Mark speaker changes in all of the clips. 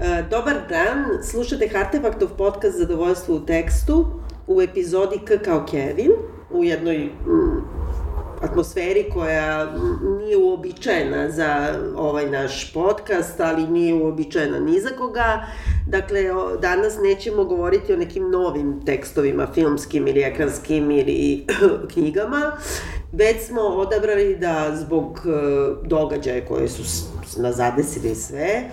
Speaker 1: E, dobar dan, slušate Hartefaktov podcast Zadovoljstvo u tekstu u epizodi K kao Kevin, u jednoj mm, atmosferi koja nije uobičajena za ovaj naš podcast, ali nije uobičajena ni za koga. Dakle, danas nećemo govoriti o nekim novim tekstovima, filmskim ili ekranskim ili knjigama, već smo odabrali da zbog e, događaja koje su nas zadesili sve,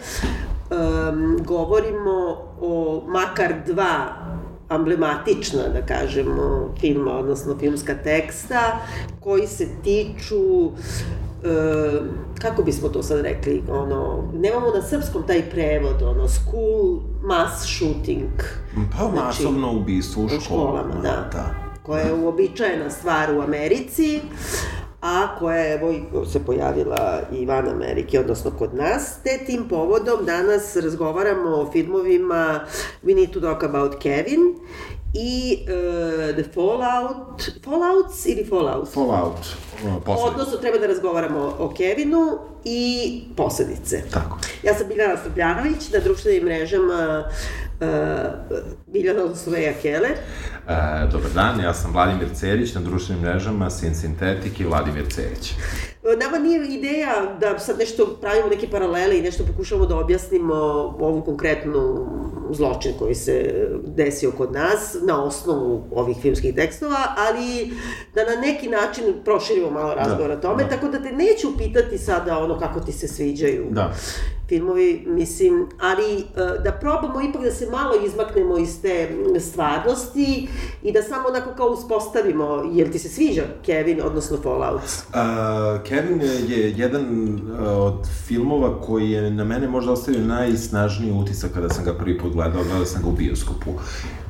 Speaker 1: um, govorimo o makar dva emblematična, da kažemo, filma, odnosno filmska teksta, koji se tiču e, kako bismo to sad rekli, ono, nemamo na srpskom taj prevod, ono, school mass shooting.
Speaker 2: Pa znači, masovno ubistvo u, u školama. školama
Speaker 1: da. da. Koja je uobičajena stvar u Americi a koja je evo se pojavila i van Amerike, odnosno kod nas. Te tim povodom danas razgovaramo o filmovima We Need to Talk About Kevin i uh, The Fallout, Fallouts ili Fallouts?
Speaker 2: Fallout,
Speaker 1: posledice. Odnosno, treba da razgovaramo o Kevinu i posledice.
Speaker 2: Tako.
Speaker 1: Ja sam Biljana Stopljanović, na društvenim mrežama uh, Biljana Sloveja Keller.
Speaker 2: E, dobar dan, ja sam Vladimir Cerić, na društvenim mrežama Sin Sintetik i Vladimir Cerić.
Speaker 1: Nama nije ideja da sad nešto pravimo neke paralele i nešto pokušamo da objasnimo ovu konkretnu zločin koji se desio kod nas na osnovu ovih filmskih tekstova, ali da na neki način proširimo malo razgovor da, o tome, da. tako da te neću pitati sada ono kako ti se sviđaju
Speaker 2: da.
Speaker 1: Filmovi, mislim, ali e, da probamo ipak da se malo izmaknemo iz te stvarnosti i da samo onako kao uspostavimo, jel ti se sviđa Kevin, odnosno Fallout?
Speaker 2: Uh, Kevin je jedan uh, od filmova koji je na mene možda ostavio najsnažniji utisak kada sam ga prvi put gledao, gledao sam ga u bioskopu.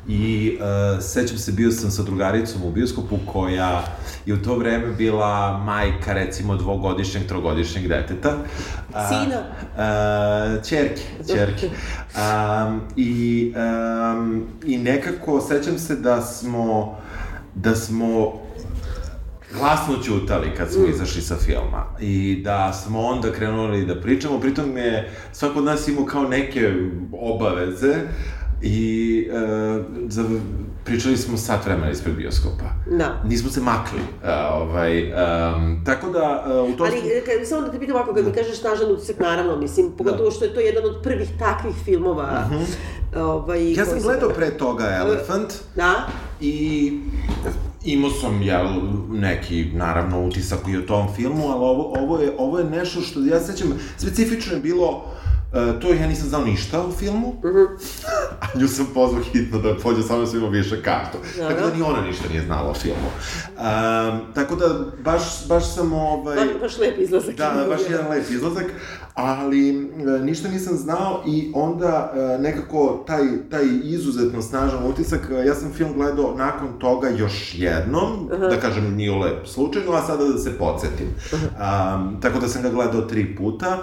Speaker 2: I uh, sećam se, bio sam sa drugaricom u bioskopu koja je u to vreme bila majka, recimo, dvogodišnjeg, trogodišnjeg deteta.
Speaker 1: Sina?
Speaker 2: Uh, čerke, čerke. Um, i, um, I nekako, sećam se da smo, da smo glasno ćutali kad smo mm. izašli sa filma i da smo onda krenuli da pričamo, pritom je svako od nas imao kao neke obaveze i e, za, pričali smo sat vremena ispred bioskopa.
Speaker 1: Da.
Speaker 2: Nismo se makli. Uh, ovaj, um, tako da, uh, u tom...
Speaker 1: Ali, kad, samo da te pitam ovako, kad mi da. kažeš snažan utisak, naravno, mislim, pogotovo da. što je to jedan od prvih takvih filmova. Uh mhm. -huh. ovaj,
Speaker 2: ja sam gledao pre toga Elephant.
Speaker 1: Da.
Speaker 2: I imao sam, jel, neki, naravno, utisak i o tom filmu, ali ovo, ovo, je, ovo je nešto što, ja sećam, specifično je bilo Uh, to ja nisam znao ništa o filmu, uh mhm. -huh. a nju sam pozvao hitno da pođe samo svima više kartu. Da, tako da ni ona ništa nije znala o filmu. Um, tako da, baš, baš sam ovaj...
Speaker 1: Baš, baš lep izlazak.
Speaker 2: Da, baš jedan lep izlazak, ali e, ništa nisam znao i onda e, nekako taj, taj izuzetno snažan utisak, e, ja sam film gledao nakon toga još jednom, uh -huh. da kažem nije lep slučajno, a sada da se podsjetim. Uh -huh. um, tako da sam ga gledao tri puta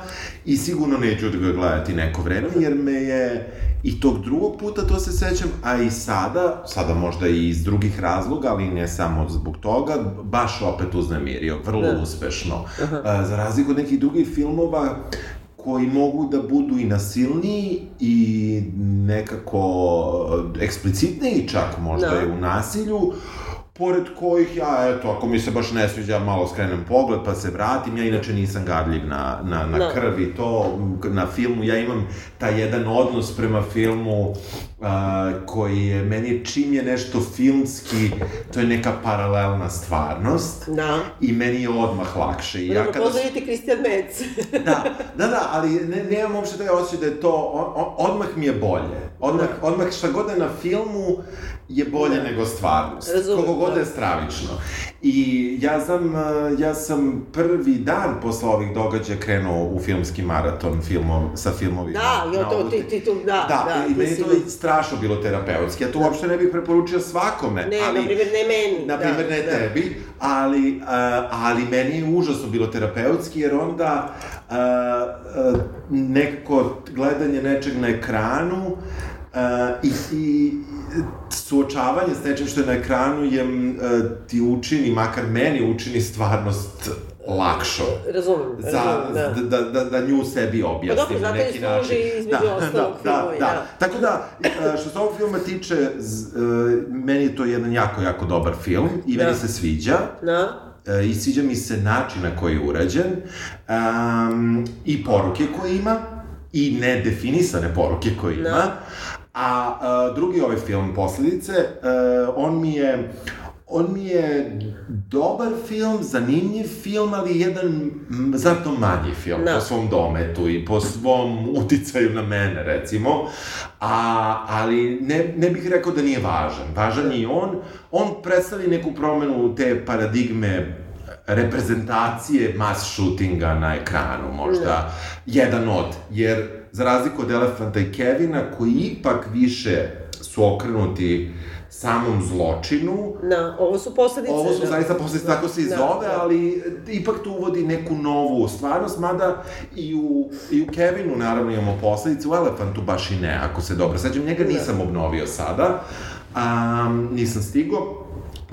Speaker 2: i sigurno neću da ga gledati neko vreme, jer me je i tog drugog puta to se sećam, a i sada, sada možda i iz drugih razloga, ali ne samo zbog toga, baš opet uznemirio, vrlo da. uspešno. -huh. Za razliku od nekih drugih filmova, koji mogu da budu i nasilniji i nekako eksplicitniji čak možda da. i u nasilju, pored kojih ja, eto, ako mi se baš ne sviđa, malo skrenem pogled pa se vratim, ja inače nisam gadljiv na, na, na no. krv i to, na filmu, ja imam taj jedan odnos prema filmu a, koji je, meni čim je nešto filmski, to je neka paralelna stvarnost
Speaker 1: da.
Speaker 2: i meni je odmah lakše. I
Speaker 1: ja kada... Pozdravite Kristijan Mec.
Speaker 2: da, da, da, ali ne, nemam uopšte taj osjećaj da je to, on, on, odmah mi je bolje. Odmah, da. odmah šta god je na filmu, je bolje da. nego stvarnost. Razumem, Kogo god da. je stravično. I ja sam, ja sam prvi dan posle ovih događaja krenuo u filmski maraton filmom, sa filmovima.
Speaker 1: Da, jo, to, ti, ti tu, da,
Speaker 2: da. Da, i meni to je strašno bilo terapeutski. Ja to da. uopšte ne bih preporučio svakome.
Speaker 1: Ne, ali, na primjer, ne meni.
Speaker 2: Na primjer, da, ne da. tebi, ali, uh, ali meni je užasno bilo terapeutski, jer onda uh, uh, nekako gledanje nečeg na ekranu uh, i, i suočavanje s nečim što je na ekranu je, uh, ti učini, makar meni učini stvarnost lakšo.
Speaker 1: Razumem,
Speaker 2: za,
Speaker 1: razumem,
Speaker 2: da. Da, da, da nju sebi
Speaker 1: Pa
Speaker 2: objasnim
Speaker 1: dobro,
Speaker 2: na neki način. da, da, da, da.
Speaker 1: da.
Speaker 2: Tako da, e, što se ovog filma tiče, z, e, meni je to jedan jako, jako dobar film i meni
Speaker 1: Da.
Speaker 2: se sviđa.
Speaker 1: Da?
Speaker 2: E, i sviđa mi se način na koji je urađen um, i poruke koje ima i nedefinisane poruke koje ima.
Speaker 1: Da.
Speaker 2: A, a drugi ovaj film, Posledice, e, on mi je on mi je dobar film, zanimljiv film, ali jedan m, znatno manji film
Speaker 1: Da.
Speaker 2: po svom dometu i po svom uticaju na mene, recimo. A, ali ne, ne bih rekao da nije važan. Važan je i on. On predstavi neku promenu te paradigme reprezentacije mass shootinga na ekranu, možda
Speaker 1: Da.
Speaker 2: jedan od, jer za razliku od Elefanta i Kevina, koji ipak više su okrenuti samom zločinu,
Speaker 1: Da, ovo su posledice.
Speaker 2: ovo su
Speaker 1: da.
Speaker 2: zaista posle tako se i
Speaker 1: Da,
Speaker 2: zove,
Speaker 1: da.
Speaker 2: ali ipak tu uvodi neku novu stvarnost, mada i u, i u Kevinu naravno imamo posledice, u Elefantu baš i ne, ako se dobro sećam, njega
Speaker 1: Da.
Speaker 2: nisam obnovio sada, um, nisam stigo,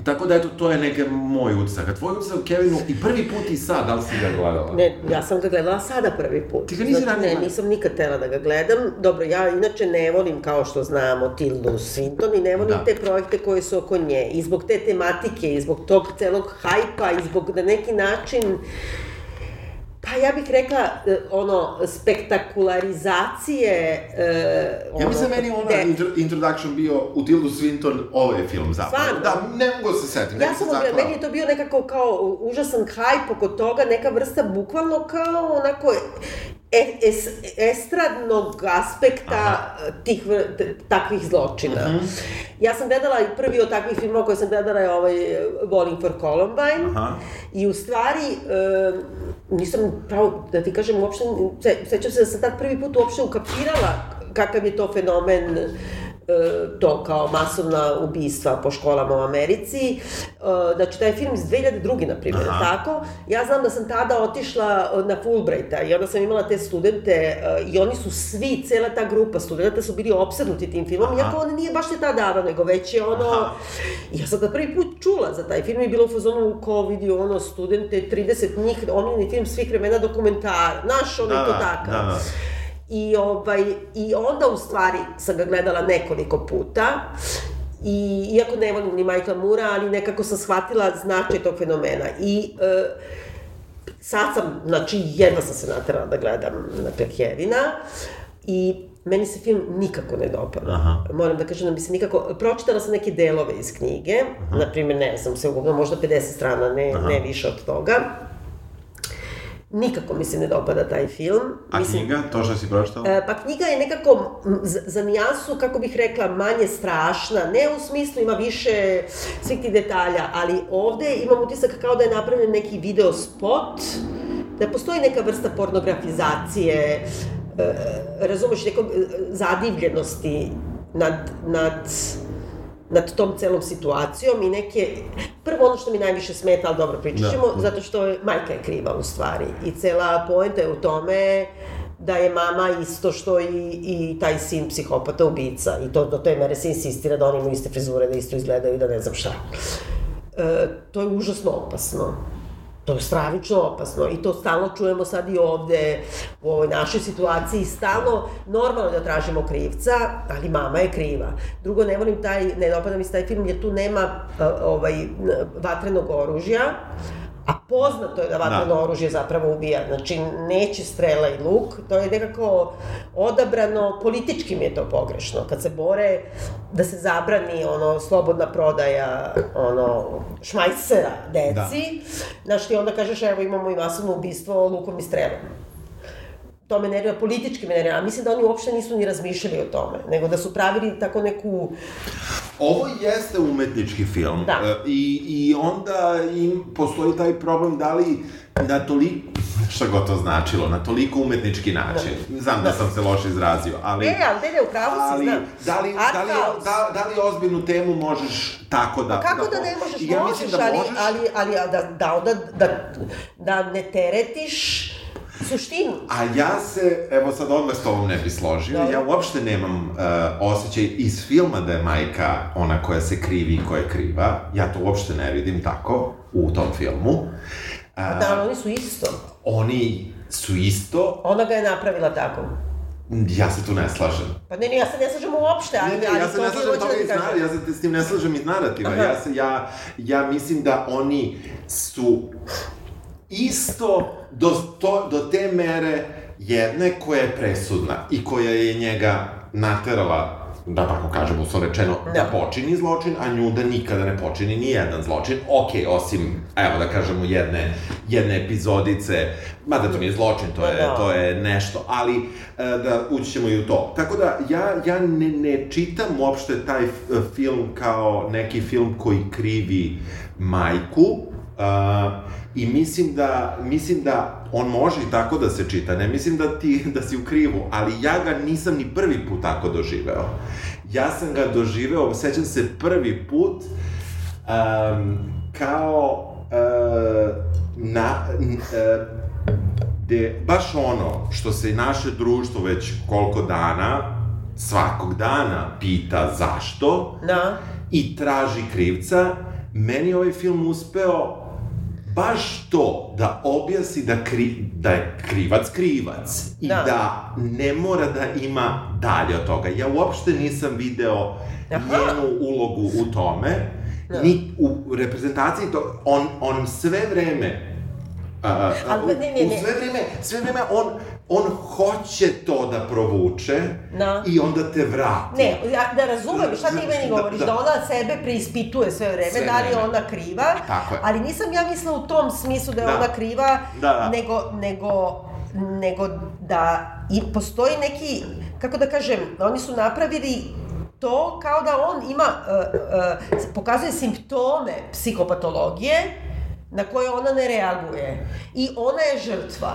Speaker 2: Tako da, eto, to je neke moj utisak. A tvoj utisak Kevinu i prvi put i sad, da li si ga gledala?
Speaker 1: Ne, ja sam ga gledala sada prvi put.
Speaker 2: Ti ga nisi
Speaker 1: znači, Ne, nisam nikad tela da ga gledam. Dobro, ja inače ne volim, kao što znamo, Tildu Swinton i ne volim
Speaker 2: Da.
Speaker 1: te projekte koje su oko nje. I zbog te tematike, i zbog tog celog hajpa, i zbog na neki način Pa ja bih rekla, e, ono, spektakularizacije... E,
Speaker 2: Ja mislim meni ona
Speaker 1: de-
Speaker 2: intro, introduction bio u Tildu Swinton, ovaj film zapravo.
Speaker 1: Stvarno?
Speaker 2: Da, ne mogu da se setim.
Speaker 1: Ja sam
Speaker 2: zaklao.
Speaker 1: meni je to bio nekako kao užasan hajp oko toga, neka vrsta bukvalno kao onako es, estradnog aspekta
Speaker 2: Aha.
Speaker 1: tih, takvih zločina.
Speaker 2: Mhm.
Speaker 1: Ja sam gledala i prvi od takvih filmova koje sam gledala je ovaj Bowling for Columbine.
Speaker 2: Aha.
Speaker 1: I u stvari, e, nisam pravo da ti kažem uopšte, se, sećam se da sam tad prvi put uopšte ukapirala kakav je to fenomen e, to kao masovna ubistva po školama u Americi. E, znači, taj film iz 2002. na primjer,
Speaker 2: Aha.
Speaker 1: tako. Ja znam da sam tada otišla e, na Fulbrighta i onda sam imala te studente e, i oni su svi, cela ta grupa studenta su bili opsednuti tim filmom,
Speaker 2: Aha.
Speaker 1: iako on nije baš je tada davno, nego već je ono...
Speaker 2: Aha.
Speaker 1: Ja sam da prvi put čula za taj film i bila u fazonu kao vidio ono studente, 30 njih, omiljeni film svih vremena dokumentar, naš on je to takav.
Speaker 2: Da, da.
Speaker 1: I, ovaj, I onda u stvari sam ga gledala nekoliko puta I, iako ne volim ni Michaela Mura, ali nekako sam shvatila značaj tog fenomena. I e, sad sam, znači, jedva sam se naterala da gledam, dakle, Kevina. I meni se film nikako ne dopada.
Speaker 2: Aha.
Speaker 1: Moram da kažem da mi se nikako... Pročitala sam neke delove iz knjige, na primjer, ne znam, se uglavnom možda 50 strana, ne,
Speaker 2: Aha.
Speaker 1: ne više od toga. Nikako mi se ne dopada taj film.
Speaker 2: A knjiga, to što si pročitala?
Speaker 1: E, pa knjiga je nekako za nijansu, kako bih rekla, manje strašna. Ne u smislu ima više svih tih detalja, ali ovde imam utisak kao da je napravljen neki video spot, da postoji neka vrsta pornografizacije, e, razumeš, nekog e, zadivljenosti nad, nad nad tom celom situacijom i neke... Prvo ono što mi najviše smeta, ali dobro, pričat ćemo,
Speaker 2: Da.
Speaker 1: zato što je, majka je kriva u stvari. I cela poenta je u tome da je mama isto što i, i taj sin psihopata ubica. I to do te mere se insistira da oni imaju iste frizure, da isto izgledaju, da ne znam šta. E, to je užasno opasno. To je stravično opasno i to stalno čujemo sad i ovde u ovoj našoj situaciji, stalno normalno da tražimo krivca, ali mama je kriva. Drugo, ne volim taj, ne dopada mi se taj film jer tu nema ovaj, vatrenog oružja, a poznato je da vatreno
Speaker 2: Da.
Speaker 1: oružje zapravo ubija, znači neće strela i luk, to je nekako odabrano, politički mi je to pogrešno, kad se bore da se zabrani ono slobodna prodaja ono šmajsera deci, znaš ti onda kažeš evo imamo i masovno ubistvo lukom i strelom. To me nervira, politički me nervira, a mislim da oni uopšte nisu ni razmišljali o tome, nego da su pravili tako neku
Speaker 2: Ovo jeste umetnički film.
Speaker 1: Da.
Speaker 2: E, I, I onda im postoji taj problem da li na toliko, šta god to značilo, na toliko umetnički način. Znam da,
Speaker 1: Da.
Speaker 2: sam se loše izrazio, ali...
Speaker 1: E, ali ne, ne, upravo si,
Speaker 2: ali,
Speaker 1: znam.
Speaker 2: da li,
Speaker 1: Art
Speaker 2: da, li, da, da li ozbiljnu temu možeš tako da...
Speaker 1: Kako da,
Speaker 2: po-
Speaker 1: ne možeš,
Speaker 2: ja
Speaker 1: možeš,
Speaker 2: da
Speaker 1: ali,
Speaker 2: možeš,
Speaker 1: ali, ali a da, da onda, da, da ne teretiš suštinu.
Speaker 2: A ja se, evo sad odmah s tobom ne bi složio, ja uopšte nemam uh, osjećaj iz filma da je majka ona koja se krivi i koja je kriva, ja to uopšte ne vidim tako u tom filmu. A,
Speaker 1: Da, ali oni su isto.
Speaker 2: oni su isto,
Speaker 1: Ona ga je napravila tako.
Speaker 2: ja se tu ne slažem.
Speaker 1: Pa ne, ne, ja se ne slažem uopšte, ali,
Speaker 2: Ne, ne,
Speaker 1: ali
Speaker 2: ja se ne slažem toga
Speaker 1: da
Speaker 2: iz narativa, ja se s tim ne slažem iz narativa.
Speaker 1: Aha.
Speaker 2: Ja, se, ja, ja mislim da oni su isto do, to, do te mere jedne koja je presudna i koja je njega naterala da tako kažemo, uslovno rečeno, da.
Speaker 1: Da.
Speaker 2: počini zločin, a nju da nikada ne počini ni jedan zločin. Ok, osim, evo da kažemo, jedne, jedne epizodice, mada to nije zločin, to je,
Speaker 1: Da.
Speaker 2: to je nešto, ali e, da ući ćemo i u to. Tako da, ja, ja ne, ne čitam uopšte taj film kao neki film koji krivi majku, Uh, I mislim da, mislim da on može i tako da se čita, ne mislim da ti, da si u krivu, ali ja ga nisam ni prvi put tako doživeo. Ja sam ga doživeo, sećam se prvi put, um, kao uh, na, n, uh, gde baš ono što se naše društvo već koliko dana, svakog dana pita zašto
Speaker 1: Da.
Speaker 2: i traži krivca, meni ovaj film uspeo baš to da objasni da, kri, da je krivac krivac i da.
Speaker 1: Da.
Speaker 2: ne mora da ima dalje od toga. Ja uopšte nisam video
Speaker 1: Aha.
Speaker 2: njenu ulogu u tome,
Speaker 1: Da.
Speaker 2: ni u reprezentaciji to, on, on sve vreme a, a,
Speaker 1: Ali
Speaker 2: u,
Speaker 1: ne, ne,
Speaker 2: u sve vreme, sve vreme on, on hoće to da provuče
Speaker 1: Da.
Speaker 2: i onda te vrati.
Speaker 1: Ne, ja da razumem šta ti meni
Speaker 2: Da,
Speaker 1: govoriš,
Speaker 2: da.
Speaker 1: da, ona sebe preispituje sve vreme,
Speaker 2: Sve
Speaker 1: da li je ona kriva,
Speaker 2: Tako je.
Speaker 1: ali nisam ja mislila u tom smislu da je
Speaker 2: Da.
Speaker 1: ona kriva,
Speaker 2: Da, da.
Speaker 1: nego, nego, nego da i postoji neki, kako da kažem, oni su napravili to kao da on ima, uh, uh, pokazuje simptome psihopatologije na koje ona ne reaguje. I ona je žrtva.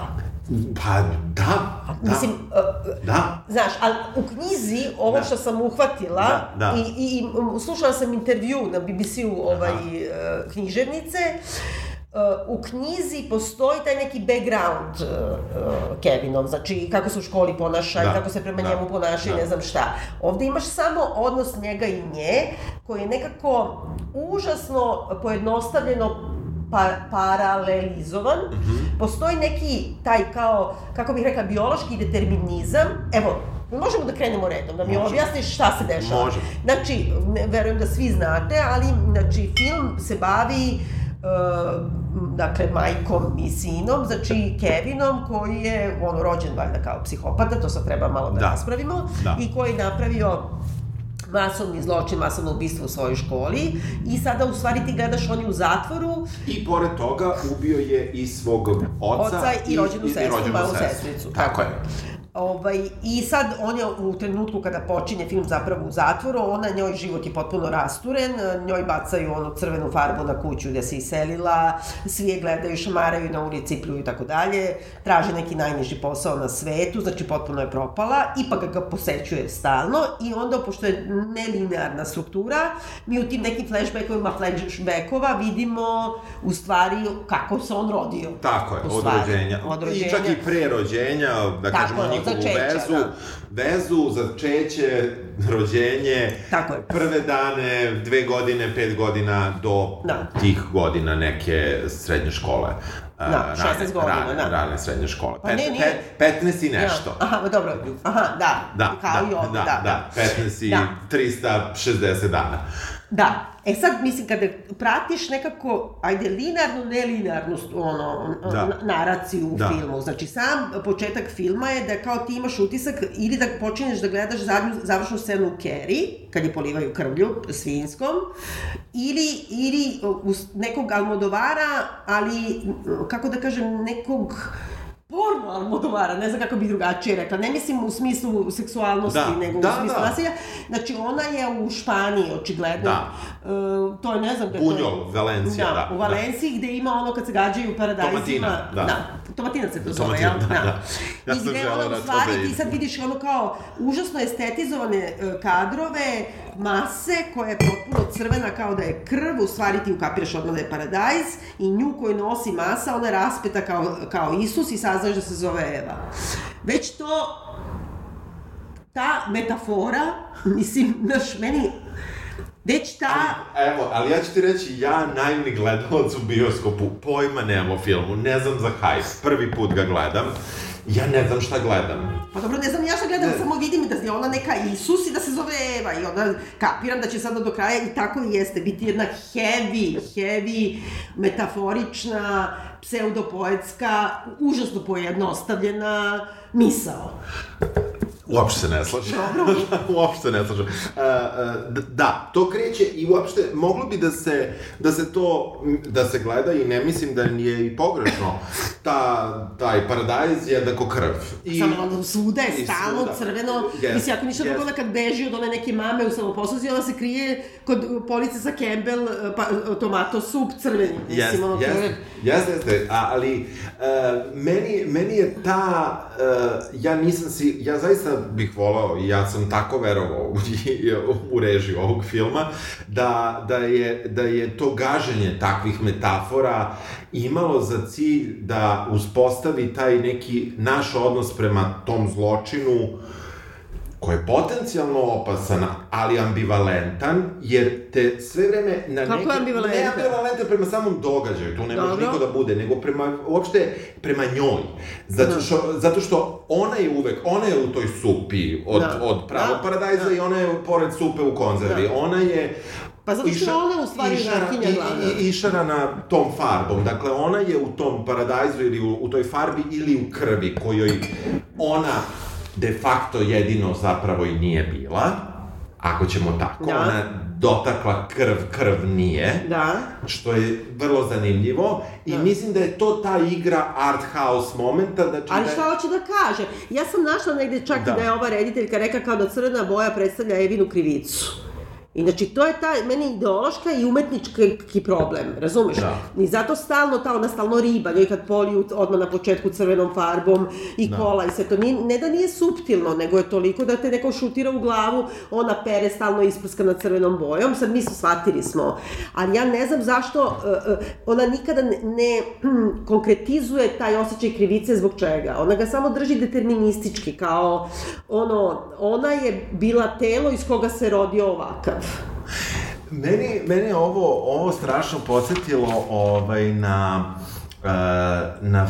Speaker 2: Pa, da, da,
Speaker 1: Mislim, uh,
Speaker 2: da.
Speaker 1: Znaš, ali u knjizi, ovo
Speaker 2: Da.
Speaker 1: što sam uhvatila,
Speaker 2: Da, da.
Speaker 1: I, i, i slušala sam intervju na BBC-u ovaj, uh, književnice, Uh, u knjizi postoji taj neki background uh, uh, Kevinov, znači kako se u školi ponaša
Speaker 2: Da,
Speaker 1: i kako se prema
Speaker 2: da,
Speaker 1: njemu ponaša i
Speaker 2: da.
Speaker 1: ne znam šta. Ovde imaš samo odnos njega i nje, koji je nekako užasno pojednostavljeno pa, paralelizovan.
Speaker 2: Mhm.
Speaker 1: Postoji neki taj kao, kako bih rekla, biološki determinizam. Evo, možemo da krenemo redom, da mi
Speaker 2: Možemo.
Speaker 1: objasniš šta se dešava.
Speaker 2: Možemo.
Speaker 1: Znači, ne, verujem da svi znate, ali znači, film se bavi uh, dakle, majkom i sinom, znači Kevinom, koji je ono, rođen valjda kao psihopata, to sad treba malo da,
Speaker 2: Da.
Speaker 1: raspravimo,
Speaker 2: Da.
Speaker 1: i koji je napravio masovni zločin, masovno ubistvo u svojoj školi i sada u stvari ti gledaš on je u zatvoru
Speaker 2: I pored toga ubio je i svog oca,
Speaker 1: oca i rođenu sestru,
Speaker 2: rođenu
Speaker 1: malu
Speaker 2: sestru.
Speaker 1: sestricu.
Speaker 2: Tako je.
Speaker 1: Ovaj, I sad on je u trenutku kada počinje film zapravo u zatvoru, ona njoj život je potpuno rasturen, njoj bacaju onu crvenu farbu na kuću gde se iselila, svi je gledaju, šamaraju na ulici, pljuju i tako dalje, traže neki najniži posao na svetu, znači potpuno je propala, ipak ga posećuje stalno i onda, pošto je nelinearna struktura, mi u tim nekim flashbackovima flashbackova vidimo u stvari kako se on rodio.
Speaker 2: Tako je, od rođenja.
Speaker 1: Od
Speaker 2: I
Speaker 1: rođenja.
Speaker 2: čak i pre rođenja, da
Speaker 1: Tako
Speaker 2: kažemo njihovu
Speaker 1: začeća,
Speaker 2: vezu,
Speaker 1: da.
Speaker 2: vezu, začeće, rođenje,
Speaker 1: Tako je.
Speaker 2: prve dane, dve godine, pet godina do
Speaker 1: Da.
Speaker 2: tih godina neke srednje škole.
Speaker 1: Da, 16 godina,
Speaker 2: rane,
Speaker 1: da.
Speaker 2: Rane srednje škole.
Speaker 1: Pa ne, nije-
Speaker 2: pet, 15 i nešto.
Speaker 1: Ja. Aha, dobro. Aha, da.
Speaker 2: Da,
Speaker 1: Kao
Speaker 2: da,
Speaker 1: i ovde,
Speaker 2: da,
Speaker 1: da.
Speaker 2: da, 15 i
Speaker 1: Da.
Speaker 2: 360 dana.
Speaker 1: Da. E sad, mislim, kada pratiš nekako, ajde, linearnu, nelinearnu, ono,
Speaker 2: Da.
Speaker 1: na- naraciju u
Speaker 2: Da.
Speaker 1: filmu. Znači, sam početak filma je da kao ti imaš utisak ili da počinješ da gledaš zadnju, završnu scenu u Carrie, kad je polivaju krvlju svinskom, ili, ili nekog Almodovara, ali, kako da kažem, nekog porno Almodovara, ne znam kako bih drugačije rekla, ne mislim u smislu seksualnosti,
Speaker 2: Da,
Speaker 1: nego
Speaker 2: da,
Speaker 1: u smislu
Speaker 2: da.
Speaker 1: nasilja. Znači, ona je u Španiji, očigledno.
Speaker 2: Da.
Speaker 1: E, to je, ne znam.
Speaker 2: Bunjol, Valencija, da,
Speaker 1: u
Speaker 2: da.
Speaker 1: Valenciji, gde ima ono kad se gađaju paradajzima.
Speaker 2: Tomatina, da.
Speaker 1: da. Tomatinac se to zove,
Speaker 2: Tomatina,
Speaker 1: jel?
Speaker 2: da, da. Ja
Speaker 1: I gde ona
Speaker 2: na
Speaker 1: u stvari,
Speaker 2: da
Speaker 1: ti sad vidiš ono kao užasno estetizovane e, kadrove, mase koja je potpuno crvena kao da je krv, u stvari ti ukapiraš odmah da je paradajz i nju koju nosi masa, ona je raspeta kao, kao Isus i saznaš da se zove Eva. Već to ta metafora, mislim, znaš, meni Već ta...
Speaker 2: Evo, ali ja ću ti reći, ja naivni gledalac u bioskopu, pojma nemam o filmu, ne znam za hype, prvi put ga gledam, ja ne znam šta gledam.
Speaker 1: Pa dobro, ne znam ja šta gledam,
Speaker 2: Ne.
Speaker 1: samo vidim da je ona neka Isus i da se zove Eva i onda kapiram da će sada do kraja i tako i jeste, biti jedna heavy, heavy, metaforična, pseudopoetska, užasno pojednostavljena misao.
Speaker 2: Uopšte se ne slažem. uopšte ne slažem. Uh, uh, d- da, to kreće i uopšte moglo bi da se, da se to, da se gleda i ne mislim da je i pogrešno. Ta, taj paradajz je jednako krv. I,
Speaker 1: Samo onda svuda je
Speaker 2: i
Speaker 1: stalno
Speaker 2: svuda.
Speaker 1: crveno.
Speaker 2: Yes,
Speaker 1: Mislim, ako ništa
Speaker 2: yes.
Speaker 1: drugo, onda kad beži od one neke mame u samoposluzi, ona se krije kod police sa Campbell, pa, tomato sup crveni. Mislim,
Speaker 2: Jeste,
Speaker 1: ono,
Speaker 2: jeste,
Speaker 1: je-
Speaker 2: jeste, jeste, a, ali uh, meni, meni je ta, uh, ja nisam si, ja zaista bih volao i ja sam tako verovao u, u režiju ovog filma, da, da, je, da je to gaženje takvih metafora imalo za cilj da uspostavi taj neki naš odnos prema tom zločinu koji je potencijalno opasan, ali ambivalentan, jer te sve vreme na
Speaker 1: Kako
Speaker 2: neki...
Speaker 1: je ambivalentan?
Speaker 2: Ne ambivalentan prema samom događaju, tu ne može
Speaker 1: Dobro.
Speaker 2: niko da bude, nego prema, uopšte, prema njoj. Zato što, zato što ona je uvek, ona je u toj supi od,
Speaker 1: Da.
Speaker 2: od pravog
Speaker 1: Da.
Speaker 2: paradajza
Speaker 1: Da.
Speaker 2: i ona je pored supe u konzervi.
Speaker 1: Da.
Speaker 2: Ona je
Speaker 1: Pa zato što
Speaker 2: iša-
Speaker 1: ona u stvari
Speaker 2: išara- i- i- išarana tom farbom. Dakle, ona je u tom paradajzu ili u, u toj farbi ili u krvi kojoj ona de facto jedino zapravo i nije bila. Ako ćemo tako,
Speaker 1: Da.
Speaker 2: ona dotakla krv, krv nije
Speaker 1: Da.
Speaker 2: što je vrlo zanimljivo i
Speaker 1: Da.
Speaker 2: mislim da je to ta igra art house momenta, znači
Speaker 1: Ali
Speaker 2: da je-
Speaker 1: šta hoće da kaže? Ja sam našla negde čak
Speaker 2: Da.
Speaker 1: da. je ova rediteljka rekla kao da crna boja predstavlja Evinu krivicu. I znači, to je ta, meni ideološka i umetnički problem, razumeš?
Speaker 2: Da.
Speaker 1: I zato stalno ta, ona stalno riba, njoj kad poliju odmah na početku crvenom farbom i
Speaker 2: Da.
Speaker 1: kola i sve to, nije, ne da nije suptilno, nego je toliko da te neko šutira u glavu, ona pere stalno isprskana crvenom bojom, sad mi smo shvatili smo, ali ja ne znam zašto uh, uh, ona nikada ne, ne hm, konkretizuje taj osjećaj krivice zbog čega. Ona ga samo drži deterministički, kao ono, ona je bila telo iz koga se rodio ovakav.
Speaker 2: Meni, mene je ovo, ovo strašno podsjetilo ovaj, na, uh, na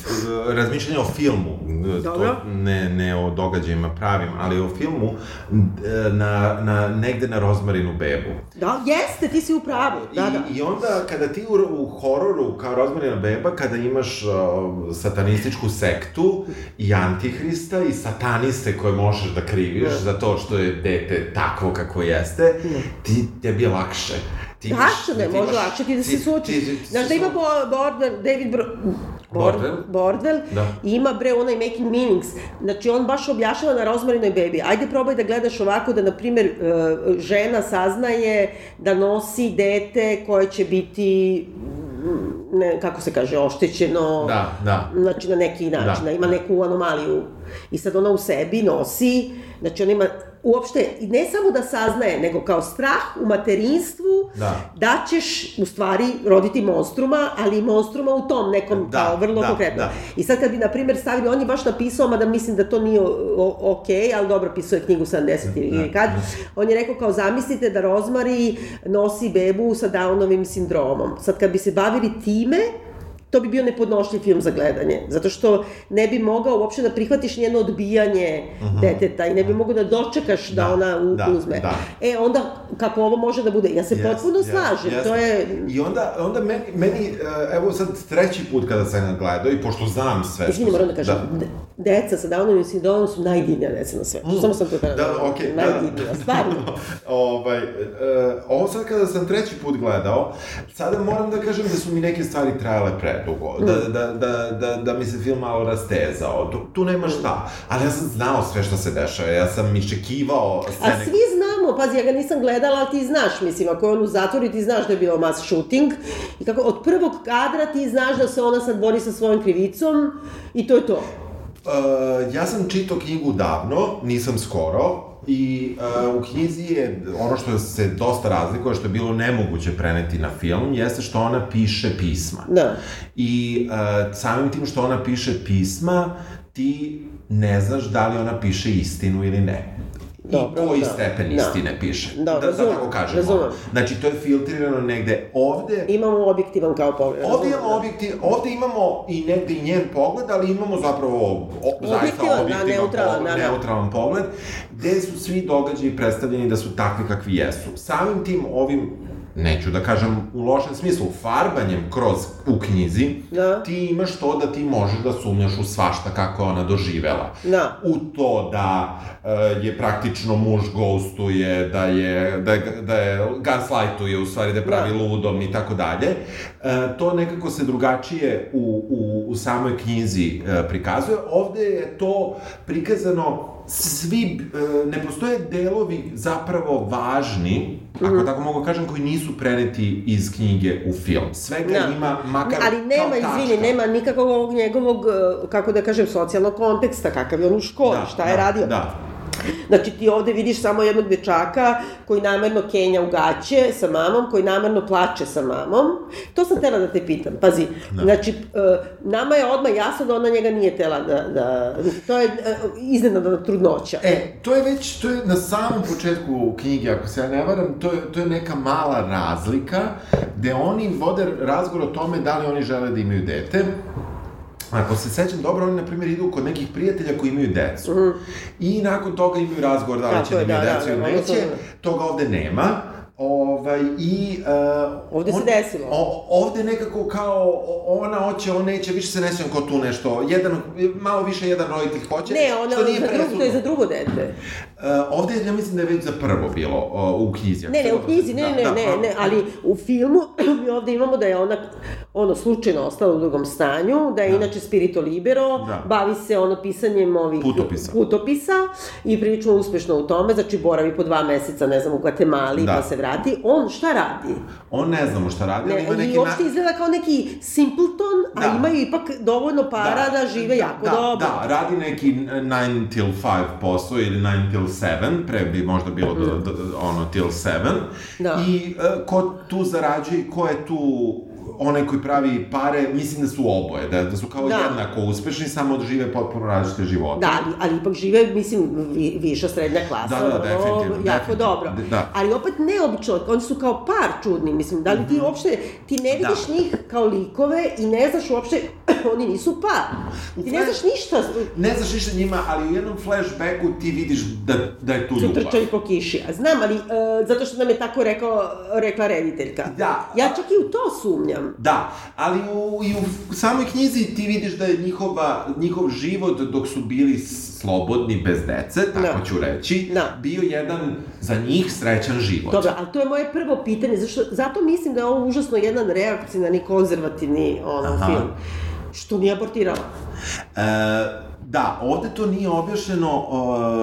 Speaker 2: f, razmišljanje o filmu,
Speaker 1: Dobro.
Speaker 2: to ne, ne o događajima pravim, ali o filmu e, na, na, negde na Rozmarinu bebu.
Speaker 1: Da, jeste, ti si u pravu. Da,
Speaker 2: I,
Speaker 1: da.
Speaker 2: I onda kada ti u, u hororu kao Rozmarina beba, kada imaš uh, satanističku sektu i antihrista i sataniste koje možeš da kriviš
Speaker 1: Da.
Speaker 2: za to što je dete takvo kako jeste, ti, tebi je lakše. Ti imaš-
Speaker 1: Lakše ne, može lakše ti da se suočiš. Znaš da ima bo, Bordwell, David Bro,
Speaker 2: Bordwell?
Speaker 1: Bordwell
Speaker 2: Da.
Speaker 1: i ima bre onaj Making Meanings. Znači on baš objašnjava na Rozmarinoj bebi. Ajde probaj da gledaš ovako da, na primjer, e, žena saznaje da nosi dete koje će biti ne, kako se kaže, oštećeno,
Speaker 2: Da, da.
Speaker 1: znači na neki način,
Speaker 2: Da.
Speaker 1: da, ima neku anomaliju. I sad ona u sebi nosi, znači ona ima uopšte, i ne samo da saznaje, nego kao strah u materinstvu,
Speaker 2: Da.
Speaker 1: da ćeš u stvari roditi monstruma, ali i monstruma u tom nekom
Speaker 2: Da,
Speaker 1: kao vrlo
Speaker 2: da,
Speaker 1: konkretno.
Speaker 2: da.
Speaker 1: I sad kad bi, na primjer, stavili, on je baš napisao, mada mislim da to nije o- o- okej, ali dobro, pisao je knjigu 70 ili kad, on je rekao kao zamislite da Rozmari nosi bebu sa Downovim sindromom. Sad kad bi se bavili time, to bi bio nepodnošljiv film za gledanje, zato što ne bi mogao uopšte da prihvatiš njeno odbijanje deteta i ne bi mogao da dočekaš da,
Speaker 2: Mhm. Da,
Speaker 1: ona u,
Speaker 2: da,
Speaker 1: uzme.
Speaker 2: da.
Speaker 1: E, onda, kako ovo može da bude? Ja se
Speaker 2: Jest,
Speaker 1: potpuno
Speaker 2: jest,
Speaker 1: slažem,
Speaker 2: jest.
Speaker 1: to je...
Speaker 2: I onda, onda meni, meni, e, evo sad treći put kada sam ga gledao i pošto znam sve što...
Speaker 1: Izvini, moram da kažem, da. deca sa Downovim sindromom su najdivnija deca na svetu. Samo sam to da
Speaker 2: Da, okej, da.
Speaker 1: Najdivnija, stvarno.
Speaker 2: ovaj, e, ovo sad kada sam treći put gledao, sada moram da kažem da su mi neke stvari trajale predugo,
Speaker 1: Mm.
Speaker 2: da, da, da, da, da mi se film malo rastezao, tu, tu nema šta, ali ja sam znao sve što se dešava, ja sam iščekivao
Speaker 1: A
Speaker 2: scene
Speaker 1: svi znamo, pazi, ja ga nisam gledala, ali ti znaš, mislim, ako je on u zatvoru ti znaš da je bilo mass shooting, i kako od prvog kadra ti znaš da se ona sad bori sa svojom krivicom, i to je to.
Speaker 2: Uh, ja sam čitao knjigu davno, nisam skoro, i uh, u knjizi je ono što se dosta razlikuje, što je bilo nemoguće preneti na film, jeste što ona piše pisma.
Speaker 1: Da.
Speaker 2: I uh, samim tim što ona piše pisma, ti ne znaš da li ona piše istinu ili ne.
Speaker 1: Dobro,
Speaker 2: i koji
Speaker 1: da,
Speaker 2: stepen
Speaker 1: da.
Speaker 2: istine piše.
Speaker 1: Da,
Speaker 2: da, da
Speaker 1: razumem,
Speaker 2: tako kažemo.
Speaker 1: razumem.
Speaker 2: Znači, to je filtrirano negde ovde.
Speaker 1: Imamo objektivan kao pogled.
Speaker 2: Ovde imamo, objektiv, ovde imamo i negde i njen pogled, ali imamo zapravo o, zaista
Speaker 1: Objektivan, da,
Speaker 2: objektivan
Speaker 1: neutralan,
Speaker 2: pogled,
Speaker 1: da, da.
Speaker 2: neutralan pogled, gde su svi događaji predstavljeni da su takvi kakvi jesu. Samim tim ovim neću da kažem u lošem smislu, farbanjem kroz u knjizi,
Speaker 1: Da.
Speaker 2: ti imaš to da ti možeš da sumnjaš u svašta kako je ona doživela.
Speaker 1: Da.
Speaker 2: U to da e, je praktično muž ghostuje, da je, da je, da je gaslightuje, u stvari da pravi
Speaker 1: Da.
Speaker 2: ludom i tako dalje. E, to nekako se drugačije u, u, u samoj knjizi e, prikazuje. Ovde je to prikazano svi, e, ne postoje delovi zapravo važni, ako
Speaker 1: Mhm.
Speaker 2: tako mogu kažem, koji nisu preneti iz knjige u film. Svega
Speaker 1: Da.
Speaker 2: ima, makar
Speaker 1: Ali nema, izvini, nema nikakvog ovog njegovog, eh, kako da kažem, socijalnog konteksta, kakav je on u školi, šta je
Speaker 2: da,
Speaker 1: radio.
Speaker 2: Da,
Speaker 1: Znači ti ovde vidiš samo jednog dečaka koji namerno kenja u gaće sa mamom, koji namerno plače sa mamom. To sam tela da te pitam, pazi.
Speaker 2: Da.
Speaker 1: Znači, e, nama je odmah jasno da ona njega nije tela da... da to je e, iznenadna trudnoća.
Speaker 2: E, to je već, to je na samom početku knjige, ako se ja ne varam, to je, to je neka mala razlika, gde oni vode razgovor o tome da li oni žele da imaju dete. Ako se sećam dobro, oni, na primjer, idu kod nekih prijatelja koji imaju decu. I nakon toga imaju razgovor da li će da imaju
Speaker 1: da, da,
Speaker 2: decu
Speaker 1: da,
Speaker 2: ili
Speaker 1: ono
Speaker 2: neće.
Speaker 1: sam-
Speaker 2: Toga ovde nema. Ovaj, i... Uh,
Speaker 1: Ovde se desilo.
Speaker 2: O, ovde nekako kao ona hoće, on neće, više se ne sjećam ko tu nešto, jedan, malo više jedan roditelj hoće,
Speaker 1: Ne, ona,
Speaker 2: što nije
Speaker 1: za drugo, to je za drugo dete.
Speaker 2: Uh, ovde ja mislim da je već za prvo bilo uh, u knjizi.
Speaker 1: Ne, ne, u knjizi, ne, ne,
Speaker 2: Da,
Speaker 1: ne,
Speaker 2: da,
Speaker 1: ne, ali u filmu mi ovde imamo da je ona ono slučajno ostala u drugom stanju, da je
Speaker 2: Da.
Speaker 1: inače spirito libero,
Speaker 2: Da.
Speaker 1: bavi se ono pisanjem ovih
Speaker 2: Putopisa.
Speaker 1: putopisa i prilično uspešno u tome, znači boravi po dva meseca, ne znam, u Guatemala
Speaker 2: Da.
Speaker 1: pa se vrati. On šta radi?
Speaker 2: On ne znamo šta radi, ali ima
Speaker 1: Ne,
Speaker 2: neki...
Speaker 1: I uopšte izgleda kao neki simpleton, a
Speaker 2: Da.
Speaker 1: imaju ipak dovoljno para da, žive jako
Speaker 2: da,
Speaker 1: dobro.
Speaker 2: Da, radi neki 9 till 5 posao ili 9 till 7, pre bi možda bilo do, do, ono till 7.
Speaker 1: Da.
Speaker 2: I uh, ko tu zarađuje i ko je tu onaj koji pravi pare, mislim da su oboje, da, da su kao
Speaker 1: Da.
Speaker 2: jednako uspešni, samo da žive potpuno različite živote.
Speaker 1: Da, ali, ipak žive, mislim, vi, viša srednja klasa.
Speaker 2: Da, da, definitivno,
Speaker 1: Jako
Speaker 2: definitivno,
Speaker 1: dobro.
Speaker 2: da.
Speaker 1: Ali opet neobično, oni su kao par čudni, mislim, da li ti uopšte, ti ne vidiš
Speaker 2: Da.
Speaker 1: njih kao likove i ne znaš uopšte, oni nisu par. Ti ne
Speaker 2: flash-
Speaker 1: znaš ništa,
Speaker 2: Ne znaš ništa njima, ali u jednom flashbacku ti vidiš da, da je tu
Speaker 1: su
Speaker 2: ljubav.
Speaker 1: trčali po kiši. A znam, ali uh, zato što nam je tako rekao, rekla rediteljka.
Speaker 2: Da.
Speaker 1: Ja čak i u to sumnjam.
Speaker 2: Da, ali u, i u samoj knjizi ti vidiš da je njihova, njihov život dok su bili slobodni bez dece, tako
Speaker 1: Da.
Speaker 2: ću reći,
Speaker 1: Da.
Speaker 2: bio jedan za njih srećan život.
Speaker 1: Dobro, ali to je moje prvo pitanje, zašto, zato mislim da je ovo užasno jedan reakcionarni, konzervativni ono,
Speaker 2: Aha.
Speaker 1: film. Što nije abortirala.
Speaker 2: E, da, ovde to nije objašnjeno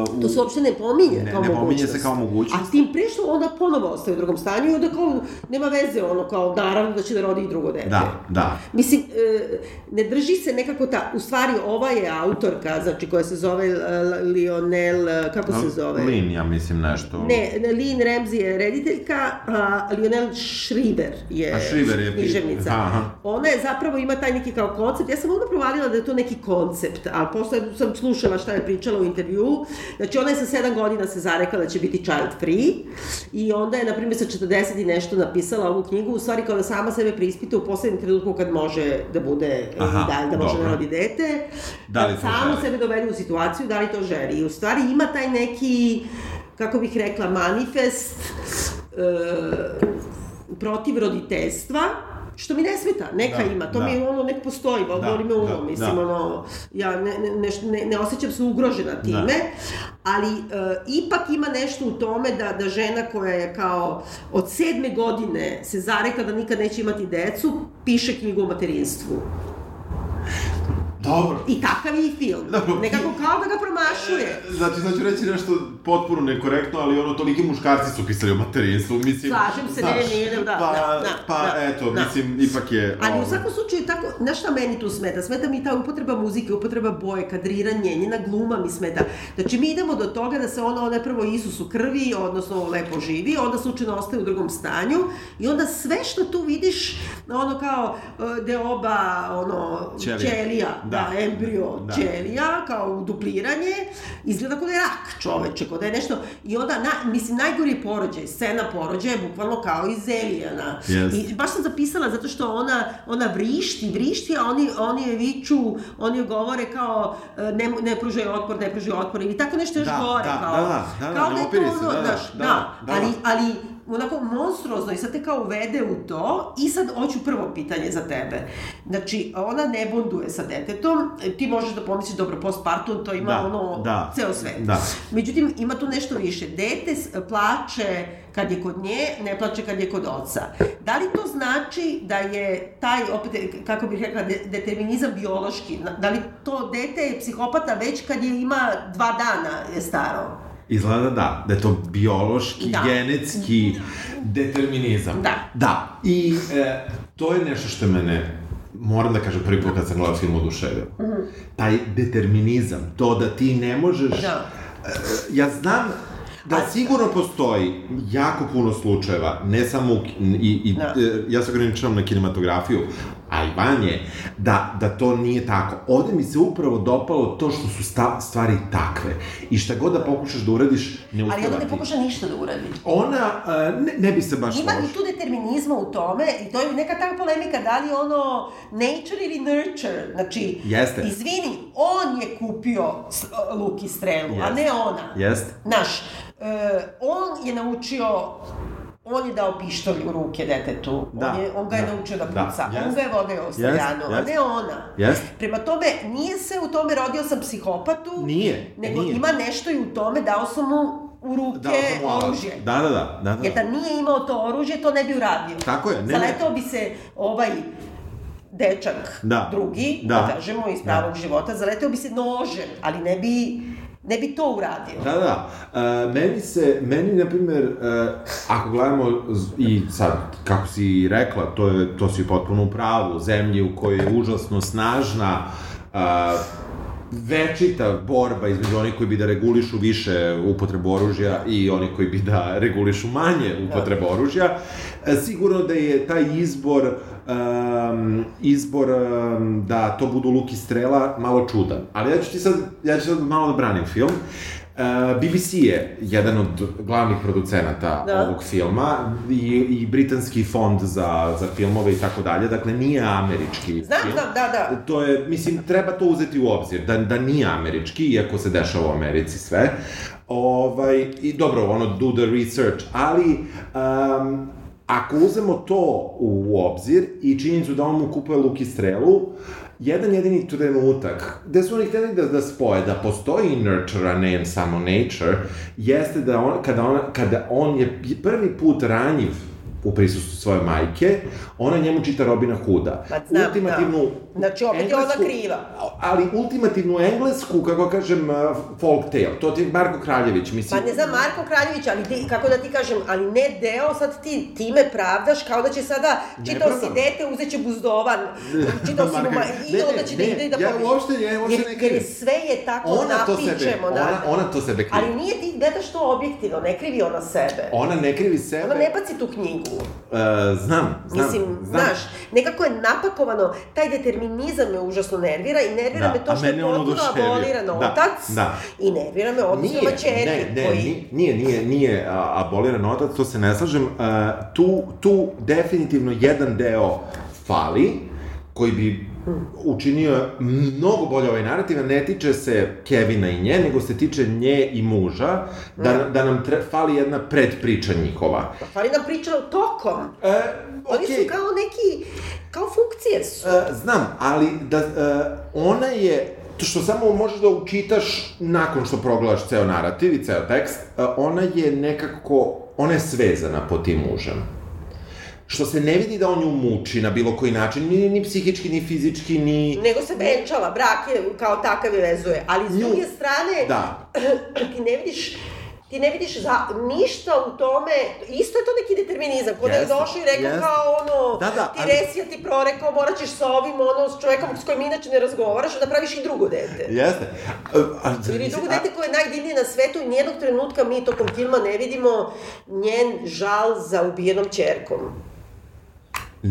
Speaker 2: uh, u...
Speaker 1: To se uopšte ne pominje
Speaker 2: Ne-
Speaker 1: kao
Speaker 2: ne pominje se kao mogućnost.
Speaker 1: A tim pre što onda ponovo ostaje u drugom stanju i onda kao, nema veze, ono, kao, naravno da će da rodi i drugo dete.
Speaker 2: Da, da.
Speaker 1: Mislim, e, ne drži se nekako ta, u stvari ova je autorka, znači koja se zove e, Lionel, e, kako se zove?
Speaker 2: Lin, ja mislim nešto.
Speaker 1: Ne, ne, Lynn Ramsey je rediteljka, a Lionel Shriver je,
Speaker 2: A Shriver je
Speaker 1: književnica.
Speaker 2: aha.
Speaker 1: Ona je zapravo ima taj neki kao koncept. Ja sam onda provalila da je to neki koncept, a posle sam slušala šta je pričala u intervju. Znači, ona je sa sedam godina se zarekla da će biti child free i onda je, na primjer, sa 40 i nešto napisala ovu knjigu, u stvari kao da sama sebe preispita u poslednjem trenutku kad može da bude
Speaker 2: Aha,
Speaker 1: dalje, da može da
Speaker 2: dobro.
Speaker 1: rodi dete.
Speaker 2: Da li to
Speaker 1: samu
Speaker 2: želi?
Speaker 1: sebe dovede u situaciju da li to želi. I u stvari ima taj neki, kako bih rekla, manifest e, protiv roditeljstva, što mi ne smeta, neka
Speaker 2: Da,
Speaker 1: ima, to
Speaker 2: da.
Speaker 1: mi ono nek postoji, da,
Speaker 2: Da,
Speaker 1: me umo,
Speaker 2: da,
Speaker 1: mislim,
Speaker 2: da.
Speaker 1: ono, ja ne, ne, ne, ne, osjećam se ugrožena time, ali e, ipak ima nešto u tome da, da žena koja je kao od sedme godine se zarekla da nikad neće imati decu, piše knjigu o materinstvu.
Speaker 2: Dobro.
Speaker 1: I takav je i film.
Speaker 2: Dobro.
Speaker 1: Nekako kao da ga promašuje.
Speaker 2: Znači, sad ću reći nešto potpuno nekorektno, ali ono, toliki muškarci su pisali o materinstvu, mislim...
Speaker 1: Slažem se, ne,
Speaker 2: znaš,
Speaker 1: ne, ne, da,
Speaker 2: pa,
Speaker 1: da, da,
Speaker 2: Pa,
Speaker 1: da,
Speaker 2: eto,
Speaker 1: da.
Speaker 2: mislim, ipak je...
Speaker 1: Ali u
Speaker 2: ovaj,
Speaker 1: svakom slučaju tako, znaš šta meni tu smeta? Smeta mi ta upotreba muzike, upotreba boje, kadriranje, njena gluma mi smeta. Znači mi idemo do toga da se ona, ona prvo Isus u krvi, odnosno lepo živi, onda slučajno ostaje u drugom stanju i onda sve što tu vidiš, ono kao e, deoba, ono,
Speaker 2: Ćelija.
Speaker 1: ćelija,
Speaker 2: Da.
Speaker 1: da, embrio
Speaker 2: Da.
Speaker 1: ćelija, kao dupliranje, izgleda kao da je rak čoveče, da je nešto, i onda, na, mislim, najgori je porođaj, scena porođaja je bukvalno kao iz Elijana.
Speaker 2: Yes.
Speaker 1: I baš sam zapisala zato što ona, ona vrišti, vrišti, a oni, oni je viču, oni joj govore kao e, ne, ne pružaju otpor, ne pružaju otpor, ili tako nešto još
Speaker 2: Da,
Speaker 1: gore,
Speaker 2: da,
Speaker 1: kao,
Speaker 2: da, da, da,
Speaker 1: kao
Speaker 2: ne
Speaker 1: da je
Speaker 2: opiri
Speaker 1: to
Speaker 2: se,
Speaker 1: ono,
Speaker 2: da, da,
Speaker 1: znaš,
Speaker 2: da,
Speaker 1: da,
Speaker 2: da.
Speaker 1: ali, ali onako monstruozno i sad te kao uvede u to i sad hoću prvo pitanje za tebe. Znači, ona ne bonduje sa detetom, ti možeš da pomisliš, dobro, postpartum, to ima
Speaker 2: Da,
Speaker 1: ono,
Speaker 2: da,
Speaker 1: ceo svet.
Speaker 2: da.
Speaker 1: Međutim, ima tu nešto više. Dete plače kad je kod nje, ne plače kad je kod oca. Da li to znači da je taj, opet, kako bih rekla, de, determinizam biološki, da li to dete je psihopata već kad je ima dva dana je staro?
Speaker 2: Izgleda da, da je to biološki,
Speaker 1: Da.
Speaker 2: genetski determinizam.
Speaker 1: Da.
Speaker 2: Da, i e, to je nešto što mene, moram da kažem, prvi put kad sam gledao film oduševio. Taj determinizam, to da ti ne možeš...
Speaker 1: Da.
Speaker 2: E, ja znam da sigurno postoji jako puno slučajeva, ne samo u, i, i
Speaker 1: Da.
Speaker 2: e, ja se ograničavam na kinematografiju, a i vanje, da, da to nije tako. Ovde mi se upravo dopalo to što su sta, stvari takve. I šta god da pokušaš da uradiš, ne uspeva
Speaker 1: Ali onda ne pokuša ništa da uradi.
Speaker 2: Ona, e, ne, ne bi se baš
Speaker 1: Ima i tu determinizma u tome i to je neka takva polemika da li ono nature ili nurture. Znači,
Speaker 2: Jeste.
Speaker 1: izvini, on je kupio s- luk i strelu, a
Speaker 2: Jeste.
Speaker 1: ne ona.
Speaker 2: Jeste.
Speaker 1: Znaš, e, on je naučio on je dao pištolj u ruke detetu.
Speaker 2: Da,
Speaker 1: on, je, on ga je
Speaker 2: da,
Speaker 1: naučio da
Speaker 2: da,
Speaker 1: puca.
Speaker 2: jest.
Speaker 1: on ga je vodio u staljanu, a
Speaker 2: jest.
Speaker 1: ne ona.
Speaker 2: Jeste.
Speaker 1: Prema tome, nije se u tome rodio sam psihopatu,
Speaker 2: Nije,
Speaker 1: nego
Speaker 2: nije.
Speaker 1: ima nešto i u tome, dao sam mu u ruke
Speaker 2: Da,
Speaker 1: oružje.
Speaker 2: Da, da, da. da, da.
Speaker 1: Jer da nije imao to oružje, to ne bi uradio.
Speaker 2: Tako je, ne, ne.
Speaker 1: Zaletao bi se ovaj dečak
Speaker 2: Da.
Speaker 1: drugi, da,
Speaker 2: Da.
Speaker 1: kažemo, iz
Speaker 2: Da.
Speaker 1: pravog života, zaletao bi se nožem, ali ne bi, ne bi to uradio.
Speaker 2: Da, da. E, meni se, meni, na primjer, e, ako gledamo i sad, kako si rekla, to, je, to si potpuno u pravu, zemlje u kojoj je užasno snažna, a, večita borba između onih koji bi da regulišu više upotrebu oružja i oni koji bi da regulišu manje upotrebu oružja, e, sigurno da je taj izbor um, izbor um, da to budu luk i strela malo čudan. Ali ja ću ti sad, ja ću sad malo da branim film. Uh, BBC je jedan od glavnih producenata
Speaker 1: Da.
Speaker 2: ovog filma i, i britanski fond za, za filmove i tako dalje, dakle nije američki
Speaker 1: Znam,
Speaker 2: film.
Speaker 1: znam, da, da.
Speaker 2: To je, mislim, treba to uzeti u obzir, da, da nije američki, iako se dešava u Americi sve. Ovaj, I dobro, ono, do the research, ali um, ako uzmemo to u obzir i činjenicu da on mu kupuje luk i strelu, jedan jedini trenutak gde su oni hteli da, da spoje, da postoji nurture, a ne samo nature, jeste da on, kada, on, kada on je prvi put ranjiv u prisustvu svoje majke, ona njemu čita Robina Hooda.
Speaker 1: Pa znam,
Speaker 2: ultimativnu
Speaker 1: da. Znači, opet je ona
Speaker 2: englesku-
Speaker 1: kriva.
Speaker 2: Ali ultimativnu englesku, kako kažem, uh, folk tale. To ti Marko Kraljević, mislim.
Speaker 1: Pa ne znam, Marko Kraljević, ali ti, kako da ti kažem, ali ne deo, sad ti time pravdaš kao da će sada, čitao si dete, uzet će buzdovan, čitao si mu, i
Speaker 2: Ne,
Speaker 1: onda
Speaker 2: ne,
Speaker 1: će da
Speaker 2: ne,
Speaker 1: ide i da
Speaker 2: ja
Speaker 1: pobedi.
Speaker 2: uopšte- ja uopšte
Speaker 1: Jer-
Speaker 2: ne
Speaker 1: Jer
Speaker 2: krivim.
Speaker 1: sve je tako
Speaker 2: Ona to sebe,
Speaker 1: napičemo,
Speaker 2: ona,
Speaker 1: da.
Speaker 2: ona to sebe krivi.
Speaker 1: Ali nije ti gledaš to objektivno, ne krivi ona sebe.
Speaker 2: Ona ne krivi sebe.
Speaker 1: Ona ne baci tu knjigu.
Speaker 2: Uh, znam, znam.
Speaker 1: Mislim,
Speaker 2: znam.
Speaker 1: znaš, nekako je napakovano, taj determinizam me užasno nervira i nervira
Speaker 2: Da,
Speaker 1: me to što je potpuno aboliran
Speaker 2: Da,
Speaker 1: otac
Speaker 2: da.
Speaker 1: i nervira me odnos
Speaker 2: Nije,
Speaker 1: čerke
Speaker 2: ne, ne,
Speaker 1: koji...
Speaker 2: nije, nije, nije, aboliran otac, to se ne slažem. Uh, tu, tu definitivno jedan deo fali, koji bi učinio mnogo bolje ovaj narativ, ne tiče se Kevina i nje, nego se tiče nje i muža, da, da nam tre, fali jedna predpriča njihova.
Speaker 1: Fali nam priča tokom.
Speaker 2: E,
Speaker 1: Oni
Speaker 2: okej.
Speaker 1: su kao neki, kao funkcije su.
Speaker 2: E, znam, ali da, e, ona je, to što samo možeš da učitaš nakon što progledaš ceo narativ i ceo tekst, e, ona je nekako, ona je svezana po tim mužem. Što se ne vidi da on nju muči na bilo koji način, ni, ni psihički, ni fizički, ni...
Speaker 1: Nego se venčala, brak je kao takav je vezuje. Ali s druge strane,
Speaker 2: Da.
Speaker 1: ti ne vidiš ti ne vidiš za, ništa u tome, isto je to neki determinizam, ko da je došao i rekao
Speaker 2: jeste.
Speaker 1: kao ono,
Speaker 2: Da, da,
Speaker 1: ti
Speaker 2: ali-
Speaker 1: resija ti prorekao, morat ćeš sa ovim, ono, s čovekom s kojim inače ne razgovaraš, da praviš i drugo dete.
Speaker 2: Jeste. A, a,
Speaker 1: Ili drugo
Speaker 2: a-
Speaker 1: dete koje je najdivnije na svetu i nijednog trenutka mi tokom filma ne vidimo njen žal za ubijenom čerkom.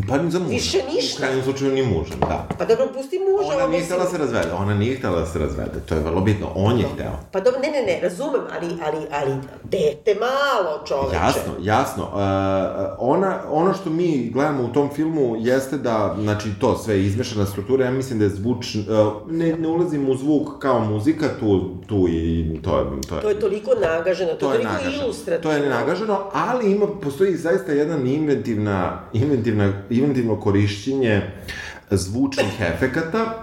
Speaker 2: Pa ni za muža.
Speaker 1: Više ništa.
Speaker 2: U krajnjem slučaju ni muža, da.
Speaker 1: Pa dobro, pusti muža,
Speaker 2: Ona nije htela da se razvede, ona nije htela da se razvede, to je vrlo bitno, on je hteo.
Speaker 1: Pa dobro, ne, ne, ne, razumem, ali, ali, ali, dete malo, čoveče.
Speaker 2: Jasno, jasno. Uh, ona, ono što mi gledamo u tom filmu jeste da, znači, to sve izmešana struktura, ja mislim da je zvuč, uh, ne, ne ulazim u zvuk kao muzika, tu, tu i to je, to je,
Speaker 1: To je toliko nagaženo, to,
Speaker 2: to
Speaker 1: je
Speaker 2: je
Speaker 1: toliko
Speaker 2: nagaženo.
Speaker 1: ilustrativno.
Speaker 2: To je nenagaženo, ali ima, postoji zaista jedan inventivna, inventivna, inventivno korišćenje zvučnih efekata,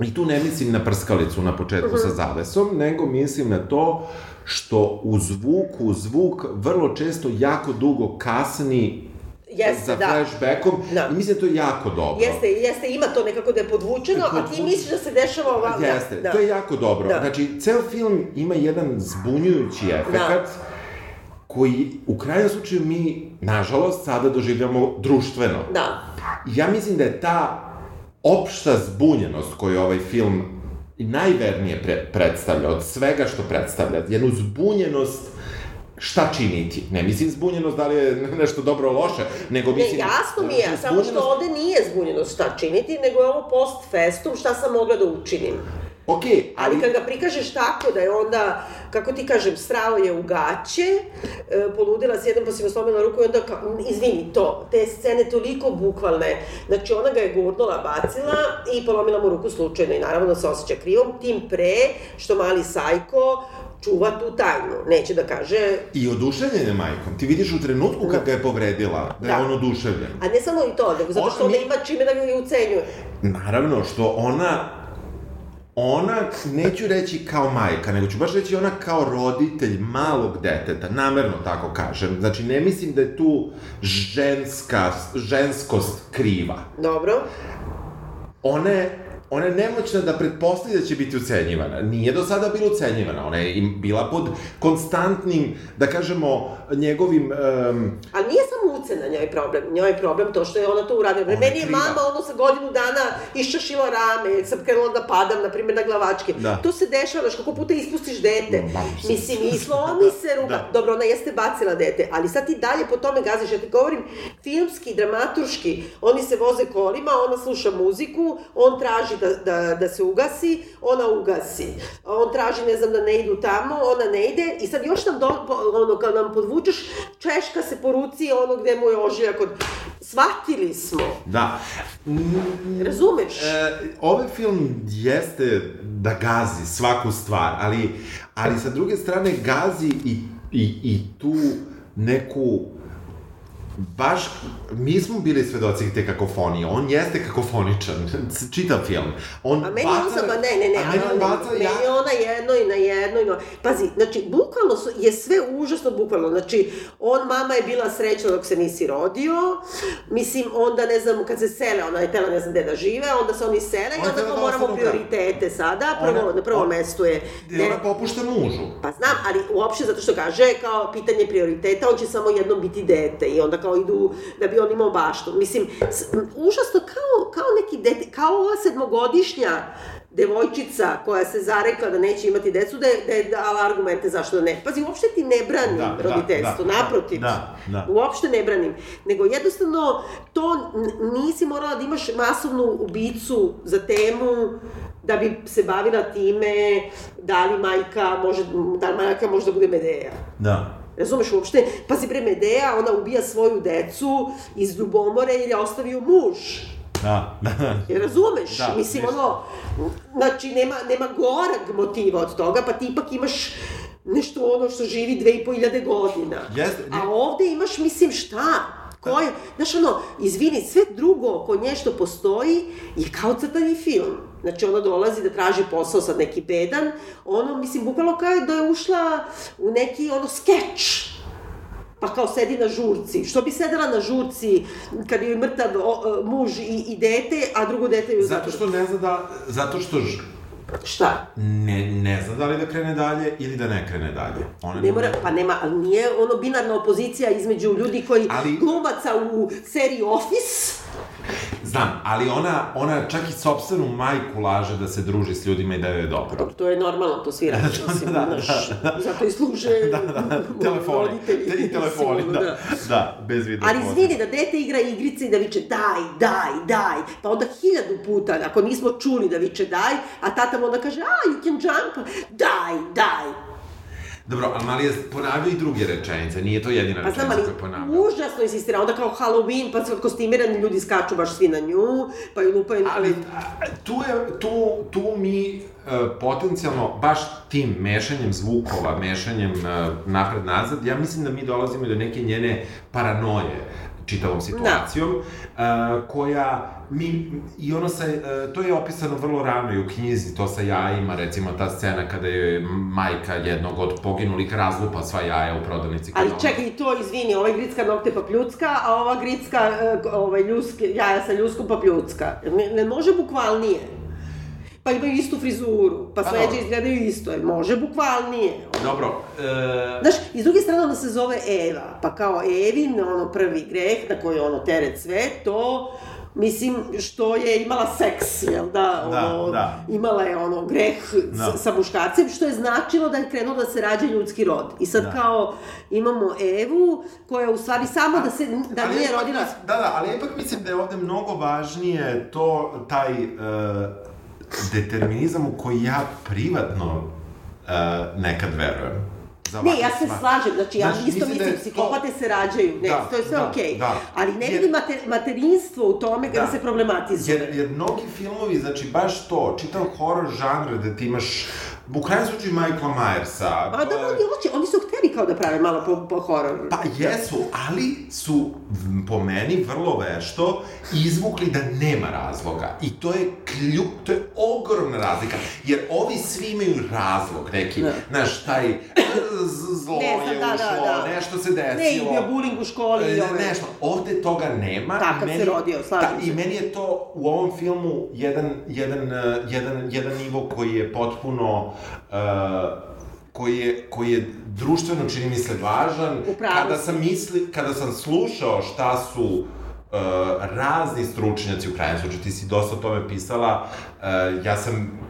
Speaker 2: I tu ne mislim na prskalicu na početku sa zavesom, nego mislim na to što u zvuku, zvuk vrlo često jako dugo kasni
Speaker 1: Jeste,
Speaker 2: za
Speaker 1: da.
Speaker 2: flashbackom
Speaker 1: Da.
Speaker 2: i mislim da je to jako dobro.
Speaker 1: Jeste, jeste, ima to nekako da je podvučeno, a ti misliš da se dešava ovako.
Speaker 2: Jeste,
Speaker 1: da.
Speaker 2: to je jako dobro.
Speaker 1: Da.
Speaker 2: Znači, ceo film ima jedan zbunjujući efekat koji u krajnjem slučaju mi, nažalost, sada doživljamo društveno.
Speaker 1: Da.
Speaker 2: Ja mislim da je ta opšta zbunjenost koju ovaj film najvernije pre predstavlja, od svega što predstavlja, jednu zbunjenost šta činiti. Ne mislim zbunjenost da li je nešto dobro loše, nego
Speaker 1: Ne,
Speaker 2: mislim...
Speaker 1: jasno mi je,
Speaker 2: znači,
Speaker 1: samo što ovde nije zbunjenost šta činiti, nego je ovo post festum šta sam mogla da učinim.
Speaker 2: Ok,
Speaker 1: Ali kad ga prikažeš tako da je onda, kako ti kažem, strao je u gaće, e, poludila s jednom pa si slomila ruku i onda, kao, izvini, to, te scene toliko bukvalne. Znači, ona ga je gurnula, bacila i polomila mu ruku slučajno i naravno da se osjeća krivom, tim pre što mali sajko čuva tu tajnu. Neće da kaže,
Speaker 2: I oduševljen je majkom. Ti vidiš u trenutku kad ga je povredila, da je
Speaker 1: Da.
Speaker 2: on oduševljen.
Speaker 1: a ne samo i to, nego zato što
Speaker 2: Ona
Speaker 1: ona
Speaker 2: mi-
Speaker 1: ima čime da ga je ucenjuje.
Speaker 2: Naravno, što ona ona, neću reći kao majka, nego ću baš reći ona kao roditelj malog deteta, namerno tako kažem. Znači, ne mislim da je tu ženska, ženskost kriva.
Speaker 1: Dobro.
Speaker 2: Ona je, ona je nemoćna da pretpostavi da će biti ucenjivana. Nije do sada bila ucenjivana, ona je im bila pod konstantnim, da kažemo, njegovim... Um,
Speaker 1: Ali nije samo ucena njoj problem, njoj je problem to što je ona to uradila.
Speaker 2: Ona
Speaker 1: Meni je
Speaker 2: kriva.
Speaker 1: mama ono sa godinu dana iščašila rame, sam krenula da padam, na primjer, na glavačke.
Speaker 2: Da.
Speaker 1: To se dešava, znaš, kako puta ispustiš dete.
Speaker 2: Ma, mislim,
Speaker 1: i slomi se ruka.
Speaker 2: Da.
Speaker 1: Dobro, ona jeste bacila dete, ali sad ti dalje po tome gaziš. Ja ti govorim, filmski, dramaturški, oni se voze kolima, ona sluša muziku, on traži da, da, da se ugasi, ona ugasi. On traži, ne znam, da ne idu tamo, ona ne ide. I sad još nam, do, ono, kad nam podvučeš, češka se po ruci ono gde mu je ožiljak od... Shvatili smo.
Speaker 2: da.
Speaker 1: Razumeš?
Speaker 2: E, ovaj film jeste da gazi svaku stvar, ali, ali sa druge strane gazi i, i, i tu neku baš, mi smo bili svedoci te kakofonije, on jeste kakofoničan, čitav film. On
Speaker 1: A meni
Speaker 2: baca,
Speaker 1: on ba ne, ne, ne,
Speaker 2: a meni on baca
Speaker 1: meni
Speaker 2: ja,
Speaker 1: ona jedno i na jedno i na... Pazi, znači, bukvalno su, je sve užasno bukvalno, znači, on, mama je bila srećna dok se nisi rodio, mislim, onda, ne znam, kad se sele, ona je tela, ne znam gde da žive, onda se oni sele i onda
Speaker 2: da
Speaker 1: moramo prioritete sada, prvo,
Speaker 2: Ona-
Speaker 1: na prvom
Speaker 2: ona-
Speaker 1: mestu je...
Speaker 2: gde ona popušta mužu.
Speaker 1: Pa znam, ali uopšte zato što kaže kao pitanje prioriteta, on će samo jednom biti dete i onda kao idu da bi on imao baštu. Mislim, užasno kao, kao neki dete, kao ova sedmogodišnja devojčica koja se zarekla da neće imati decu, da je, da je dala argumente zašto da ne. Pazi, uopšte ti ne branim
Speaker 2: Da, da,
Speaker 1: roditeljstvo,
Speaker 2: da,
Speaker 1: naprotiv.
Speaker 2: da, da.
Speaker 1: Uopšte ne branim. Nego jednostavno, to nisi morala da imaš masovnu ubicu za temu da bi se bavila time da li majka može, da li majka može da bude Medeja.
Speaker 2: Da.
Speaker 1: Razumeš uopšte? Pazi bre Medeja, ona ubija svoju decu iz ljubomore jer je ostavio muž.
Speaker 2: Da, da, da.
Speaker 1: Razumeš?
Speaker 2: Da,
Speaker 1: Mislim,
Speaker 2: ništa.
Speaker 1: ono, znači, nema, nema gorag motiva od toga, pa ti ipak imaš nešto ono što živi dve i po hiljade godina.
Speaker 2: Jeste,
Speaker 1: A ovde imaš, mislim, šta? Ko je, znaš ono, izvini, sve drugo oko nje što postoji je kao crtani film. Znači, ona dolazi da traži posao sad neki bedan, ono, mislim, bukvalno kao da je ušla u neki, ono, skeč pa kao sedi na žurci. Što bi sedela na žurci kad je mrtav o, muž i, i dete, a drugo dete je u
Speaker 2: Zato što ne zna da, zato što ž,
Speaker 1: Šta?
Speaker 2: ne, ne zna da li da krene dalje ili da ne krene dalje. Ona
Speaker 1: Ne mora, pa nema, ali nije ono binarna opozicija između ljudi koji
Speaker 2: Ali-
Speaker 1: glumaca u seriji Office
Speaker 2: Znam, ali ona, ona čak i sobstvenu majku laže da se druži s ljudima i da joj je dobro.
Speaker 1: Dobro, to je normalno, to svi radi, mislim, da, znaš, da, da. zato i služe
Speaker 2: da, da, da. telefoni,
Speaker 1: roditelji.
Speaker 2: Te, i telefoni, da, da, da, bez video
Speaker 1: Ali izvini, da dete igra igrice i da viče daj, daj, daj, pa onda hiljadu puta, ako nismo čuli da viče daj, a tata mu onda kaže, a, you can jump, daj, daj,
Speaker 2: Dobro, ali Malija ponavlja i druge rečenice, nije to jedina pa, rečenica
Speaker 1: koju ponavlja. Užasno insistira, onda kao Halloween, pa kostimirani ljudi skaču baš svi na nju, pa i lupaju...
Speaker 2: Ali tu, je, tu, tu mi uh, potencijalno, baš tim mešanjem zvukova, mešanjem uh, napred-nazad, ja mislim da mi dolazimo do neke njene paranoje čitavom situacijom, da. uh, koja mi, i ono sa, uh, to je opisano vrlo rano i u knjizi, to sa jajima, recimo ta scena kada je majka jednog od poginulih razlupa sva jaja u prodavnici.
Speaker 1: Ali čekaj, to, izvini, ovaj gricka nokte pa pljucka, a ova gricka, uh, ovaj ljuske, jaja sa ljuskom pa pljucka. Ne, ne može bukvalnije pa imaju istu frizuru, pa, pa sleđe izgledaju isto, jer može bukvalnije.
Speaker 2: Dobro.
Speaker 1: E... Znaš, i s druge strane ona se zove Eva, pa kao Evin, ono prvi greh na koji ono teret sve, to mislim, što je imala seks, jel da?
Speaker 2: da ono, da.
Speaker 1: Imala je ono greh da. sa muškarcem, što je značilo da je krenuo da se rađa ljudski rod. I sad da. kao imamo Evu, koja u stvari samo da se, da ali nije rodila...
Speaker 2: Da, da, ali ipak mislim da je ovde mnogo važnije to, taj... Uh, determinizam u koji ja privatno uh, nekad verujem.
Speaker 1: Za ne, ja se stvar. slažem, znači ja znači, isto mislim, da psihopate to... se rađaju, ne, da, to je sve da, okej, okay. da. ali ne vidim mater, materinstvo u tome kada da. se problematizuje.
Speaker 2: Jer, jer mnogi filmovi, znači baš to, čitav horror žanr gde ti imaš u krajnjem slučaju Michaela Myersa.
Speaker 1: Pa da, oni, hoće, oni su hteli kao da prave malo po, po horor.
Speaker 2: Pa jesu, ali su po meni vrlo vešto izvukli da nema razloga. I to je kljup, to je ogromna razlika. Jer ovi svi imaju razlog neki. Da. Znaš, taj zlo ne, je da, ušlo, da, da. nešto se desilo.
Speaker 1: Ne, imao bullying u školi e,
Speaker 2: ove. Nešto, ovde toga nema.
Speaker 1: Takav meni, se rodio, slažem da,
Speaker 2: se. I meni je to u ovom filmu jedan, jedan, e, jedan, jedan nivo koji je potpuno uh, koji je, koji je društveno, čini mi se, važan. Kada sam, misli, kada sam slušao šta su uh, razni stručnjaci u krajnjem slučaju, ti si dosta o tome pisala, uh, ja sam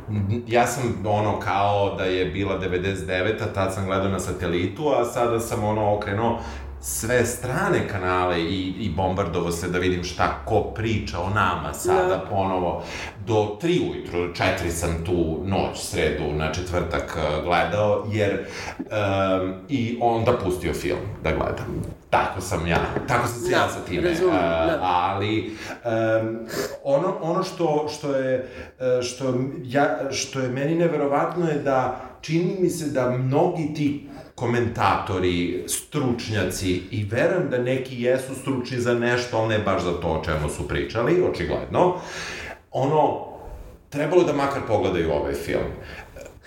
Speaker 2: ja sam ono kao da je bila 99, a tad sam gledao na satelitu, a sada sam ono okrenuo sve strane kanale i, i bombardovo se da vidim šta ko priča o nama sada da. ponovo. Do tri ujutru, četiri sam tu noć, sredu, na četvrtak uh, gledao, jer um, i onda pustio film da gledam. Tako sam ja, tako sam se da, ja sa time.
Speaker 1: Razumem, uh, da.
Speaker 2: Ali, um, ono, ono što, što je, uh, što, ja, što je meni neverovatno je da čini mi se da mnogi ti komentatori, stručnjaci i verujem da neki jesu stručni za nešto, ali ne baš za to o čemu su pričali, očigledno. Ono, trebalo da makar pogledaju ovaj film.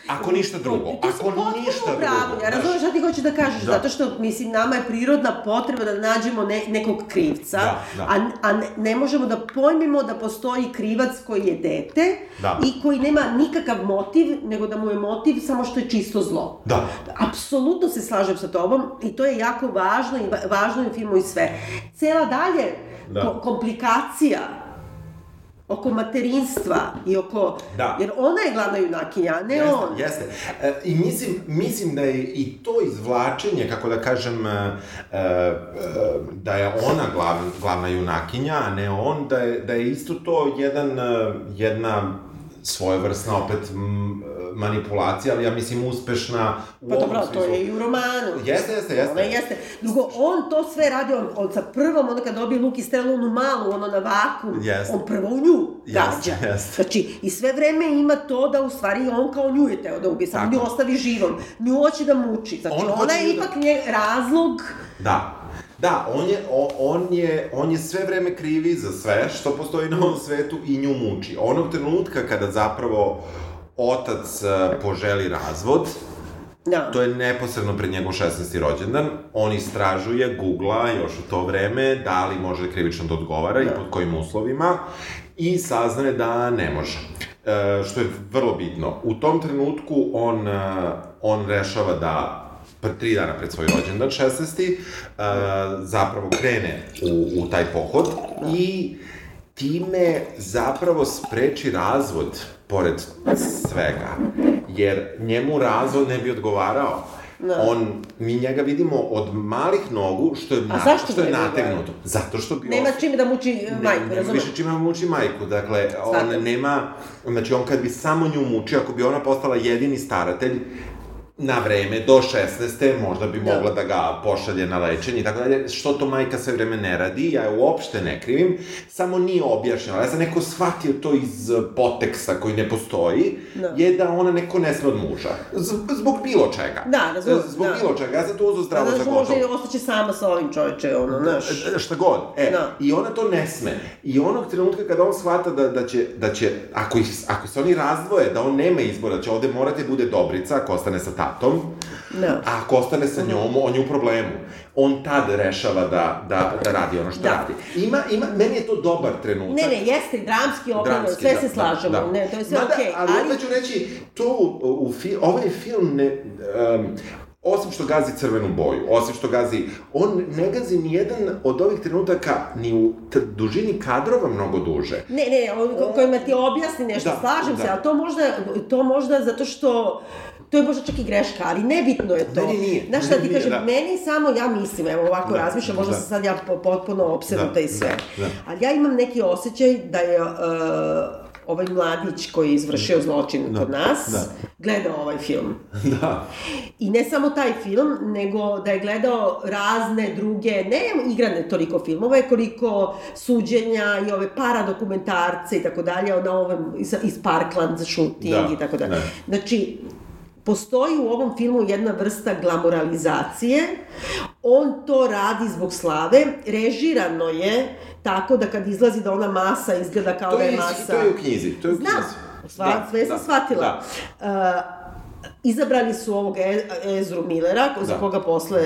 Speaker 2: Ako ništa drugo, to, to ako ništa pravo. drugo.
Speaker 1: Ja razumem šta ti hoćeš da kažeš, da. zato što, mislim, nama je prirodna potreba da nađemo ne, nekog krivca, da, da. a, a ne, ne možemo da pojmimo da postoji krivac koji je dete da. i koji nema nikakav motiv, nego da mu je motiv samo što je čisto zlo.
Speaker 2: Da.
Speaker 1: Apsolutno se slažem sa tobom i to je jako važno i važno je filmu i sve. Cela dalje da. ko komplikacija oko materinstva i oko... Da. Jer ona je glavna junakinja, a ne
Speaker 2: jeste,
Speaker 1: on.
Speaker 2: Jeste, e, I mislim, mislim da je i to izvlačenje, kako da kažem, e, e, da je ona glavna, glavna junakinja, a ne on, da je, da je isto to jedan, e, jedna svojevrsna opet m, manipulacija, ali ja mislim uspešna
Speaker 1: u Pa dobro, to je i u romanu.
Speaker 2: Jeste, jeste, jeste.
Speaker 1: Ove, jeste. Drugo, on to sve radi, on, on sa prvom, onda kad dobije Luki Strelu, onu malu, ono na vaku, jeste. on prvo u nju gađa. Jeste, jeste. Znači, i sve vreme ima to da u stvari on kao nju je teo da ubije, samo nju ostavi živom. Nju hoće da muči. Znači, on ona je da- ipak nje razlog...
Speaker 2: Da, Da, on je, on, je, on je sve vreme krivi za sve što postoji na ovom svetu i nju muči. Onog trenutka kada zapravo otac e, poželi razvod, Da. To je neposredno pred njegov 16. rođendan. On istražuje, googla još u to vreme da li može krivično da odgovara da. i pod kojim uslovima i saznaje da ne može. E, što je vrlo bitno. U tom trenutku on, e, on rešava da tri dana pred svoj rođendan, 16. Uh, zapravo krene u, u taj pohod i time zapravo spreči razvod pored svega, jer njemu razvod ne bi odgovarao.
Speaker 1: Da.
Speaker 2: On, mi njega vidimo od malih nogu, što je, na, što je nategnuto. Zato što bi
Speaker 1: Nema
Speaker 2: ostao-
Speaker 1: čime da muči
Speaker 2: Ne-
Speaker 1: majku,
Speaker 2: nema više čime muči majku, dakle,
Speaker 1: Shvatam.
Speaker 2: on nema, znači on kad bi samo nju mučio, ako bi ona postala jedini staratelj, na vreme, do 16. možda bi
Speaker 1: Da.
Speaker 2: mogla da ga pošalje na lečenje i tako dalje, što to majka sve vreme ne radi, ja je uopšte ne krivim, samo nije objašnjeno. Ja sam neko shvatio to iz poteksta koji ne postoji,
Speaker 1: Da.
Speaker 2: je da ona neko ne sme od muža. Z- zbog bilo čega.
Speaker 1: Da, razumem,
Speaker 2: Zbog
Speaker 1: da.
Speaker 2: bilo čega. Ja sam to uzao zdravo
Speaker 1: Znaš,
Speaker 2: za gotovo.
Speaker 1: ostaće sama sa ovim čoveče, ono, znaš.
Speaker 2: E, Šta god. E,
Speaker 1: Da.
Speaker 2: i ona to ne sme. I onog trenutka kada on shvata da, da će, da će ako, ih, ako se oni razdvoje, da on nema izbora, da će ovde morati da bude Dobrica, ako ostane sa tatom,
Speaker 1: Da.
Speaker 2: a ako ostane sa njom, on je u problemu. On tad rešava da, da, da radi ono što
Speaker 1: Da.
Speaker 2: radi. Ima, ima, meni je to dobar trenutak.
Speaker 1: Ne, ne, jeste, dramski
Speaker 2: Dramski,
Speaker 1: sve
Speaker 2: da,
Speaker 1: se
Speaker 2: da,
Speaker 1: slažemo,
Speaker 2: da.
Speaker 1: ne, to je sve okej,
Speaker 2: ali,
Speaker 1: ali...
Speaker 2: opet ću reći, to u, u fi, ovaj film ne... Um, osim što gazi crvenu boju, osim što gazi, on ne gazi ni jedan od ovih trenutaka ni u dužini kadrova mnogo duže.
Speaker 1: Ne, ne, on ko- kojima ti objasni nešto,
Speaker 2: Da,
Speaker 1: slažem se,
Speaker 2: da.
Speaker 1: a to možda, to možda zato što to je možda čak i greška, ali nebitno je to.
Speaker 2: Meni nije,
Speaker 1: Znaš šta ti kažem,
Speaker 2: da.
Speaker 1: meni samo, ja mislim, evo ovako
Speaker 2: Da,
Speaker 1: razmišljam, možda
Speaker 2: da.
Speaker 1: sam sad ja po- potpuno opsednuta
Speaker 2: Da,
Speaker 1: i sve.
Speaker 2: da, da.
Speaker 1: Ali ja imam neki osjećaj da je uh, ovaj mladić koji je izvršio zločin
Speaker 2: Da,
Speaker 1: kod nas,
Speaker 2: da.
Speaker 1: gledao ovaj film.
Speaker 2: da.
Speaker 1: I ne samo taj film, nego da je gledao razne druge, ne igrane toliko filmove, koliko suđenja i ove paradokumentarce i tako dalje, na ovom, iz, iz Parkland shooting
Speaker 2: Da,
Speaker 1: i tako dalje.
Speaker 2: da.
Speaker 1: Znači, postoji u ovom filmu jedna vrsta glamoralizacije, on to radi zbog slave, režirano je tako da kad izlazi da ona masa izgleda kao
Speaker 2: To
Speaker 1: da
Speaker 2: je,
Speaker 1: je masa...
Speaker 2: to je u knjizi, to je u
Speaker 1: Znam,
Speaker 2: knjizi.
Speaker 1: sva,
Speaker 2: Da,
Speaker 1: sve sam
Speaker 2: da,
Speaker 1: shvatila.
Speaker 2: da.
Speaker 1: Uh, izabrali su ovog e Ezru Millera, ko, za
Speaker 2: Da.
Speaker 1: koga posle,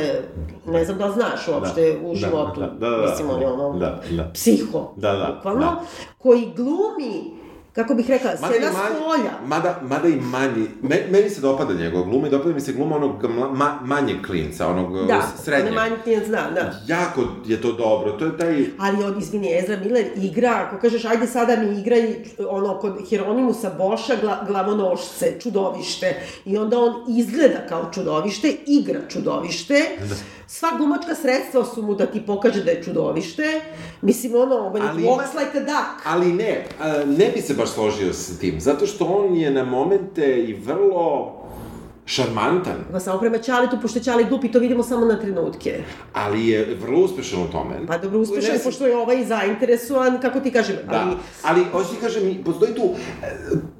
Speaker 1: ne znam da znaš uopšte u
Speaker 2: da,
Speaker 1: životu,
Speaker 2: da, da, da,
Speaker 1: mislim on je ono,
Speaker 2: da, da.
Speaker 1: psiho,
Speaker 2: Da, da,
Speaker 1: bukvalno,
Speaker 2: da.
Speaker 1: koji glumi, kako bih rekla,
Speaker 2: Mada manji-
Speaker 1: spolja.
Speaker 2: Mada, mada i manji, me, meni se dopada njegov gluma i dopada mi se gluma onog ma, manjeg klinca, onog
Speaker 1: Da,
Speaker 2: uh, srednjeg.
Speaker 1: je manji klinac, da, da.
Speaker 2: Jako je to dobro, to je taj...
Speaker 1: Ali on, izvini, Ezra Miller igra, ako kažeš, ajde sada mi igraj ono, kod Hieronymusa Boša gla, glavonošce, čudovište. I onda on izgleda kao čudovište, igra čudovište.
Speaker 2: Da.
Speaker 1: Sva glumačka sredstva su mu da ti pokaže da je čudovište. Mislim, ono, when it walks like a duck.
Speaker 2: Ali ne, ne bi se baš složio sa tim, zato što on je na momente i vrlo šarmantan,
Speaker 1: Pa samo prema Ćalitu, pošto je Ćali glup i to vidimo samo na trenutke.
Speaker 2: ali je vrlo uspešan u tome.
Speaker 1: Pa dobro, uspešan,
Speaker 2: Ne,
Speaker 1: pošto je ovaj zainteresovan, kako ti kažem,
Speaker 2: Da,
Speaker 1: ali...
Speaker 2: ali hoću ti kažem, postoji tu, e,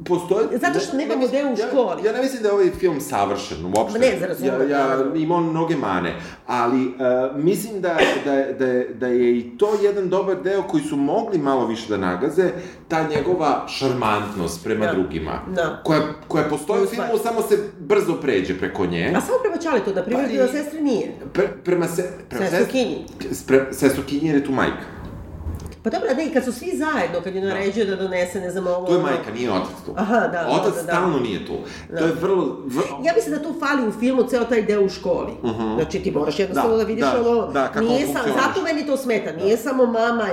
Speaker 2: postoji...
Speaker 1: Zato što nemamo
Speaker 2: mislim-
Speaker 1: deo u
Speaker 2: ja-
Speaker 1: školi.
Speaker 2: Ja, ne mislim da je ovaj film savršen, uopšte.
Speaker 1: Ma ne, razumem,
Speaker 2: Ja, ja
Speaker 1: naravno.
Speaker 2: ima on mnoge mane, ali uh, mislim da, da, da, je, da je i to jedan dobar deo koji su mogli malo više da nagaze, ta njegova šarmantnost prema
Speaker 1: Da.
Speaker 2: drugima,
Speaker 1: Da.
Speaker 2: koja, koja postoji u filmu, samo se brzo pređe preko nje.
Speaker 1: A samo prema Ćalitu, na primjer,
Speaker 2: Pa i-
Speaker 1: da sestri nije.
Speaker 2: Pre, prema se... Prema
Speaker 1: Sestru
Speaker 2: sest-
Speaker 1: Kinji.
Speaker 2: Pre, sestru Kinji jer je tu majka.
Speaker 1: Pa dobro, ne, i kad su svi zajedno, kad je naređio da donese, ne znam, ovo...
Speaker 2: To je majka, nije otac tu.
Speaker 1: Aha, da,
Speaker 2: Otac
Speaker 1: da, da.
Speaker 2: stalno nije tu. To je vrlo... vrlo...
Speaker 1: Ja mislim da tu fali u filmu ceo taj deo u školi. Znači ti moraš jednostavno da,
Speaker 2: Da,
Speaker 1: vidiš
Speaker 2: da,
Speaker 1: ono,
Speaker 2: da, kako
Speaker 1: nije sam, zato meni to smeta, nije samo mama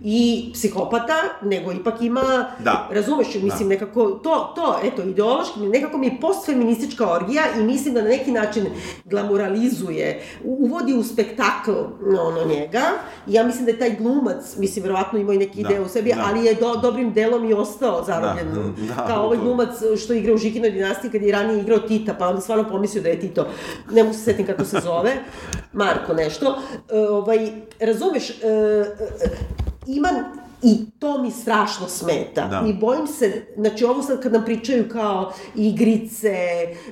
Speaker 1: i psihopata, nego ipak ima,
Speaker 2: Da.
Speaker 1: razumeš, mislim nekako, to, to, eto, ideološki, nekako mi je postfeministička orgija i mislim da na neki način glamuralizuje, u- uvodi u spektakl ono njega, ja mislim da je taj glumac, mislim, verovatno ima i neki
Speaker 2: Da,
Speaker 1: deo u sebi,
Speaker 2: da.
Speaker 1: ali je do, dobrim delom i ostao zarobljen,
Speaker 2: Da, da,
Speaker 1: kao ovaj glumac što igra u Žikinoj dinastiji kad je ranije igrao Tita, pa onda stvarno pomislio da je Tito, ne mogu se setim kako se zove, Marko nešto, e, ovaj, razumeš, e, e, ima I to mi strašno smeta.
Speaker 2: Da.
Speaker 1: I bojim se, znači ovo sad kad nam pričaju kao igrice,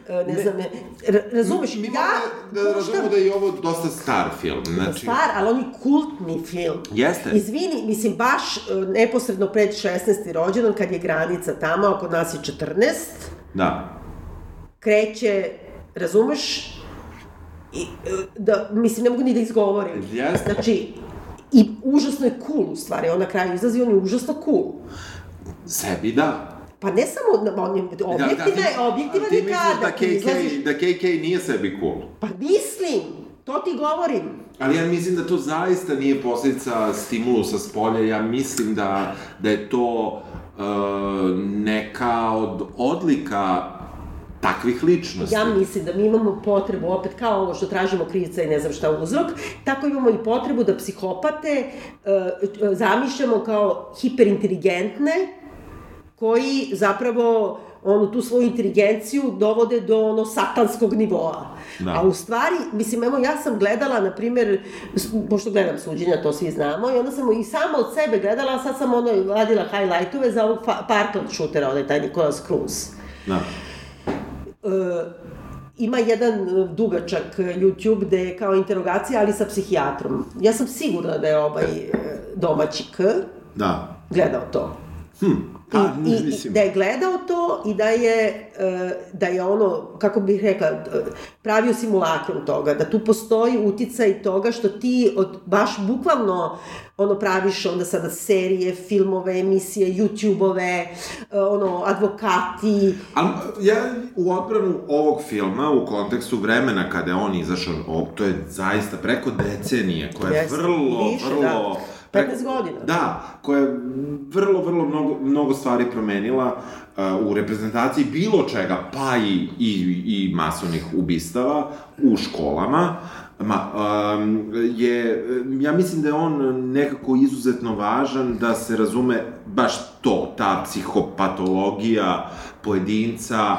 Speaker 1: e, ne, znam, ne, ra- razumeš,
Speaker 2: Mi
Speaker 1: ja
Speaker 2: moramo da
Speaker 1: puštam-
Speaker 2: razumemo da je ovo dosta star film. Znači,
Speaker 1: Stvar, ali on je kultni film.
Speaker 2: Jeste.
Speaker 1: Izvini, mislim, baš e, neposredno pred 16. rođendan, kad je granica tamo, a kod nas je 14,
Speaker 2: Da.
Speaker 1: kreće, razumeš, i, e, da, mislim, ne mogu ni da izgovorim.
Speaker 2: Jeste.
Speaker 1: Znači, i užasno je cool, u stvari, on na kraju izlazi, on je užasno cool.
Speaker 2: Sebi da.
Speaker 1: Pa ne samo, na- on je objektivna,
Speaker 2: da, ti-
Speaker 1: objektivan
Speaker 2: ti
Speaker 1: je
Speaker 2: misliš
Speaker 1: kada
Speaker 2: da
Speaker 1: ti izlaziš.
Speaker 2: KK, da KK nije sebi cool?
Speaker 1: Pa mislim, To ti govorim.
Speaker 2: Ali ja mislim da to zaista nije posledica stimulusa s polja, ja mislim da, da je to uh, neka od odlika takvih ličnosti.
Speaker 1: Ja mislim da mi imamo potrebu, opet kao ovo što tražimo krivca i ne znam šta uzrok, tako imamo i potrebu da psihopate uh, zamišljamo kao hiperinteligentne, koji zapravo onu tu svoju inteligenciju dovode do ono satanskog nivoa. Da. A u stvari, mislim, evo, ja sam gledala, na primjer, pošto gledam suđenja, to svi znamo, i onda sam i sama od sebe gledala, a sad sam ono vadila highlightove za ovog Parkland shootera, onaj taj Nicolas Cruz. Da. E, ima jedan dugačak YouTube gde je kao interogacija, ali sa psihijatrom. Ja sam sigurna da je ovaj e, domaći K
Speaker 2: da.
Speaker 1: gledao to.
Speaker 2: Hm.
Speaker 1: I, i, da je gledao to i da je, e, da je ono, kako bih rekla, pravio simulakrom toga, da tu postoji uticaj toga što ti od, baš bukvalno ono praviš onda sada serije, filmove, emisije, YouTube-ove, e, ono, advokati.
Speaker 2: Ali ja u odbranu ovog filma, u kontekstu vremena kada je on izašao, to je zaista preko decenije, koja je vrlo, više, vrlo... Da
Speaker 1: 15 godina.
Speaker 2: Da, koja je vrlo, vrlo mnogo, mnogo stvari promenila uh, u reprezentaciji bilo čega, pa i, i, i masovnih ubistava u školama. Ma, um, je, ja mislim da je on nekako izuzetno važan da se razume baš to, ta psihopatologija pojedinca,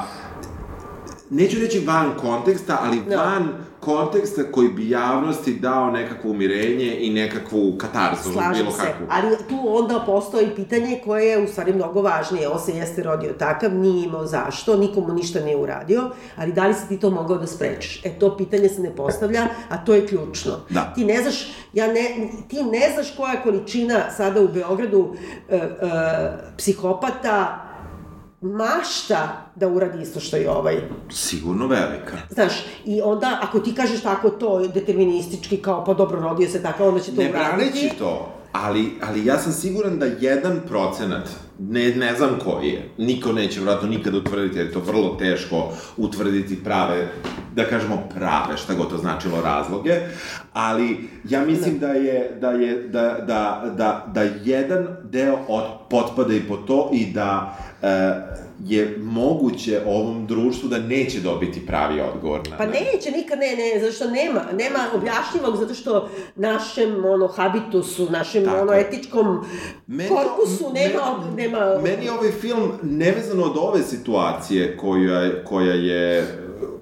Speaker 2: neću reći van konteksta, ali no. Da. van konteksta koji bi javnosti dao nekakvo umirenje i nekakvu katarzu,
Speaker 1: Slažem bilo se, kakvu. ali tu onda postoji pitanje koje je u stvari mnogo važnije. On se jeste rodio takav, nije imao zašto, nikomu ništa nije uradio, ali da li si ti to mogao da sprečiš? E, to pitanje se ne postavlja, a to je ključno.
Speaker 2: Da.
Speaker 1: Ti ne znaš, ja ne, ti ne znaš koja količina sada u Beogradu uh, uh, psihopata mašta da uradi isto što i ovaj.
Speaker 2: Sigurno velika.
Speaker 1: Znaš, i onda, ako ti kažeš tako to deterministički, kao pa dobro, rodio se tako, onda će to
Speaker 2: ne
Speaker 1: uraditi.
Speaker 2: Ne braneći to, ali, ali ja sam siguran da jedan procenat, ne, ne znam koji je, niko neće vratno nikada utvrditi, jer je to vrlo teško utvrditi prave, da kažemo prave, šta god to značilo razloge, ali ja mislim da je, da je, da, da, da, da jedan deo od, potpada i po to i da je moguće ovom društvu da neće dobiti pravi odgovor na
Speaker 1: Pa neće, nikad ne, ne, zato što nema, nema objašnjivog, zato što našem, ono, habitusu, našem, Tako. ono, etičkom meni, korpusu nema, meni, nema...
Speaker 2: Meni ovaj film, nevezano od ove situacije koja, koja je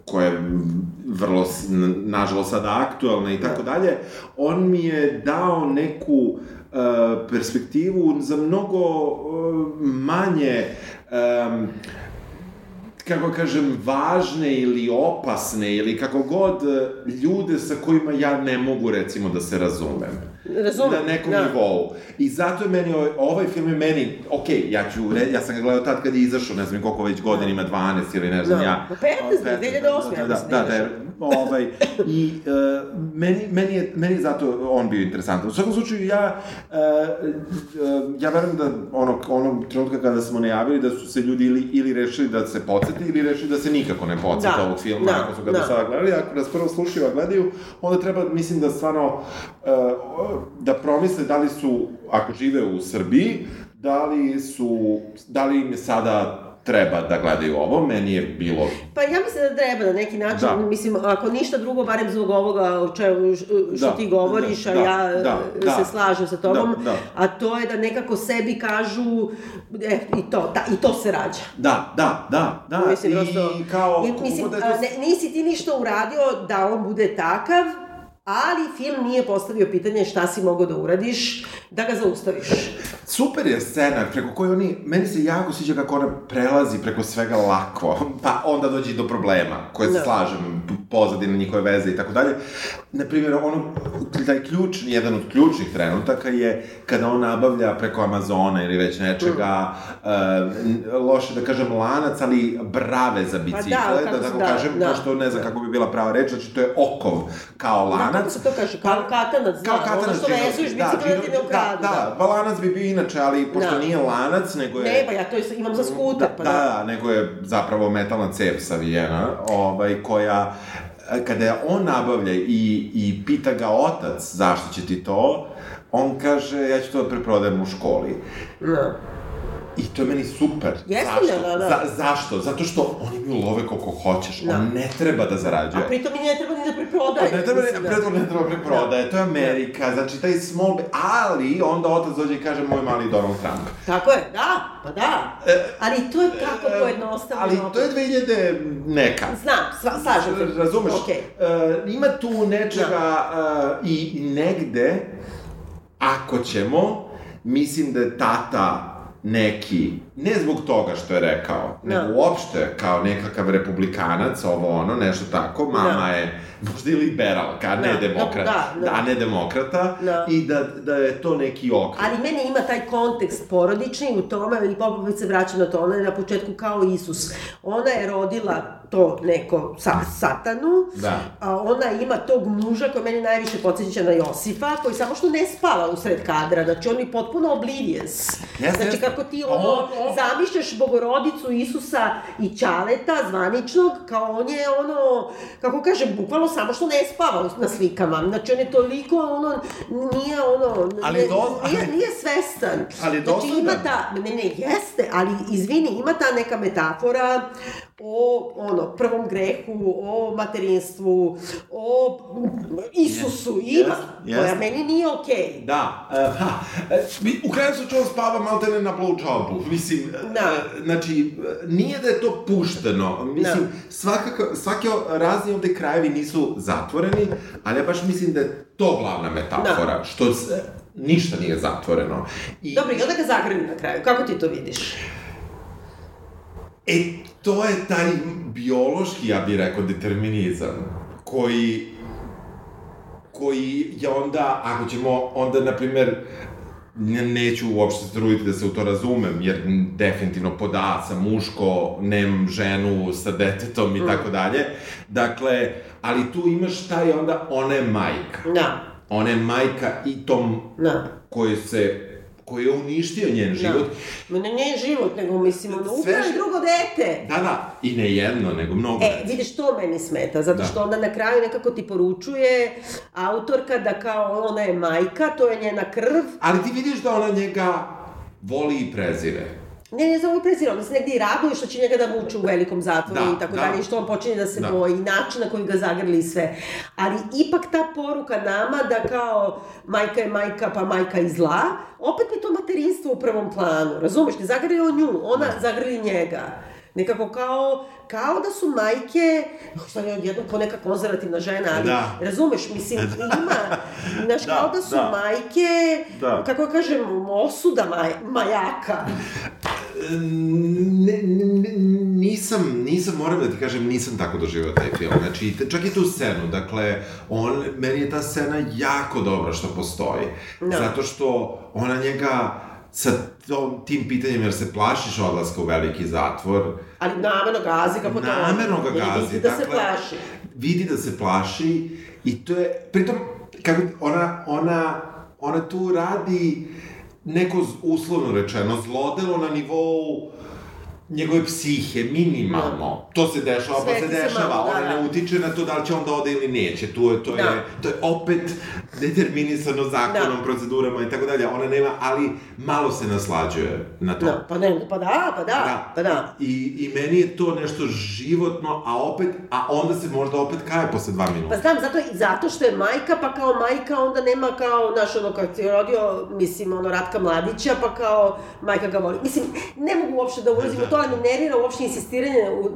Speaker 2: koja je vrlo, nažalost, sada aktualna i tako da. dalje, on mi je dao neku uh, perspektivu za mnogo uh, manje um, kako kažem, važne ili opasne ili kako god ljude sa kojima ja ne mogu recimo da se razumem.
Speaker 1: Razumem.
Speaker 2: Na nekom da. nivou. I zato je meni, ovaj, ovaj film je meni, ok, ja ću, ja sam ga gledao tad kad je izašao, ne znam koliko već godina ima, 12 ili ne znam
Speaker 1: da.
Speaker 2: ja.
Speaker 1: 15, 2008. Da,
Speaker 2: da, da, da, ovaj, i uh, meni, meni, je, meni je zato on bio interesantan. U svakom slučaju, ja, uh, uh, ja verujem da ono, onog trenutka kada smo najavili da su se ljudi ili, ili rešili da se podsjeti ili rešili da se nikako ne podsjeti da. ovog filma, da. ako su ga da. do sada gledali, ako nas prvo slušaju, a gledaju, onda treba, mislim da stvarno uh, da promisle da li su, ako žive u Srbiji, da li su, da li im je sada treba da gledaju ovo, meni je bilo...
Speaker 1: Pa ja mislim da treba na neki način, da. mislim, ako ništa drugo, barem zbog ovoga o čemu što da, ti govoriš, da, a ja da, da, se slažem sa tobom, da, da. a to je da nekako sebi kažu, e, i to, da, i to se rađa.
Speaker 2: Da, da, da, da,
Speaker 1: mislim, i prosto, kao... Mislim, da to... ne, nisi ti ništa uradio da on bude takav, ali film nije postavio pitanje šta si mogao da uradiš, da ga zaustaviš.
Speaker 2: Super je scena preko koje oni, meni se jako sviđa kako ona prelazi preko svega lako, pa onda dođe do problema, koje se no. Da. slažem, pozadina njihove veze i tako dalje. Naprimjer, ono, taj ključ, jedan od ključnih trenutaka je kada on nabavlja preko Amazona ili već nečega, mm. uh, loše da kažem lanac, ali brave za bicikle, pa da, da tako da, kažem, da, pošto ne znam da. kako bi bila prava reč, znači to je okov kao lanac. Da, kako
Speaker 1: se to kaže, kao katanac, da, kao katanac, ono što vezuješ bicikle da ti ne ukradu.
Speaker 2: Da, da, pa lanac bi bio inače, ali pošto da. nije lanac, nego je...
Speaker 1: Ne, pa ja to imam za skuter,
Speaker 2: da, pa da. Da, nego je zapravo metalna cev savijena, ovaj, koja kada on nabavlja i, i pita ga otac zašto će ti to, on kaže, ja ću to da preprodajem u školi.
Speaker 1: Da.
Speaker 2: I to je meni super.
Speaker 1: Jeste,
Speaker 2: zašto?
Speaker 1: da, da, da.
Speaker 2: Za, zašto? Zato što oni imaju love koliko hoćeš.
Speaker 1: Da.
Speaker 2: On ne treba da
Speaker 1: A
Speaker 2: zarađuje.
Speaker 1: pritom i ne treba ni da preprodaje.
Speaker 2: Ne treba,
Speaker 1: mislim,
Speaker 2: ne,
Speaker 1: da.
Speaker 2: predvor ne treba preprodaje, to je Amerika, znači taj small, ali onda otac dođe i kaže moj mali Donald Trump.
Speaker 1: Tako je, da, pa da. Ali to je tako pojednostavljeno.
Speaker 2: Ali to je 2000 neka.
Speaker 1: Znam, sva, slažem se.
Speaker 2: Razumeš?
Speaker 1: Okej.
Speaker 2: E, ima tu nečega e, i negde, ako ćemo, mislim da je tata neki, ne zbog toga što je rekao,
Speaker 1: Da.
Speaker 2: nego uopšte kao nekakav republikanac, ovo ono, nešto tako, mama
Speaker 1: Da.
Speaker 2: je možda i liberalka, a ne
Speaker 1: Da,
Speaker 2: demokrata,
Speaker 1: da, da.
Speaker 2: a ne demokrata,
Speaker 1: Da.
Speaker 2: i da, da je to neki okvir.
Speaker 1: Ali mene ima taj kontekst porodični u tome, i Popović se vraća na to, ona je na početku kao Isus. Ona je rodila to neko sa, satanu,
Speaker 2: Da.
Speaker 1: a ona ima tog muža koji meni najviše podsjeća na Josifa, koji samo što ne spava u sred kadra, znači on je potpuno oblivious.
Speaker 2: Jeste,
Speaker 1: znači
Speaker 2: jeste.
Speaker 1: kako ti ono,
Speaker 2: on- on-
Speaker 1: zamišljaš bogorodicu Isusa i Ćaleta, zvaničnog, kao on je ono, kako kažem, bukvalno samo što ne spava na slikama. Znači on je toliko ono, nije ono,
Speaker 2: Ali
Speaker 1: ne-
Speaker 2: do-
Speaker 1: nije,
Speaker 2: ali-
Speaker 1: nije svestan.
Speaker 2: Ali
Speaker 1: znači
Speaker 2: dosledan.
Speaker 1: ima ta, ne, ne, jeste, ali izvini, ima ta neka metafora o ono, prvom grehu, o materinstvu, o Isusu, ima,
Speaker 2: Jeste,
Speaker 1: koja
Speaker 2: jeste.
Speaker 1: meni nije okej.
Speaker 2: Da, uh, ha, e, u kraju slučaju on spava maltene na blowjobu, mislim,
Speaker 1: Da.
Speaker 2: e, znači, e, nije da je to pušteno, mislim, svakako, svaki o- razni ovde krajevi nisu zatvoreni, ali ja baš mislim da je to glavna metafora, što se, ništa nije zatvoreno. I,
Speaker 1: Dobro, i onda ga zagrli na kraju, kako ti to vidiš?
Speaker 2: E, to je taj biološki, ja bih rekao, determinizam, koji koji je onda, ako ćemo onda, na primer, ne, neću uopšte se truditi da se u to razumem, jer definitivno pod A sam muško, nemam ženu sa detetom i tako dalje. Dakle, ali tu imaš taj onda, ona je majka.
Speaker 1: Da,
Speaker 2: Ona je majka i tom
Speaker 1: da.
Speaker 2: koji se koji je uništio njen život.
Speaker 1: Ma ne njen život, nego mislim, ono,
Speaker 2: Sve
Speaker 1: ukrao drugo dete.
Speaker 2: Da, da, i ne jedno, nego mnogo.
Speaker 1: E, vidiš, to meni smeta, zato
Speaker 2: Da.
Speaker 1: što onda na kraju nekako ti poručuje autorka da kao ona je majka, to je njena krv.
Speaker 2: Ali ti vidiš da ona njega voli i prezire.
Speaker 1: Ne, ne znam, prezira, se negdje i raduje što će njega da muče u velikom zatvoru
Speaker 2: Da,
Speaker 1: i tako
Speaker 2: da.
Speaker 1: dalje, i što on počinje da se
Speaker 2: Da.
Speaker 1: boji, i način na koji ga zagrli i sve. Ali ipak ta poruka nama da kao majka je majka, pa majka je zla, opet je to materinstvo u prvom planu, razumeš? Ne zagrli on nju, ona zagrli njega. Nekako kao, kao da su majke, šta je odjednom ko neka konzervativna žena, ali
Speaker 2: Da.
Speaker 1: razumeš, mislim, ima, znaš,
Speaker 2: Da,
Speaker 1: kao da su
Speaker 2: da.
Speaker 1: majke,
Speaker 2: Da.
Speaker 1: kako da kažem, osuda maj, majaka.
Speaker 2: Ne, ne, nisam, nisam, moram da ti kažem, nisam tako doživao taj film. Znači, čak i tu scenu, dakle, on, meni je ta scena jako dobra što postoji.
Speaker 1: Da.
Speaker 2: Zato što ona njega sa tom, tim pitanjem, jer se plašiš odlaska u veliki zatvor,
Speaker 1: Ali namerno gazi ga po.
Speaker 2: Namerno ga gazi,
Speaker 1: vidi da se
Speaker 2: dakle,
Speaker 1: plaši.
Speaker 2: vidi da se plaši i to je, pritom, kako, ona, ona, ona tu radi neko uslovno rečeno zlodelo na nivou njegove psihe, minimalno. To se dešava, pa
Speaker 1: Sveti
Speaker 2: se
Speaker 1: se
Speaker 2: dešava.
Speaker 1: malo, da,
Speaker 2: Ona
Speaker 1: da.
Speaker 2: ne utiče na to da li će on da ode ili neće. Tu je, to, je,
Speaker 1: Da.
Speaker 2: to je opet determinisano zakonom,
Speaker 1: Da.
Speaker 2: procedurama i tako dalje. Ona nema, ali malo se naslađuje na to.
Speaker 1: Da, pa ne, pa da, pa da, pa da.
Speaker 2: I, I meni je to nešto životno, a opet, a onda se možda opet kaje posle dva minuta.
Speaker 1: Pa znam, zato, zato što je majka, pa kao majka onda nema kao, znaš, ono, kad je rodio, mislim, ono, Ratka Mladića, pa kao majka ga voli. Mislim, ne mogu uopšte da ulazim u to, ali nervira uopšte insistiranje u,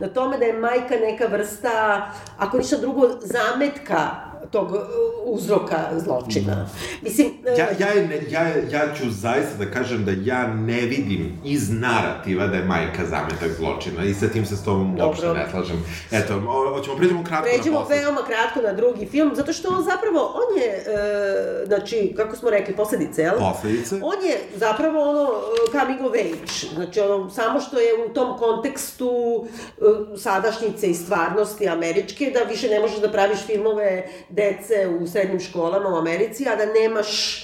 Speaker 1: na tome da je majka neka vrsta, ako ništa drugo, zametka tog uh, uzroka zločina. Mislim, uh,
Speaker 2: Ja, ja, ne, ja, ja ću zaista da kažem da ja ne vidim iz narativa da je majka zametak zločina i sa tim se s tobom uopšte ne slažem. Eto, hoćemo pređemo kratko
Speaker 1: Pređemo
Speaker 2: na posle.
Speaker 1: veoma kratko na drugi film, zato što on zapravo, on je, e, znači, kako smo rekli, posledice, jel?
Speaker 2: Posledice.
Speaker 1: On je zapravo ono coming of age, znači ono, samo što je u tom kontekstu e, sadašnjice i stvarnosti američke, da više ne možeš da praviš filmove dece u srednjim školama u Americi, a da nemaš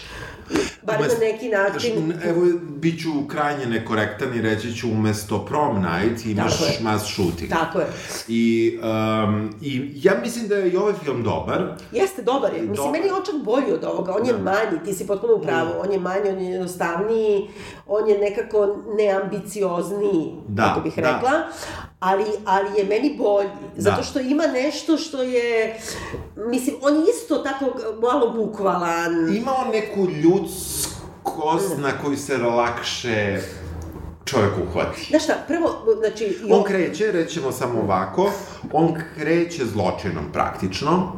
Speaker 1: bar na
Speaker 2: Umes-
Speaker 1: neki način.
Speaker 2: Evo, bit ću krajnje nekorektan i reći ću umesto prom night imaš
Speaker 1: Tako
Speaker 2: mass shooting.
Speaker 1: Tako je.
Speaker 2: I, um, I ja mislim da je i ovaj film dobar.
Speaker 1: Jeste, dobar je. Mislim,
Speaker 2: Dobar.
Speaker 1: meni je on čak bolji od ovoga. On je manji, ti si potpuno u pravu. On je manji, on je jednostavniji, on je nekako neambiciozniji,
Speaker 2: Da,
Speaker 1: kako bih
Speaker 2: da.
Speaker 1: Ali, ali je meni bolji. Zato
Speaker 2: Da.
Speaker 1: što ima nešto što je... Mislim, on je isto tako malo bukvalan.
Speaker 2: Ima on neku ljudskost na koju se lakše čovjek uhvati.
Speaker 1: Znaš šta, prvo, znači...
Speaker 2: On kreće, rećemo samo ovako, on kreće zločinom praktično,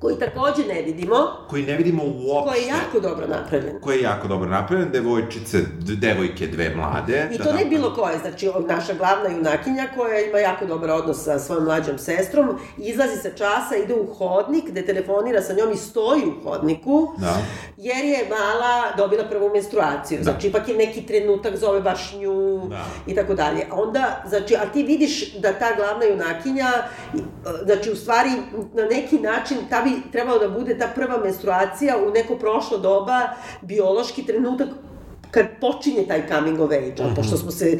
Speaker 1: koji takođe ne vidimo,
Speaker 2: koji ne vidimo uopšte.
Speaker 1: koji je jako dobro napravljen.
Speaker 2: koji je jako dobro napravljen, devojčice, devojke dve mlade.
Speaker 1: I
Speaker 2: da
Speaker 1: to ne
Speaker 2: nam-
Speaker 1: bilo koje, znači naša glavna junakinja koja ima jako dobar odnos sa svojom mlađom sestrom, izlazi sa časa, ide u hodnik, gde telefonira sa njom i stoji u hodniku,
Speaker 2: Da.
Speaker 1: jer je mala dobila prvu menstruaciju. Znači, ipak je neki trenutak zove baš nju
Speaker 2: Da.
Speaker 1: i tako dalje. A onda, znači, a ti vidiš da ta glavna junakinja, e, znači, u stvari, na neki način, ta bi trebalo da bude ta prva menstruacija u neko prošlo doba, biološki trenutak kad počinje taj coming of age, mm pošto smo se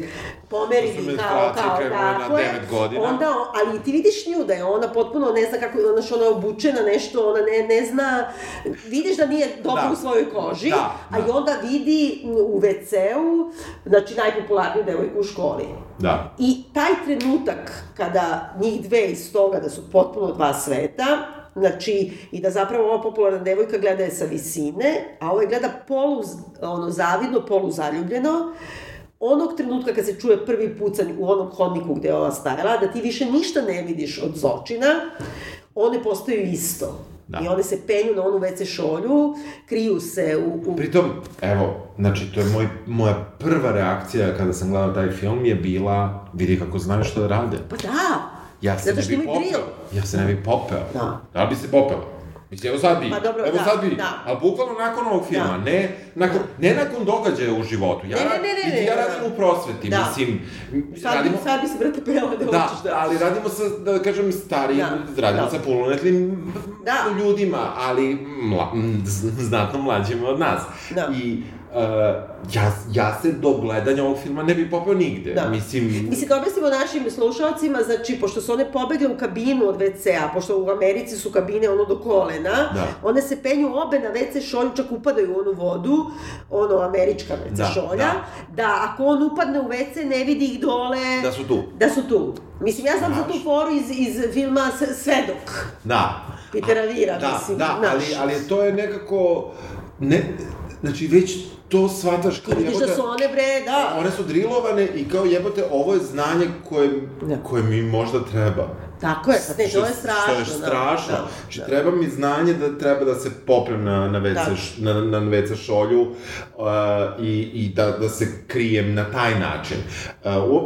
Speaker 1: pomerili kao, kao, tako je, onda, ali ti vidiš nju da je ona potpuno, ne zna kako, znaš, ona je obučena nešto, ona ne, ne zna, vidiš da nije dobro
Speaker 2: Da.
Speaker 1: u svojoj koži,
Speaker 2: Da,
Speaker 1: a
Speaker 2: da.
Speaker 1: i onda vidi u WC-u, znači najpopularniju devojku u školi.
Speaker 2: Da.
Speaker 1: I taj trenutak kada njih dve iz toga da su potpuno dva sveta, znači, i da zapravo ova popularna devojka gleda je sa visine, a ovaj gleda polu, ono, zavidno, polu zaljubljeno, onog trenutka kad se čuje prvi pucanj u onom hodniku gde je ova stajala, da ti više ništa ne vidiš od zločina, one postaju isto.
Speaker 2: Da.
Speaker 1: I one se penju na onu WC šolju, kriju se u... u...
Speaker 2: Pritom, evo, znači, to je moj, moja prva reakcija kada sam gledao taj film je bila, vidi kako znaju što da rade.
Speaker 1: Pa da!
Speaker 2: Ja se
Speaker 1: Zato
Speaker 2: ne
Speaker 1: što
Speaker 2: bi
Speaker 1: imaju drill.
Speaker 2: popeo. Ja se ne bi popeo.
Speaker 1: Da.
Speaker 2: Da li bi se popeo? Mislim, evo sad bi.
Speaker 1: Pa dobro,
Speaker 2: evo
Speaker 1: da,
Speaker 2: sad bi.
Speaker 1: da.
Speaker 2: Ali bukvalno nakon ovog filma,
Speaker 1: Da.
Speaker 2: ne, nakon, ne nakon događaja u životu. Ja,
Speaker 1: Ne, ne, ne, ne,
Speaker 2: ja
Speaker 1: ne,
Speaker 2: radim u prosveti,
Speaker 1: Da.
Speaker 2: mislim,
Speaker 1: Sad,
Speaker 2: radimo...
Speaker 1: sad bi se, brate, pela da,
Speaker 2: Da,
Speaker 1: hoćeš da...
Speaker 2: ali radimo sa, da kažem, starijim,
Speaker 1: Da,
Speaker 2: radimo
Speaker 1: da.
Speaker 2: sa punoletnim
Speaker 1: Da.
Speaker 2: ljudima, ali mla, znatno mlađima od nas.
Speaker 1: Da.
Speaker 2: I uh, ja, ja se do gledanja ovog filma ne bi popeo nigde.
Speaker 1: Da.
Speaker 2: Mislim,
Speaker 1: Mislim, da objasnimo našim slušalcima, znači, pošto su one pobegle u kabinu od WC-a, pošto u Americi su kabine ono do kolena,
Speaker 2: Da.
Speaker 1: one se penju obe na WC šolju, čak upadaju u onu vodu, ono, američka WC
Speaker 2: Da,
Speaker 1: šolja, da. ako on upadne u WC, ne vidi ih dole,
Speaker 2: da su tu.
Speaker 1: da su tu. Mislim, ja znam za tu
Speaker 2: Znaš.
Speaker 1: foru iz, iz filma Svedok,
Speaker 2: Da.
Speaker 1: Petera Vira,
Speaker 2: Da,
Speaker 1: mislim,
Speaker 2: da,
Speaker 1: znaš.
Speaker 2: ali, ali to je nekako... Ne, znači, već to shvataš kao
Speaker 1: Vidiš da su one, bre, da,
Speaker 2: One su drilovane i kao jebote, ovo je znanje koje,
Speaker 1: Da.
Speaker 2: koje mi možda treba.
Speaker 1: tako je, pa ne, to je strašno.
Speaker 2: Što je strašno.
Speaker 1: Da,
Speaker 2: znači,
Speaker 1: da.
Speaker 2: treba mi znanje da treba da se popnem na, na, WC,
Speaker 1: Da.
Speaker 2: na, na WC šolju uh, i, i da, da se krijem na taj način. Uh, uh,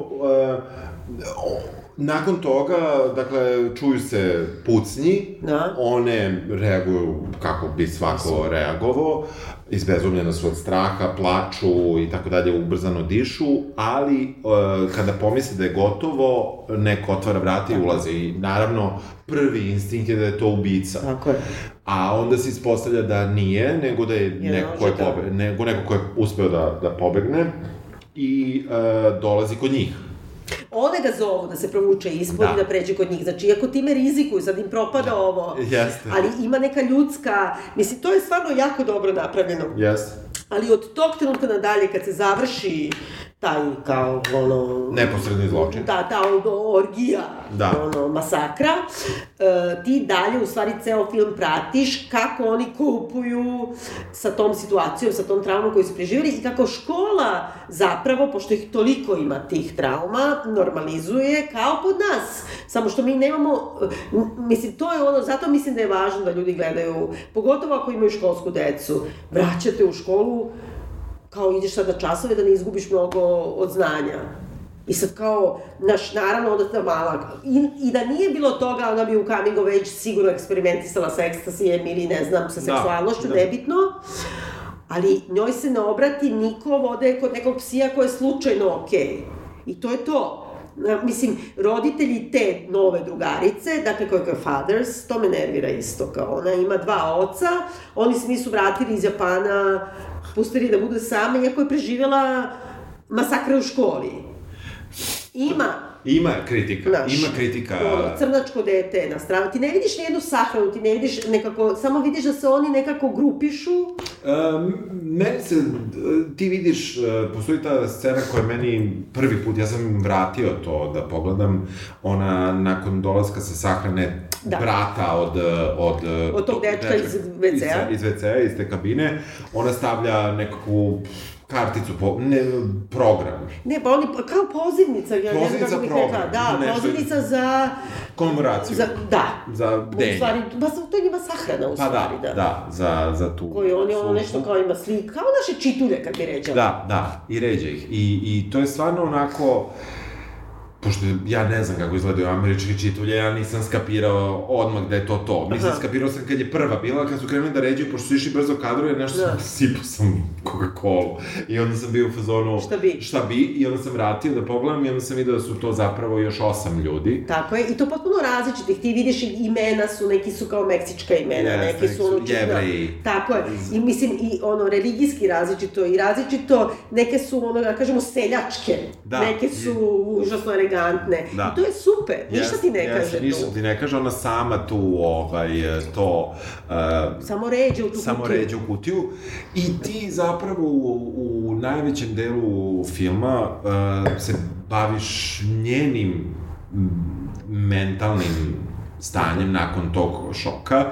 Speaker 2: o- nakon toga, dakle, čuju se pucnji,
Speaker 1: Da.
Speaker 2: one reaguju kako bi svako reagovao, izbezumljene su od straha, plaču i tako dalje, ubrzano dišu, ali e, kada pomisle da je gotovo, neko otvara vrata i ulazi. I naravno, prvi instinkt je da je to ubica.
Speaker 1: Tako je.
Speaker 2: A onda se ispostavlja da nije, nego da je neko ko je, pobe, nego neko ko je uspeo da, da pobegne i e, dolazi kod njih.
Speaker 1: One ga zovu da se provuče ispod
Speaker 2: Da.
Speaker 1: i da pređe kod njih. Znači, iako time rizikuju, sad im propada ovo.
Speaker 2: Jeste.
Speaker 1: Ali ima neka ljudska... Mislim, to je stvarno jako dobro napravljeno.
Speaker 2: Jeste.
Speaker 1: Ali od tog trenutka nadalje, kad se završi taj, kao, ono...
Speaker 2: Neposredni zločin.
Speaker 1: Da, ta orgija,
Speaker 2: Da.
Speaker 1: ono, masakra, e, ti dalje, u stvari, ceo film pratiš kako oni kupuju sa tom situacijom, sa tom traumom koju su preživjeli i kako škola zapravo, pošto ih toliko ima tih trauma, normalizuje kao kod nas. Samo što mi nemamo, mislim, to je ono, zato mislim da je važno da ljudi gledaju, pogotovo ako imaju školsku decu, vraćate u školu, kao ideš sad na časove da ne izgubiš mnogo od znanja. I sad kao, naš, naravno, onda ta mala, i, i da nije bilo toga, ona bi u coming of age sigurno eksperimentisala sa ekstasijem ili ne znam, sa
Speaker 2: Da,
Speaker 1: seksualnošću,
Speaker 2: da.
Speaker 1: nebitno, ali njoj se ne obrati niko, vode kod nekog psija koji je slučajno okej. I to je to. Mislim, roditelji te nove drugarice, dakle koje kao fathers, to me nervira isto, kao ona ima dva oca, oni se nisu vratili iz Japana, pustili da bude sama, iako je preživjela masakre u školi. Ima,
Speaker 2: Ima kritika,
Speaker 1: Znaš,
Speaker 2: ima kritika.
Speaker 1: ono, crnačko dete na stranu. Ti ne vidiš nijednu sahranu, ti ne vidiš nekako, samo vidiš da se oni nekako grupišu.
Speaker 2: Um, meni se, ti vidiš, uh, postoji ta scena koja meni prvi put, ja sam vratio to da pogledam, ona nakon dolaska sa sahrane
Speaker 1: Da.
Speaker 2: brata od, od,
Speaker 1: Od tog dečka iz WC-a.
Speaker 2: Iz, iz WC-a, iz te kabine, ona stavlja nekakvu karticu, po, ne, program,
Speaker 1: Ne, pa oni, kao pozivnica, ja ne znam
Speaker 2: Pozivnica
Speaker 1: kako bih
Speaker 2: program,
Speaker 1: rekla. Da,
Speaker 2: nešto-
Speaker 1: pozivnica za,
Speaker 2: komemoraciju.
Speaker 1: za, da.
Speaker 2: za
Speaker 1: U
Speaker 2: denje.
Speaker 1: stvari, ba, to je njima sahrana u
Speaker 2: Pa da,
Speaker 1: stvari, da.
Speaker 2: da, za, za tu
Speaker 1: Koji oni ono nešto kao ima slik, kao naše čitulje kad bi ređali.
Speaker 2: Da, da, i ređe ih. I, I to je stvarno onako, pošto ja ne znam kako izgledaju američke čitulje, ja nisam skapirao odmah da je to to. Mislim,
Speaker 1: Aha.
Speaker 2: skapirao sam kad je prva bila, kad su krenuli da ređaju, pošto su išli brzo kadrove, nešto
Speaker 1: Da.
Speaker 2: sam sipao sam Coca-Cola. I onda sam bio u fazonu...
Speaker 1: Šta bi?
Speaker 2: Šta bi? I onda sam vratio da pogledam i onda sam vidio da su to zapravo još osam ljudi.
Speaker 1: Tako je, i to potpuno različitih. Ti vidiš imena su, neki su kao meksička imena,
Speaker 2: Jeste,
Speaker 1: neki su ono.
Speaker 2: Jevreji.
Speaker 1: Tako je. I mislim, i ono, religijski različito i različito, neke su, ono, da kažemo, seljačke.
Speaker 2: Da.
Speaker 1: Neke su užasno elegantne.
Speaker 2: Da.
Speaker 1: I to je super. Ništa ti ne
Speaker 2: Jeste,
Speaker 1: kaže
Speaker 2: ništa
Speaker 1: tu.
Speaker 2: ti ne kaže, ona sama tu, ovaj, to, uh,
Speaker 1: Samo ređe u tu
Speaker 2: samo
Speaker 1: kutiju.
Speaker 2: ređe u kutiju i ti zapravo u, u najvećem delu filma uh, se baviš njenim mentalnim stanjem nakon tog šoka.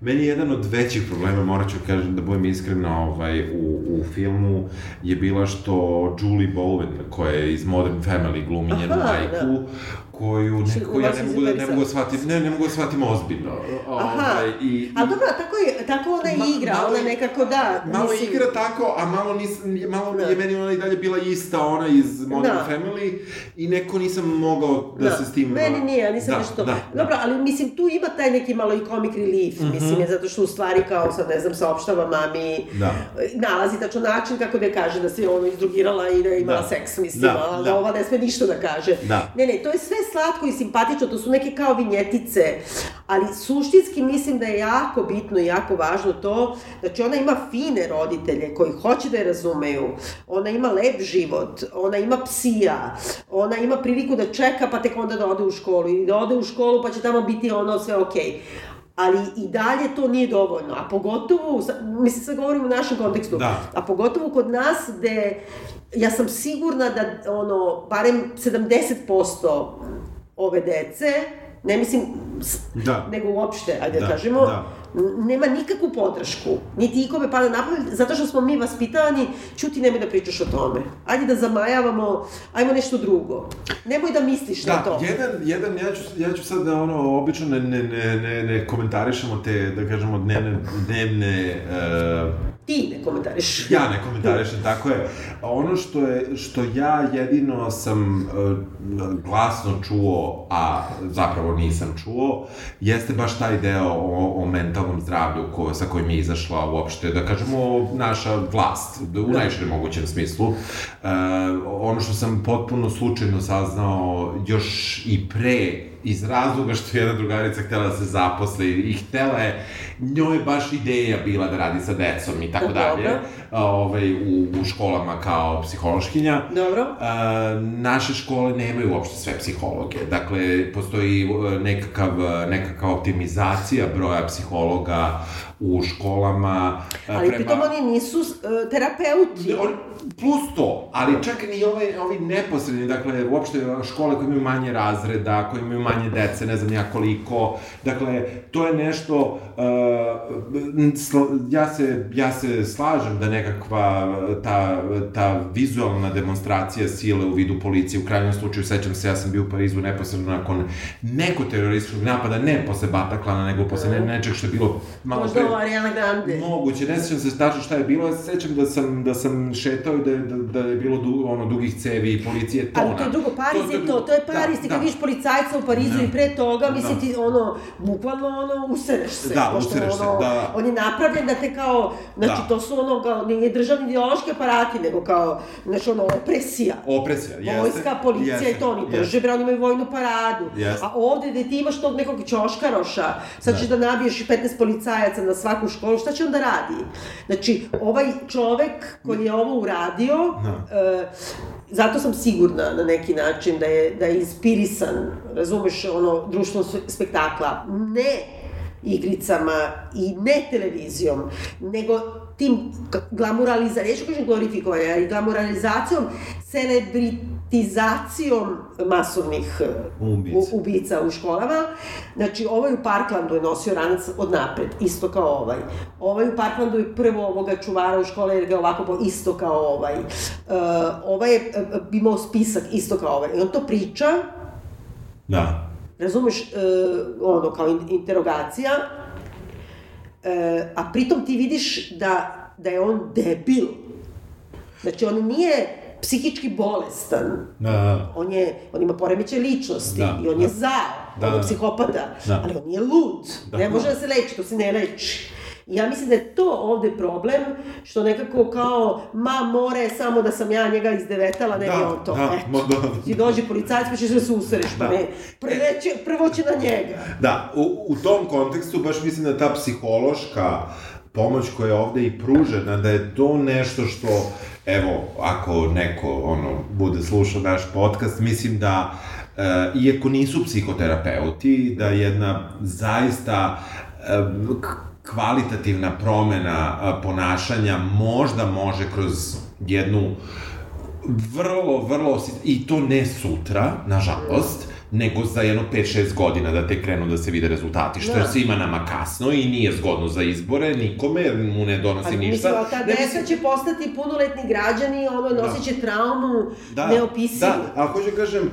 Speaker 2: Meni je jedan od većih problema, morat ću kažem da budem iskren, ovaj, u, u filmu je bila što Julie Bowen, koja je iz Modern Family glumi njenu
Speaker 1: Aha,
Speaker 2: majku, koju
Speaker 1: Što-
Speaker 2: nekako ja ne mogu da, ne mogu da shvatim, ne, ne mogu da shvatim ozbiljno.
Speaker 1: Aha,
Speaker 2: Ovaj, i,
Speaker 1: ali dobro, tako, je, tako ona
Speaker 2: Ma-
Speaker 1: igra,
Speaker 2: malo
Speaker 1: ona nekako da.
Speaker 2: Malo
Speaker 1: mislim-
Speaker 2: igra tako, a malo, nis, malo
Speaker 1: Da.
Speaker 2: je meni ona i dalje bila ista, ona iz Modern
Speaker 1: Da.
Speaker 2: Family, i neko nisam mogao da, se s tim...
Speaker 1: Meni nije, nisam
Speaker 2: da,
Speaker 1: nešto...
Speaker 2: Da,
Speaker 1: Dobro, ali mislim, tu ima taj neki malo i comic relief,
Speaker 2: Mhm.
Speaker 1: mislim, je zato što u stvari kao sad, ne znam, saopštava mami,
Speaker 2: Da.
Speaker 1: nalazi tačno način kako da kaže da se ono izdrugirala i da imala
Speaker 2: Da.
Speaker 1: seks, mislim,
Speaker 2: Da,
Speaker 1: a da,
Speaker 2: da.
Speaker 1: ova ne sme ništa da kaže.
Speaker 2: Da.
Speaker 1: Ne, ne, to je sve slatko i simpatično, to su neke kao vinjetice, ali suštinski mislim da je jako bitno i jako važno to, znači ona ima fine roditelje koji hoće da je razumeju, ona ima lep život, ona ima psija, ona ima priliku da čeka pa tek onda da ode u školu i da ode u školu pa će tamo biti ono sve okej. Ali i dalje to nije dovoljno, a pogotovo, mislim sad govorim u našem kontekstu,
Speaker 2: Da.
Speaker 1: a pogotovo kod nas gde ja sam sigurna da ono, barem 70% ove dece, ne mislim,
Speaker 2: Da.
Speaker 1: nego uopšte, ajde da,
Speaker 2: Da,
Speaker 1: kažemo,
Speaker 2: da.
Speaker 1: Nema nikakvu podršku, niti ikome pada na pamet, zato što smo mi vaspitani, čuti nemoj da pričaš o tome. Ajde da zamajavamo, ajmo nešto drugo. Nemoj da misliš na
Speaker 2: Da,
Speaker 1: to.
Speaker 2: jedan, jedan, ja ću, ja ću sad da ono, obično ne, ne, ne, ne, ne komentarišemo te, da kažemo, dnevne, dnevne uh,
Speaker 1: Ti ne komentariš.
Speaker 2: Ja ne komentarišem, tako je. Ono što je, što ja jedino sam uh, glasno čuo, a zapravo nisam čuo, jeste baš taj deo o, o mentalnom zdravlju ko, sa kojim je izašla uopšte, da kažemo, naša vlast, da, u najširem mogućem smislu. Uh, ono što sam potpuno slučajno saznao još i pre iz razloga što je jedna drugarica htela da se zaposli i htela je, njoj je baš ideja bila da radi sa decom i tako dalje, ovaj, u, u školama kao psihološkinja.
Speaker 1: Dobro.
Speaker 2: A, naše škole nemaju uopšte sve psihologe. Dakle, postoji e, nekakav, nekakva optimizacija broja psihologa u školama. e,
Speaker 1: Ali pritom oni nisu uh, terapeuti.
Speaker 2: On, plus to, ali čak ni ovi, ovi neposredni, dakle, uopšte škole koje imaju manje razreda, koje imaju manje dece, ne znam ja koliko, dakle, to je nešto, uh, sl, ja, se, ja se slažem da nekakva ta, ta vizualna demonstracija sile u vidu policije, u krajnjem slučaju, sećam se, ja sam bio u Parizu neposredno nakon neko terorističkog napada, ne posle Bataklana, nego posle ne, nečeg što je bilo malo
Speaker 1: Možda
Speaker 2: pre-
Speaker 1: Ariana Grande.
Speaker 2: Moguće, ne sećam se tačno šta je bilo, ja se sećam da sam, da sam šetao i da, da, da je bilo du, ono, dugih cevi i policije tona.
Speaker 1: Ali to je drugo, Pariz je to, to je Pariz, ti kad
Speaker 2: da.
Speaker 1: vidiš policajca u Parizu, Parizu i pre toga, mislim ti, ono, bukvalno, ono, usereš se.
Speaker 2: Da, usereš se,
Speaker 1: ono,
Speaker 2: da, da.
Speaker 1: On je napravljen da te kao, znači,
Speaker 2: Da.
Speaker 1: to su ono, nije državni ideološki aparati, nego kao, znači, ono, opresija.
Speaker 2: Opresija, jeste.
Speaker 1: Vojska, policija
Speaker 2: jeste,
Speaker 1: i to, oni
Speaker 2: jeste.
Speaker 1: drže, bre, oni imaju vojnu paradu.
Speaker 2: Jeste.
Speaker 1: A ovde gde ti imaš tog nekog ćoškaroša, sad ćeš da nabiješ 15 policajaca na svaku školu, šta će on da radi? Znači, ovaj čovek koji je ovo uradio,
Speaker 2: Da.
Speaker 1: e, zato sam sigurna na neki način da je, da je inspirisan, razumeš, ono, društvom sve- spektakla, ne igricama i ne televizijom, nego tim glamuralizacijom, neću kažem glorifikovanja, ali glamuralizacijom, celebritizacijom masovnih e,
Speaker 2: Ubica.
Speaker 1: u- ubica u školama. Znači, ovaj u Parklandu je nosio ranac od napred, isto kao ovaj. Ovaj u Parklandu je prvo ovoga čuvara u škole, jer ga ovako po, isto kao ovaj. Uh, ovaj je uh, imao spisak isto kao ovaj. I on to priča,
Speaker 2: Da.
Speaker 1: razumeš, uh, ono, kao in, interogacija, uh, a pritom ti vidiš da, da je on debil. Znači, on nije psihički bolestan,
Speaker 2: Da, da.
Speaker 1: on je, on ima poremećaj ličnosti
Speaker 2: Da,
Speaker 1: i on
Speaker 2: da.
Speaker 1: je zao,
Speaker 2: Da,
Speaker 1: on je psihopata,
Speaker 2: Da.
Speaker 1: ali on nije lud,
Speaker 2: Da.
Speaker 1: ne može da se leči, to se ne leči. Ja mislim da je to ovde problem, što nekako kao, ma more, samo da sam ja njega izdevetala, ne
Speaker 2: Da,
Speaker 1: bi on to.
Speaker 2: da,
Speaker 1: Eto.
Speaker 2: ma da.
Speaker 1: Ti dođe policajac pa ćeš da se usereš, pa
Speaker 2: Da.
Speaker 1: ne. Prve će, prvo će na njega.
Speaker 2: Da, u, u tom kontekstu baš mislim da ta psihološka pomoć koja je ovde i pružena, da je to nešto što, evo, ako neko, ono, bude slušao naš podcast, mislim da, e, iako nisu psihoterapeuti, da jedna zaista e, kvalitativna promena ponašanja možda može kroz jednu vrlo, vrlo, i to ne sutra, nažalost, nego za jedno 5-6 godina da te krenu da se vide rezultati, što
Speaker 1: Da.
Speaker 2: je svima nama kasno i nije zgodno za izbore, nikome, jer mu ne donosi
Speaker 1: Ali
Speaker 2: ništa.
Speaker 1: mislim, ta deca
Speaker 2: mislim-
Speaker 1: će postati punoletni građani, ono, nosit će traumu neopisivu.
Speaker 2: Da, a hoću da kažem,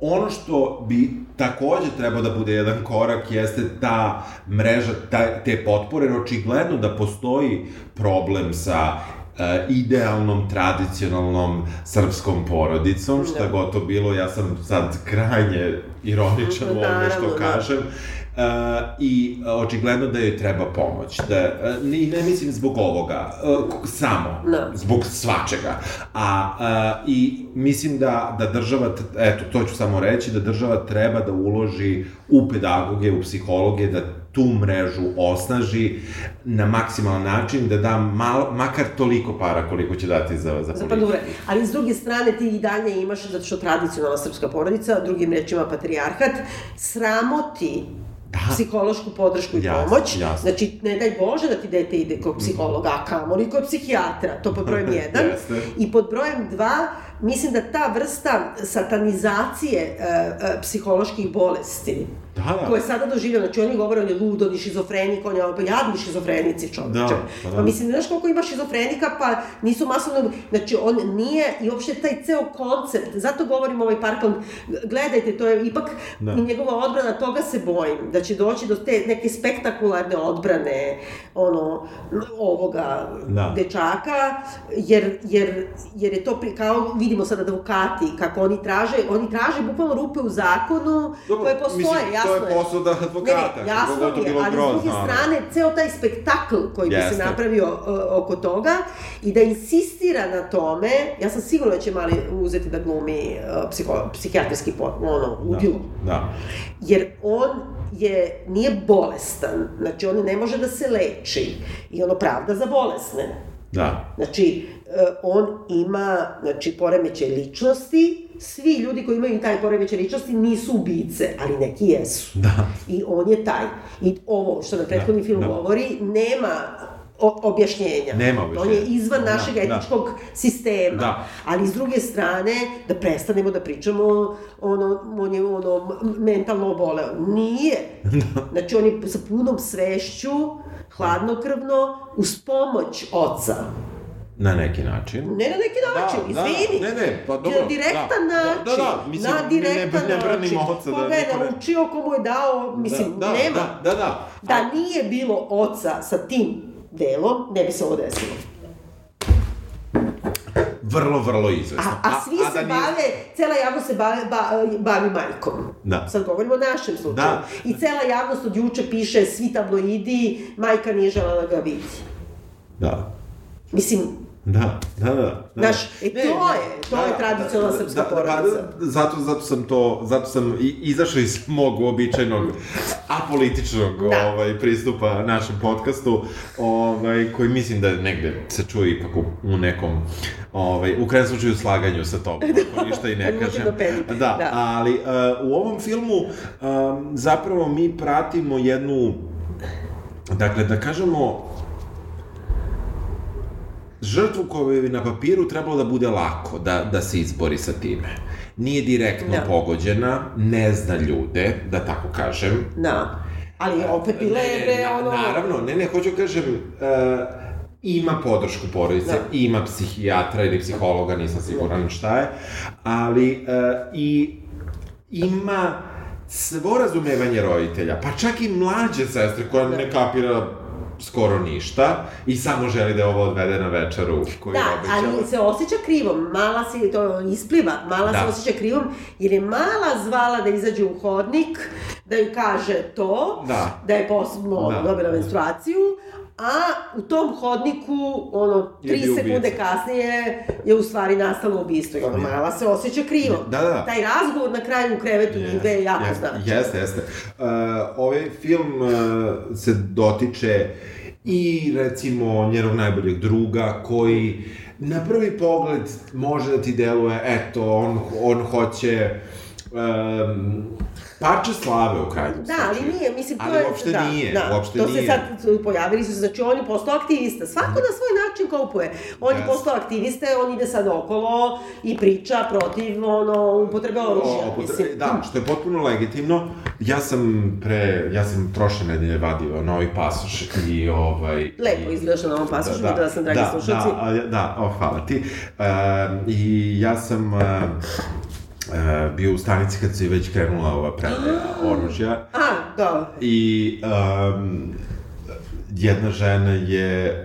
Speaker 2: ono što bi takođe trebao da bude jedan korak jeste ta mreža ta, te potpore, očigledno da postoji problem sa e, idealnom, tradicionalnom srpskom porodicom, šta
Speaker 1: Da.
Speaker 2: god to bilo, ja sam sad krajnje ironičan u ovome što
Speaker 1: da.
Speaker 2: kažem, Uh, I uh, očigledno da joj treba pomoć. Da, uh, ne, ne mislim zbog ovoga, uh, samo,
Speaker 1: Da.
Speaker 2: zbog svačega. A, uh, I mislim da, da država, eto, to ću samo reći, da država treba da uloži u pedagoge, u psihologe, da tu mrežu osnaži na maksimalan način, da da mal, makar toliko para koliko će dati za, za,
Speaker 1: za pandure. Ali s druge strane ti i dalje imaš, zato što tradicionalna srpska porodica, drugim rečima patrijarhat, sramoti
Speaker 2: Da.
Speaker 1: psihološku podršku i
Speaker 2: Jasno,
Speaker 1: pomoć.
Speaker 2: jasno.
Speaker 1: Znači, ne daj Bože da ti dete ide kod psihologa, a kamoli kod psihijatra, to pod brojem jedan. I pod brojem dva, mislim da ta vrsta satanizacije e, e, psiholoških bolesti,
Speaker 2: Da, da.
Speaker 1: koje sada doživljaju, znači oni govore on je lud, on je šizofrenik, on je pa jadni šizofrenici čoveče.
Speaker 2: Da, pa da.
Speaker 1: Pa mislim, znaš koliko ima šizofrenika, pa nisu masovno, znači on nije, i uopšte taj ceo koncept, zato govorim ovaj Parkland, gledajte, to je ipak
Speaker 2: Da.
Speaker 1: njegova odbrana, toga se bojim, da će doći do te neke spektakularne odbrane, ono, ovoga
Speaker 2: Da.
Speaker 1: dečaka, jer, jer, jer je to, pri, kao vidimo sad advokati, kako oni traže, oni traže bukvalno rupe u zakonu koje postoje,
Speaker 2: mislim,
Speaker 1: jasno
Speaker 2: to je posao da advokata.
Speaker 1: Ne, jasno je,
Speaker 2: bilo
Speaker 1: ali s
Speaker 2: grozno,
Speaker 1: druge
Speaker 2: ono.
Speaker 1: strane, ceo taj spektakl koji bi se
Speaker 2: Jeste.
Speaker 1: napravio uh, oko toga i da insistira na tome, ja sam sigurna da će mali uzeti da glumi uh, psiho, psihijatrijski ono, udilo.
Speaker 2: Da, da.
Speaker 1: Jer on je, nije bolestan, znači on ne može da se leči i ono pravda za bolesne.
Speaker 2: Da.
Speaker 1: Znači, e, on ima, znači, poremećaj ličnosti, svi ljudi koji imaju taj poremećaj ličnosti nisu ubice, ali neki jesu.
Speaker 2: Da.
Speaker 1: I on je taj. I ovo što nam prethodni
Speaker 2: Da,
Speaker 1: film
Speaker 2: da.
Speaker 1: govori, nema objašnjenja.
Speaker 2: Nema
Speaker 1: On je
Speaker 2: objašnjenja.
Speaker 1: izvan
Speaker 2: Da,
Speaker 1: našeg
Speaker 2: da.
Speaker 1: etičkog sistema.
Speaker 2: Da.
Speaker 1: Ali s druge strane, da prestanemo da pričamo, ono, on je ono, mentalno oboleo. Nije. Znači, on je sa punom svešću, hladnokrvno, uz pomoć oca.
Speaker 2: Na neki način.
Speaker 1: Ne na neki način,
Speaker 2: Da, da,
Speaker 1: izvini.
Speaker 2: ne, ne, pa dobro,
Speaker 1: Na direktan
Speaker 2: da,
Speaker 1: način.
Speaker 2: da, da, mislim,
Speaker 1: na
Speaker 2: ne-
Speaker 1: direktan
Speaker 2: ne- ne branim
Speaker 1: način.
Speaker 2: oca da
Speaker 1: Koga je
Speaker 2: niko ne-
Speaker 1: naučio, ko mu je dao, mislim,
Speaker 2: da, da,
Speaker 1: nema.
Speaker 2: Da, da, da.
Speaker 1: Da nije bilo oca sa tim delom, ne bi se ovo desilo.
Speaker 2: vrlo, vrlo izvesno.
Speaker 1: A, a svi
Speaker 2: a
Speaker 1: se
Speaker 2: da nije-
Speaker 1: bave, cela javnost se bave, ba, bavi majkom.
Speaker 2: Da.
Speaker 1: Sad govorimo o našem slučaju.
Speaker 2: Da.
Speaker 1: I cela javnost od juče piše, svi tabloidi, majka nije želela da ga vidi.
Speaker 2: Da.
Speaker 1: Mislim,
Speaker 2: Da, da, da. da.
Speaker 1: Znaš, e, to je- to je tradicionalna srpska porodica.
Speaker 2: Da, zato, zato sam to, zato sam i, izašao iz mog uobičajenog apolitičnog
Speaker 1: Da.
Speaker 2: ovaj, pristupa našem podcastu, ovaj, koji mislim da negde se čuje ipak u, u nekom, ovaj, u krajnjem slučaju slaganju sa tobom, ako ništa i ne kažem. Da,
Speaker 1: Da.
Speaker 2: ali uh, u ovom filmu um, zapravo mi pratimo jednu, dakle, da kažemo, žrtvu koja bi na papiru trebalo da bude lako da, da se izbori sa time. Nije direktno
Speaker 1: Da.
Speaker 2: pogođena, ne zna ljude, da tako kažem.
Speaker 1: da. Ali opet bila je,
Speaker 2: na-
Speaker 1: ono...
Speaker 2: Naravno, ne, ne, hoću da kažem, uh, ima podršku porodice,
Speaker 1: Da.
Speaker 2: ima psihijatra ili psihologa, nisam siguran šta je, ali uh, i ima svo razumevanje roditelja, pa čak i mlađe sestre koja ne kapira skoro ništa i samo želi da ovo odvede na večeru koju je
Speaker 1: Da, ali se osjeća krivom. Mala se, to ispliva, mala
Speaker 2: Da.
Speaker 1: se osjeća krivom, jer je mala zvala da izađe u hodnik, da ju kaže to,
Speaker 2: Da.
Speaker 1: da je posebno
Speaker 2: Da.
Speaker 1: dobila menstruaciju, a u tom hodniku, ono, tri sekunde
Speaker 2: ubica.
Speaker 1: kasnije je u stvari nastalo ubistvo. I ono, mala se osjeća krivo.
Speaker 2: Da, da, da.
Speaker 1: Taj razgovor na kraju u krevetu
Speaker 2: Jeste,
Speaker 1: je jako
Speaker 2: jeste,
Speaker 1: značajan.
Speaker 2: Jeste, jeste. Uh, ovaj film uh, se dotiče i recimo njenog najboljeg druga koji na prvi pogled može da ti deluje, eto, on, on hoće um, parče slave u krajnjem
Speaker 1: Da, ali nije, mislim, to
Speaker 2: Ali
Speaker 1: je...
Speaker 2: uopšte
Speaker 1: da,
Speaker 2: nije,
Speaker 1: da,
Speaker 2: uopšte
Speaker 1: to
Speaker 2: nije.
Speaker 1: se sad pojavili su znači on je postao aktivista, svako na svoj način kopuje. On je
Speaker 2: Jeste.
Speaker 1: postao aktivista, on ide sad okolo i priča protiv, ono, upotrebe oružja,
Speaker 2: O,
Speaker 1: mislim.
Speaker 2: Da, što je potpuno legitimno. Ja sam pre, ja sam prošle nedelje vadio novi pasoš i ovaj...
Speaker 1: Lepo izgledaš na ovom pasošu, videla sam, dragi
Speaker 2: da,
Speaker 1: slušalci.
Speaker 2: Da, da, o, hvala ti. Um, I ja sam uh, uh, bio u stanici kad se već krenula ova predaja oružja
Speaker 1: A, da.
Speaker 2: i um, jedna žena je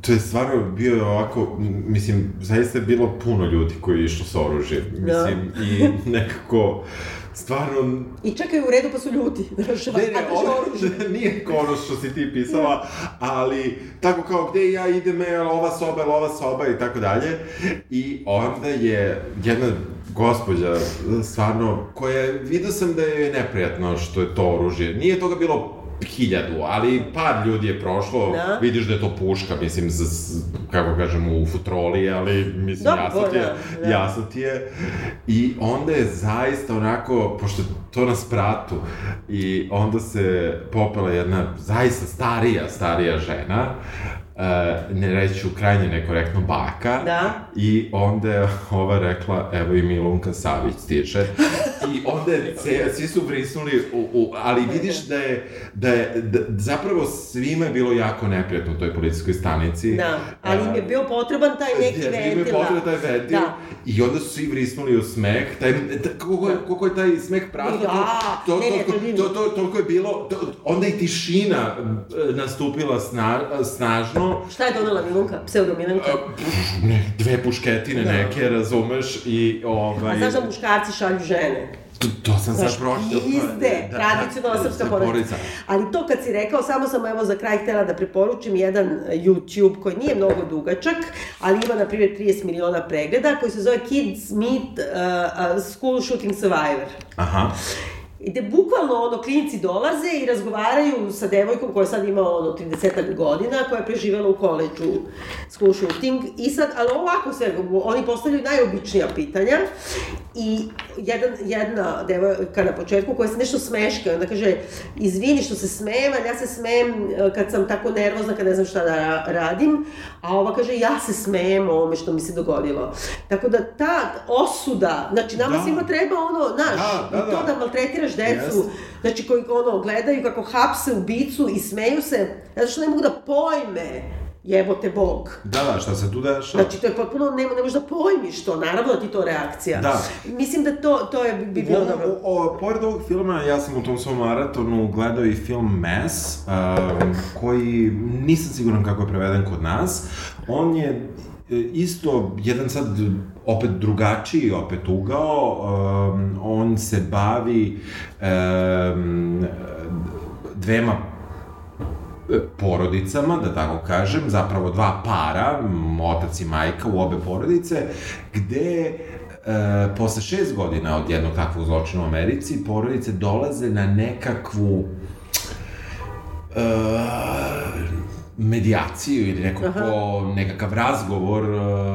Speaker 2: To je stvarno bio ovako, mislim, zaista je bilo puno ljudi koji je išlo sa oružjem,
Speaker 1: Da.
Speaker 2: mislim, i nekako, stvarno,
Speaker 1: I čekaju u redu pa su ljuti. Znaš,
Speaker 2: Ne, ne, ovo nije ono što si ti pisala, ali tako kao gde ja idem, je ova soba, ova soba i tako dalje. I onda je jedna gospođa, stvarno, koja, vidio sam da je neprijatno što je to oružje. Nije toga bilo hiljadu, ali par ljudi je prošlo,
Speaker 1: Da.
Speaker 2: vidiš da je to puška, mislim, z, z, kako kažem, u futroli, ali mislim,
Speaker 1: Dobro,
Speaker 2: jasno ti je,
Speaker 1: da, da.
Speaker 2: jasno ti je. I onda je zaista onako, pošto to na spratu, i onda se popela jedna zaista starija, starija žena, Uh, ne reću krajnje nekorektno baka.
Speaker 1: Da.
Speaker 2: i onda je ova rekla evo i Milunka Savić stiže. I onda je ce, svi su vrisnuli u, u, ali vidiš da je da je da, zapravo svima je bilo jako neprijatno u toj policijskoj stanici.
Speaker 1: Da, ali im je
Speaker 2: Uh,
Speaker 1: bio potreban taj neki ventil.
Speaker 2: ima potreban taj ventil.
Speaker 1: Da.
Speaker 2: i onda su svi vrisnuli u smeh, taj, ta, koliko, je, koliko je taj smeh prazan,
Speaker 1: Da,
Speaker 2: to, to,
Speaker 1: to
Speaker 2: to,
Speaker 1: je
Speaker 2: to, to, toliko je bilo, to, onda i tišina nastupila sna, snažno,
Speaker 1: Šta je donela Milunka? Pseudo Milunka?
Speaker 2: Ne, dve pušketine
Speaker 1: Da.
Speaker 2: neke, razumeš, i ovaj...
Speaker 1: A znaš da muškarci šalju žene?
Speaker 2: To, to sam sad pročitao.
Speaker 1: izde,
Speaker 2: Da,
Speaker 1: tradicionalna
Speaker 2: da,
Speaker 1: srpska
Speaker 2: da,
Speaker 1: porodica. Ali to kad si rekao, samo sam evo za kraj htela da preporučim jedan YouTube koji nije mnogo dugačak, ali ima na primjer 30 miliona pregleda, koji se zove Kids Meet uh, uh, School Shooting Survivor.
Speaker 2: Aha.
Speaker 1: I gde bukvalno ono klinici dolaze i razgovaraju sa devojkom koja sad ima ono 30 godina, koja je preživela u koleđu school shooting i sad, ali ovako sve, oni postavljaju najobičnija pitanja i jedan, jedna devojka na početku koja se nešto smeška, onda kaže, izvini što se smejem, ali ja se smejem e, kad sam tako nervozna, kad ne znam šta da ra- radim, a ova kaže, ja se smejem ovome što mi se dogodilo. Tako da ta osuda, znači nama
Speaker 2: Da.
Speaker 1: svima treba ono, znaš,
Speaker 2: Da, da,
Speaker 1: i to
Speaker 2: da.
Speaker 1: da maltretiraš decu,
Speaker 2: Jeste.
Speaker 1: znači koji ono gledaju kako hapse ubicu i smeju se, zato što ne mogu da pojme jebote Bog.
Speaker 2: Da, da, šta se tu dešava?
Speaker 1: Znači, to je potpuno, ne, ne možeš da pojmiš to, naravno da ti to reakcija.
Speaker 2: Da.
Speaker 1: Mislim da to, to je, bi bilo dobro.
Speaker 2: o, o, pored ovog filma, ja sam u tom svom maratonu gledao i film Mass, um, koji nisam siguran kako je preveden kod nas. On je isto jedan sad opet drugačiji opet ugao, um, on se bavi um, dvema porodicama, da tako kažem, zapravo dva para, otac i majka u obe porodice, gde e, posle šest godina od jednog takvog zločina u Americi, porodice dolaze na nekakvu e, medijaciju ili neko ko, nekakav razgovor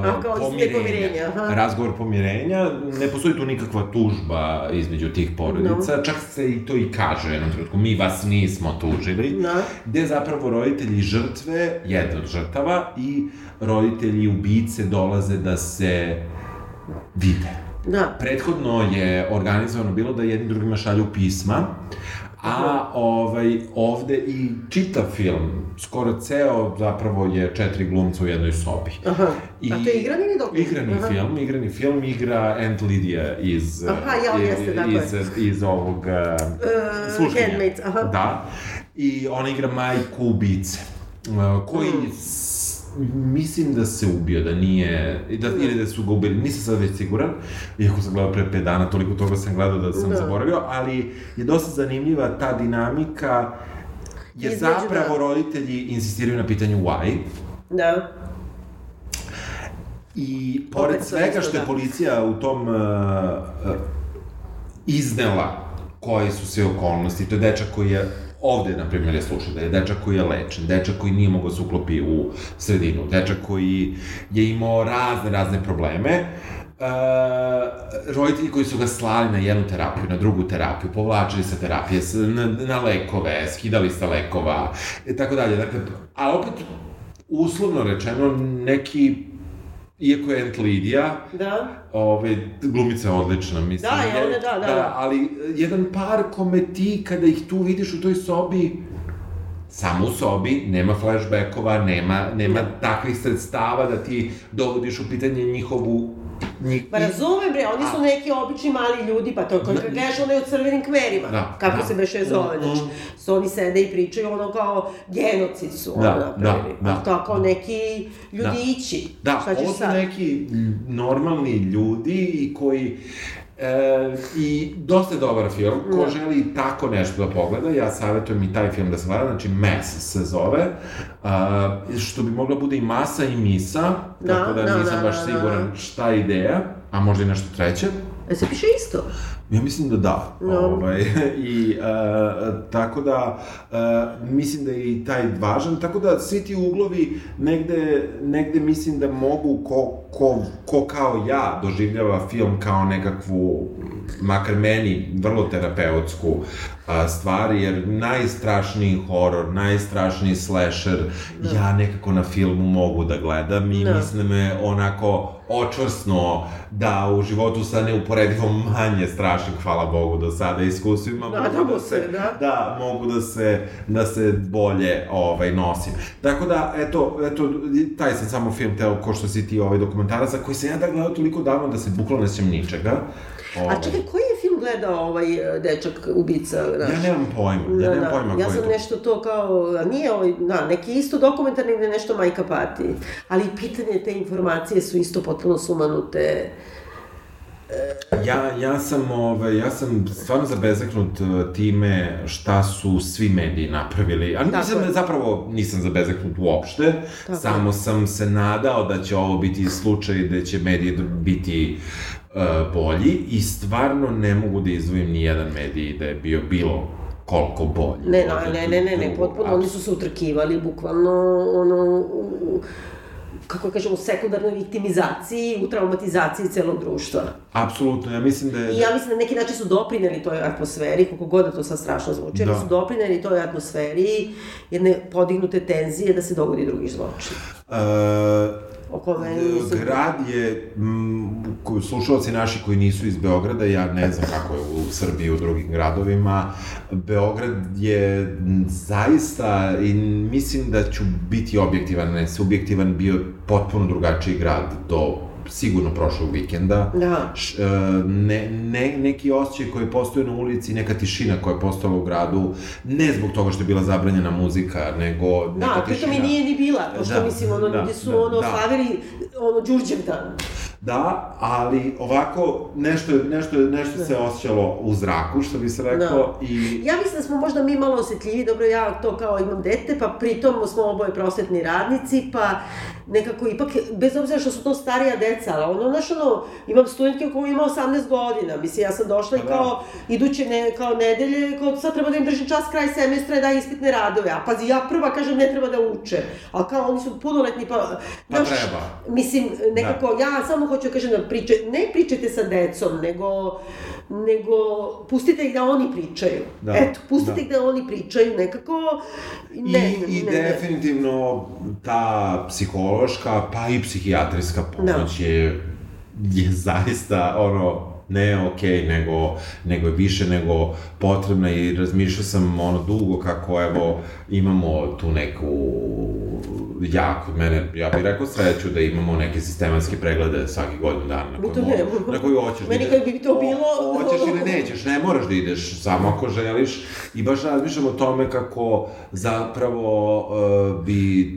Speaker 1: aha, kao
Speaker 2: pomirenja.
Speaker 1: pomirenja aha.
Speaker 2: Razgovor pomirenja, ne postoji tu nikakva tužba između tih porodica, no. čak se i to i kaže u jednom trenutku, mi vas nismo tužili,
Speaker 1: No.
Speaker 2: gde zapravo roditelji žrtve, jedna od žrtava, i roditelji ubice dolaze da se vide.
Speaker 1: Da.
Speaker 2: Prethodno je organizovano bilo da jedni drugima šalju pisma, a ovaj, ovde i čitav film, skoro ceo zapravo je četiri glumca u jednoj sobi.
Speaker 1: Aha. A to je igrani ili dokumentarni?
Speaker 2: Igrani
Speaker 1: Aha.
Speaker 2: film, igrani film igra Aunt Lydia iz,
Speaker 1: Aha, ja,
Speaker 2: iz,
Speaker 1: jeste, tako je.
Speaker 2: iz, iz ovog uh,
Speaker 1: Uh,
Speaker 2: sluškinja.
Speaker 1: Handmaids, aha.
Speaker 2: Da. I ona igra majku ubice, uh, koji
Speaker 1: Mm.
Speaker 2: Mislim da se ubio, da nije, da, ili da su ga ubili, nisam sad već siguran, iako sam gledao pre 5 dana, toliko toga sam gledao da sam
Speaker 1: Da.
Speaker 2: zaboravio, ali je dosta zanimljiva ta dinamika, jer
Speaker 1: Između,
Speaker 2: zapravo
Speaker 1: da.
Speaker 2: roditelji insistiraju na pitanju why,
Speaker 1: Da.
Speaker 2: I pored
Speaker 1: Opet
Speaker 2: svega što je
Speaker 1: da.
Speaker 2: policija u tom uh, uh, iznela koje su sve okolnosti, to je dečak koji je ovde, na primjer, je slušao da je dečak koji je lečen, dečak koji nije mogao da se uklopi u sredinu, dečak koji je imao razne, razne probleme, Uh, roditelji koji su ga slali na jednu terapiju, na drugu terapiju, povlačili sa terapije, na, na lekove, skidali sa lekova, i tako dalje. Dakle, a opet, uslovno rečeno, neki iako je Aunt Lydia,
Speaker 1: Da.
Speaker 2: ove, glumica je odlična, mislim.
Speaker 1: Da, je, ona, da, da, da.
Speaker 2: ali e, jedan par kome ti, kada ih tu vidiš u toj sobi, samo u sobi, nema flashbackova, nema, nema takvih sredstava da ti dovodiš u pitanje njihovu njih,
Speaker 1: Pa razumem bre, oni su neki obični mali ljudi, pa to kao kad gledaš onaj u crvenim kmerima,
Speaker 2: Da,
Speaker 1: kako
Speaker 2: da.
Speaker 1: se beše zove,
Speaker 2: Mm,
Speaker 1: znači,
Speaker 2: mm.
Speaker 1: su oni sede i pričaju ono kao genocid su ono
Speaker 2: Da,
Speaker 1: napravili,
Speaker 2: da, da.
Speaker 1: a to kao neki ljudići,
Speaker 2: Da,
Speaker 1: šta ćeš
Speaker 2: ovo su
Speaker 1: sad?
Speaker 2: neki normalni ljudi koji E, I dosta je dobar film, ko
Speaker 1: Da.
Speaker 2: želi tako nešto da pogleda, ja savjetujem i taj film da se gleda, znači Mes se zove, a, što bi mogla bude i masa i misa,
Speaker 1: Da,
Speaker 2: tako da,
Speaker 1: da,
Speaker 2: nisam
Speaker 1: da,
Speaker 2: baš
Speaker 1: da, da.
Speaker 2: siguran šta je ideja, a možda i nešto treće.
Speaker 1: E se piše isto.
Speaker 2: Ja mislim da da.
Speaker 1: No.
Speaker 2: Ovaj, I uh, tako da, uh, mislim da je i taj važan, tako da svi ti uglovi negde, negde mislim da mogu, ko, ko, ko kao ja doživljava film kao nekakvu, makar meni, vrlo terapeutsku uh, stvar, jer najstrašniji horor, najstrašniji slasher, ja nekako na filmu mogu da gledam i
Speaker 1: Da.
Speaker 2: mislim da me onako očvrsno da u životu sa neuporedivo manje strašnih, hvala Bogu, do sada iskusima,
Speaker 1: Nadamo
Speaker 2: mogu da
Speaker 1: se, da.
Speaker 2: da, mogu da se, da se bolje ovaj, nosim. Tako da, eto, eto, taj sam samo film teo, ko što si ti ovaj dokumentarac, za koji sam ja da gledao toliko davno da se bukvalno ne sjećam ničega. Ovaj.
Speaker 1: A čekaj, koji je film gledao ovaj e, dečak, ubica, znaš?
Speaker 2: Ja nemam pojma, ja nemam pojma
Speaker 1: ja
Speaker 2: koji
Speaker 1: sam
Speaker 2: to.
Speaker 1: nešto to kao, a nije ovaj, da, neki isto dokumentarni ili nešto majka pati. Ali pitanje te informacije su isto potpuno sumanute.
Speaker 2: Ja, ja sam, ovaj, ja sam stvarno zabezeknut eh, time šta su svi mediji napravili. A nisam,
Speaker 1: je.
Speaker 2: zapravo nisam zabezeknut uopšte.
Speaker 1: Tako
Speaker 2: samo sam se nadao da će ovo biti slučaj da će mediji biti uh, bolji i stvarno ne mogu da izdvojim ni jedan medij da je bio bilo koliko bolji.
Speaker 1: Ne, ne, ne, ne, ne,
Speaker 2: drugog.
Speaker 1: potpuno, oni su se utrkivali, bukvalno, ono, u, u- kako kažemo, u sekundarnoj viktimizaciji, u traumatizaciji celog društva.
Speaker 2: Apsolutno, ja mislim da je...
Speaker 1: I ja mislim da neki način su doprineli toj atmosferi, koliko god da to sad strašno zvuči,
Speaker 2: Da.
Speaker 1: da. su doprineli toj atmosferi jedne podignute tenzije da se dogodi drugi zločin.
Speaker 2: Uh,
Speaker 1: O kome mislim...
Speaker 2: Grad je, m, slušalci naši koji nisu iz Beograda, ja ne znam kako je u Srbiji u drugim gradovima, Beograd je zaista, i mislim da ću biti objektivan, ne subjektivan, bio potpuno drugačiji grad do sigurno prošlog vikenda.
Speaker 1: Da.
Speaker 2: Š, e, ne, ne, neki osjećaj koji postoje na ulici, neka tišina koja je postala u gradu, ne zbog toga što je bila zabranjena muzika, nego neka
Speaker 1: Da, pritom
Speaker 2: tišina.
Speaker 1: i nije ni bila, pošto
Speaker 2: Da,
Speaker 1: mislim, ono,
Speaker 2: da,
Speaker 1: ljudi su,
Speaker 2: da,
Speaker 1: ono,
Speaker 2: da.
Speaker 1: slavili ono, Đurđevdan.
Speaker 2: Da, ali ovako nešto, je- nešto, je- nešto se osjećalo u zraku, što bi se rekao, i...
Speaker 1: Ja mislim da smo možda mi malo osjetljivi, dobro ja to kao imam dete, pa pritom smo oboje prosvetni radnici, pa nekako ipak, bez obzira što su to starija deca, ali ono, znaš, ono, imam studentke koja ima 18 godina, mislim, ja sam došla i
Speaker 2: Pa da.
Speaker 1: kao, iduće ne, kao nedelje, kao sad treba da im držim čas kraj semestra i da ispitne radove, a pazi, ja prva kažem ne treba da uče, a kao oni su punoletni, pa...
Speaker 2: Pa
Speaker 1: znaš,
Speaker 2: treba.
Speaker 1: Mislim, nekako, ja samo hoću da kažem da priče, ne pričajte sa decom, nego, nego pustite ih da oni pričaju.
Speaker 2: Da,
Speaker 1: Eto, pustite
Speaker 2: da.
Speaker 1: ih da oni pričaju nekako. Ne,
Speaker 2: I, i
Speaker 1: ne, ne.
Speaker 2: definitivno ta psihološka, pa i psihijatrijska pomoć
Speaker 1: Da.
Speaker 2: je, je zaista ono, ne okej, nego, nego je više nego potrebna i razmišljao sam ono dugo kako evo imamo tu neku ja kod mene, ja bih rekao sreću da imamo neke sistematske preglede svaki godinu dana na koji, mo- na koji hoćeš
Speaker 1: Meni
Speaker 2: da
Speaker 1: kad bi to
Speaker 2: O-
Speaker 1: bilo-
Speaker 2: hoćeš ili nećeš, ne moraš da ideš, samo ako želiš. I baš razmišljam o tome kako zapravo uh, bi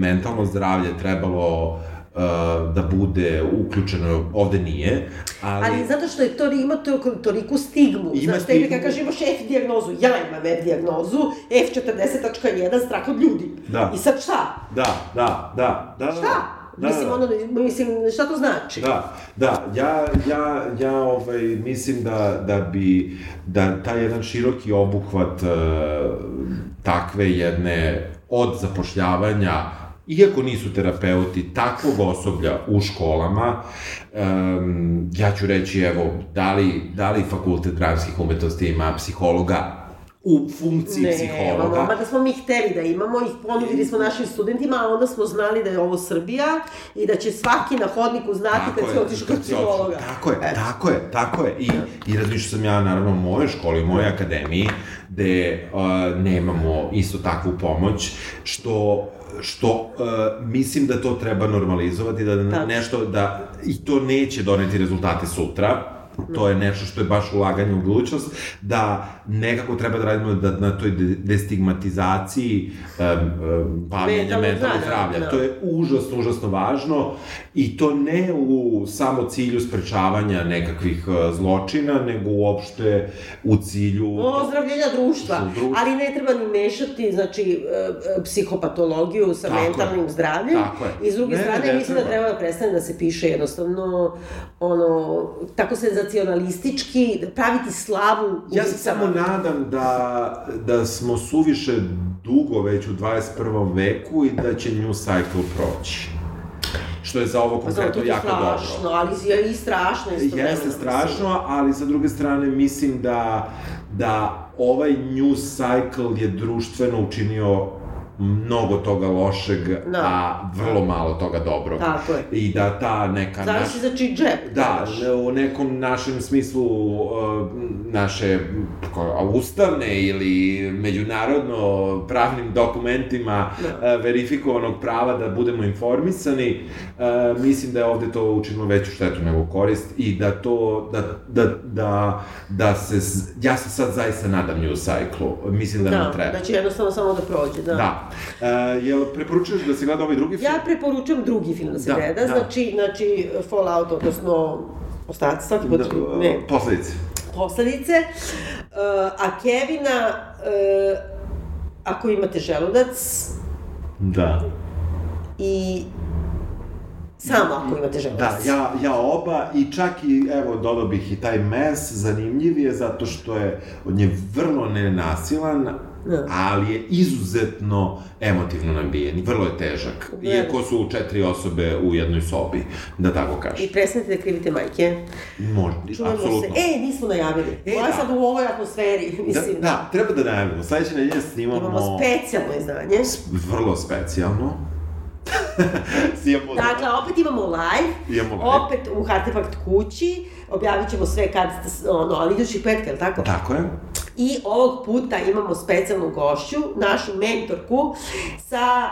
Speaker 2: mentalno zdravlje trebalo uh, da bude uključeno, ovde nije, ali...
Speaker 1: Ali zato što je to, ima to, toliku stigmu.
Speaker 2: Ima
Speaker 1: Znaš,
Speaker 2: stigmu.
Speaker 1: kažeš imaš F dijagnozu, ja imam F dijagnozu, F40.1, strah od ljudi.
Speaker 2: Da.
Speaker 1: I sad šta?
Speaker 2: Da, da, da, da.
Speaker 1: Šta?
Speaker 2: Da,
Speaker 1: mislim,
Speaker 2: da.
Speaker 1: ono, mislim, šta to znači?
Speaker 2: Da, da, ja, ja, ja ovaj, mislim da, da bi, da taj jedan široki obuhvat uh, takve jedne, od zapošljavanja, iako nisu terapeuti, takvog osoblja u školama, um, ja ću reći, evo, da li, da li fakultet dramskih umetnosti ima psihologa u funkciji
Speaker 1: Ne,
Speaker 2: psihologa?
Speaker 1: mada smo mi hteli da imamo i ponudili smo našim studentima, a onda smo znali da je ovo Srbija i da će svaki na hodniku znati kad si otišao kod psihologa.
Speaker 2: Tako je, tako je, tako je. I, i razmišljao sam ja, naravno, u mojoj školi, u mojoj akademiji, gde uh, nemamo isto takvu pomoć, što što uh, mislim da to treba normalizovati, da
Speaker 1: Tako.
Speaker 2: nešto, da i to neće doneti rezultate sutra, to je nešto što je baš ulaganje u budućnost, da nekako treba da radimo da, na toj de- destigmatizaciji um, um, bavljenja
Speaker 1: Mentalnog zdravlja, da.
Speaker 2: To je užasno, užasno važno i to ne u samo cilju sprečavanja nekakvih uh, zločina, nego uopšte u cilju...
Speaker 1: Ozdravljenja društva,
Speaker 2: Društva.
Speaker 1: ali ne treba ni mešati, znači, e, e, psihopatologiju sa
Speaker 2: Tako je.
Speaker 1: mentalnim zdravljem.
Speaker 2: Tako je.
Speaker 1: I s druge
Speaker 2: Ne,
Speaker 1: strane,
Speaker 2: ne
Speaker 1: mislim da
Speaker 2: treba.
Speaker 1: treba da prestane da se piše jednostavno, ono, tako senzacionalistički, praviti slavu
Speaker 2: Ja se samo nadam da, da smo suviše dugo već u 21. veku i da će New Cycle proći. Što je za ovo
Speaker 1: Pa
Speaker 2: konkretno jako
Speaker 1: strašno,
Speaker 2: dobro.
Speaker 1: ali je i strašno istovremeno.
Speaker 2: Jeste strašno, ali sa druge strane mislim da, da ovaj new cycle je društveno učinio mnogo toga lošeg,
Speaker 1: Da.
Speaker 2: a vrlo malo toga dobrog.
Speaker 1: Tako je.
Speaker 2: I da ta neka...
Speaker 1: Zavisi za čiji džep.
Speaker 2: Da,
Speaker 1: znaš.
Speaker 2: u nekom našem smislu uh, naše ko- ustavne ili međunarodno pravnim dokumentima
Speaker 1: Da.
Speaker 2: uh, verifikovanog prava da budemo informisani, uh, mislim da je ovde to učinilo veću štetu nego korist i da to, da, da, da, da se, ja se sad zaista nadam New Cycle, mislim da, nam
Speaker 1: Da,
Speaker 2: treba.
Speaker 1: da će jednostavno samo da prođe, da.
Speaker 2: Da. Uh, jel preporučuješ da se gleda ovaj drugi film?
Speaker 1: Ja preporučujem drugi film da se
Speaker 2: Da,
Speaker 1: gleda,
Speaker 2: da.
Speaker 1: znači, znači Fallout, odnosno ostaci, svaki put,
Speaker 2: Da,
Speaker 1: ne,
Speaker 2: Posledice.
Speaker 1: posledice, uh, a Kevina, uh, ako imate želudac
Speaker 2: Da.
Speaker 1: i samo ako imate želudac.
Speaker 2: Da, ja, ja oba i čak i, evo, dodao bih i taj mes, zanimljiv je zato što je, on je vrlo nenasilan,
Speaker 1: Da.
Speaker 2: ali je izuzetno emotivno nabijen i vrlo je težak.
Speaker 1: Da.
Speaker 2: Iako su četiri osobe u jednoj sobi, da tako
Speaker 1: I
Speaker 2: kažem.
Speaker 1: prestanite da krivite majke.
Speaker 2: Možda,
Speaker 1: Čujemo
Speaker 2: apsolutno.
Speaker 1: se. E, nismo najavili.
Speaker 2: E,
Speaker 1: je
Speaker 2: da.
Speaker 1: sad u ovoj atmosferi,
Speaker 2: Da,
Speaker 1: mislim.
Speaker 2: da, treba da najavimo. Sledeće nedelje snimamo...
Speaker 1: Imamo specijalno izdanje.
Speaker 2: Vrlo specijalno. snimamo...
Speaker 1: Dakle, opet imamo live,
Speaker 2: Imamo live.
Speaker 1: opet u Artefakt kući, objavit ćemo sve kad, ono, ali idući petka, je li tako?
Speaker 2: Tako je.
Speaker 1: I ovog puta imamo specijalnu gošću, našu mentorku sa...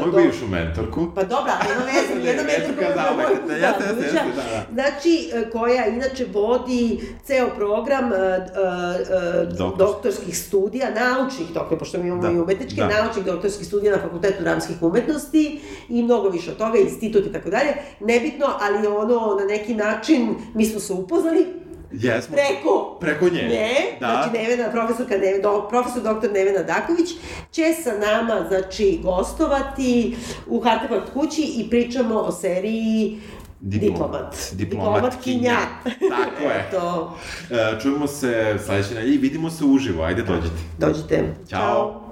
Speaker 1: Uh,
Speaker 2: Moju bivšu mentorku.
Speaker 1: Pa dobra, nema veze, jedna mentorka moj
Speaker 2: uvek.
Speaker 1: da,
Speaker 2: jeste,
Speaker 1: buduća.
Speaker 2: jeste, da, da.
Speaker 1: Znači, e, koja inače vodi ceo program uh, uh,
Speaker 2: Doktorskih.
Speaker 1: studija, naučnih doktora, pošto mi imamo
Speaker 2: Da,
Speaker 1: i umetničke,
Speaker 2: da.
Speaker 1: naučnih doktorskih studija na Fakultetu dramskih umetnosti i i mnogo više od toga, institut i tako dalje, nebitno, ali ono, na neki način, mi smo se upoznali,
Speaker 2: Jesmo.
Speaker 1: preko
Speaker 2: Preko nje.
Speaker 1: Ne,
Speaker 2: Da.
Speaker 1: znači Nevena, profesorka Nevena, profesor doktor Nevena Daković će sa nama, znači, gostovati u Hartefakt kući i pričamo o seriji Diplomat.
Speaker 2: Diplomatkinja. Tako je.
Speaker 1: To,
Speaker 2: E, čujemo se sledeće nedelje i vidimo se uživo. Ajde, dođite.
Speaker 1: dođite.
Speaker 2: Ćao.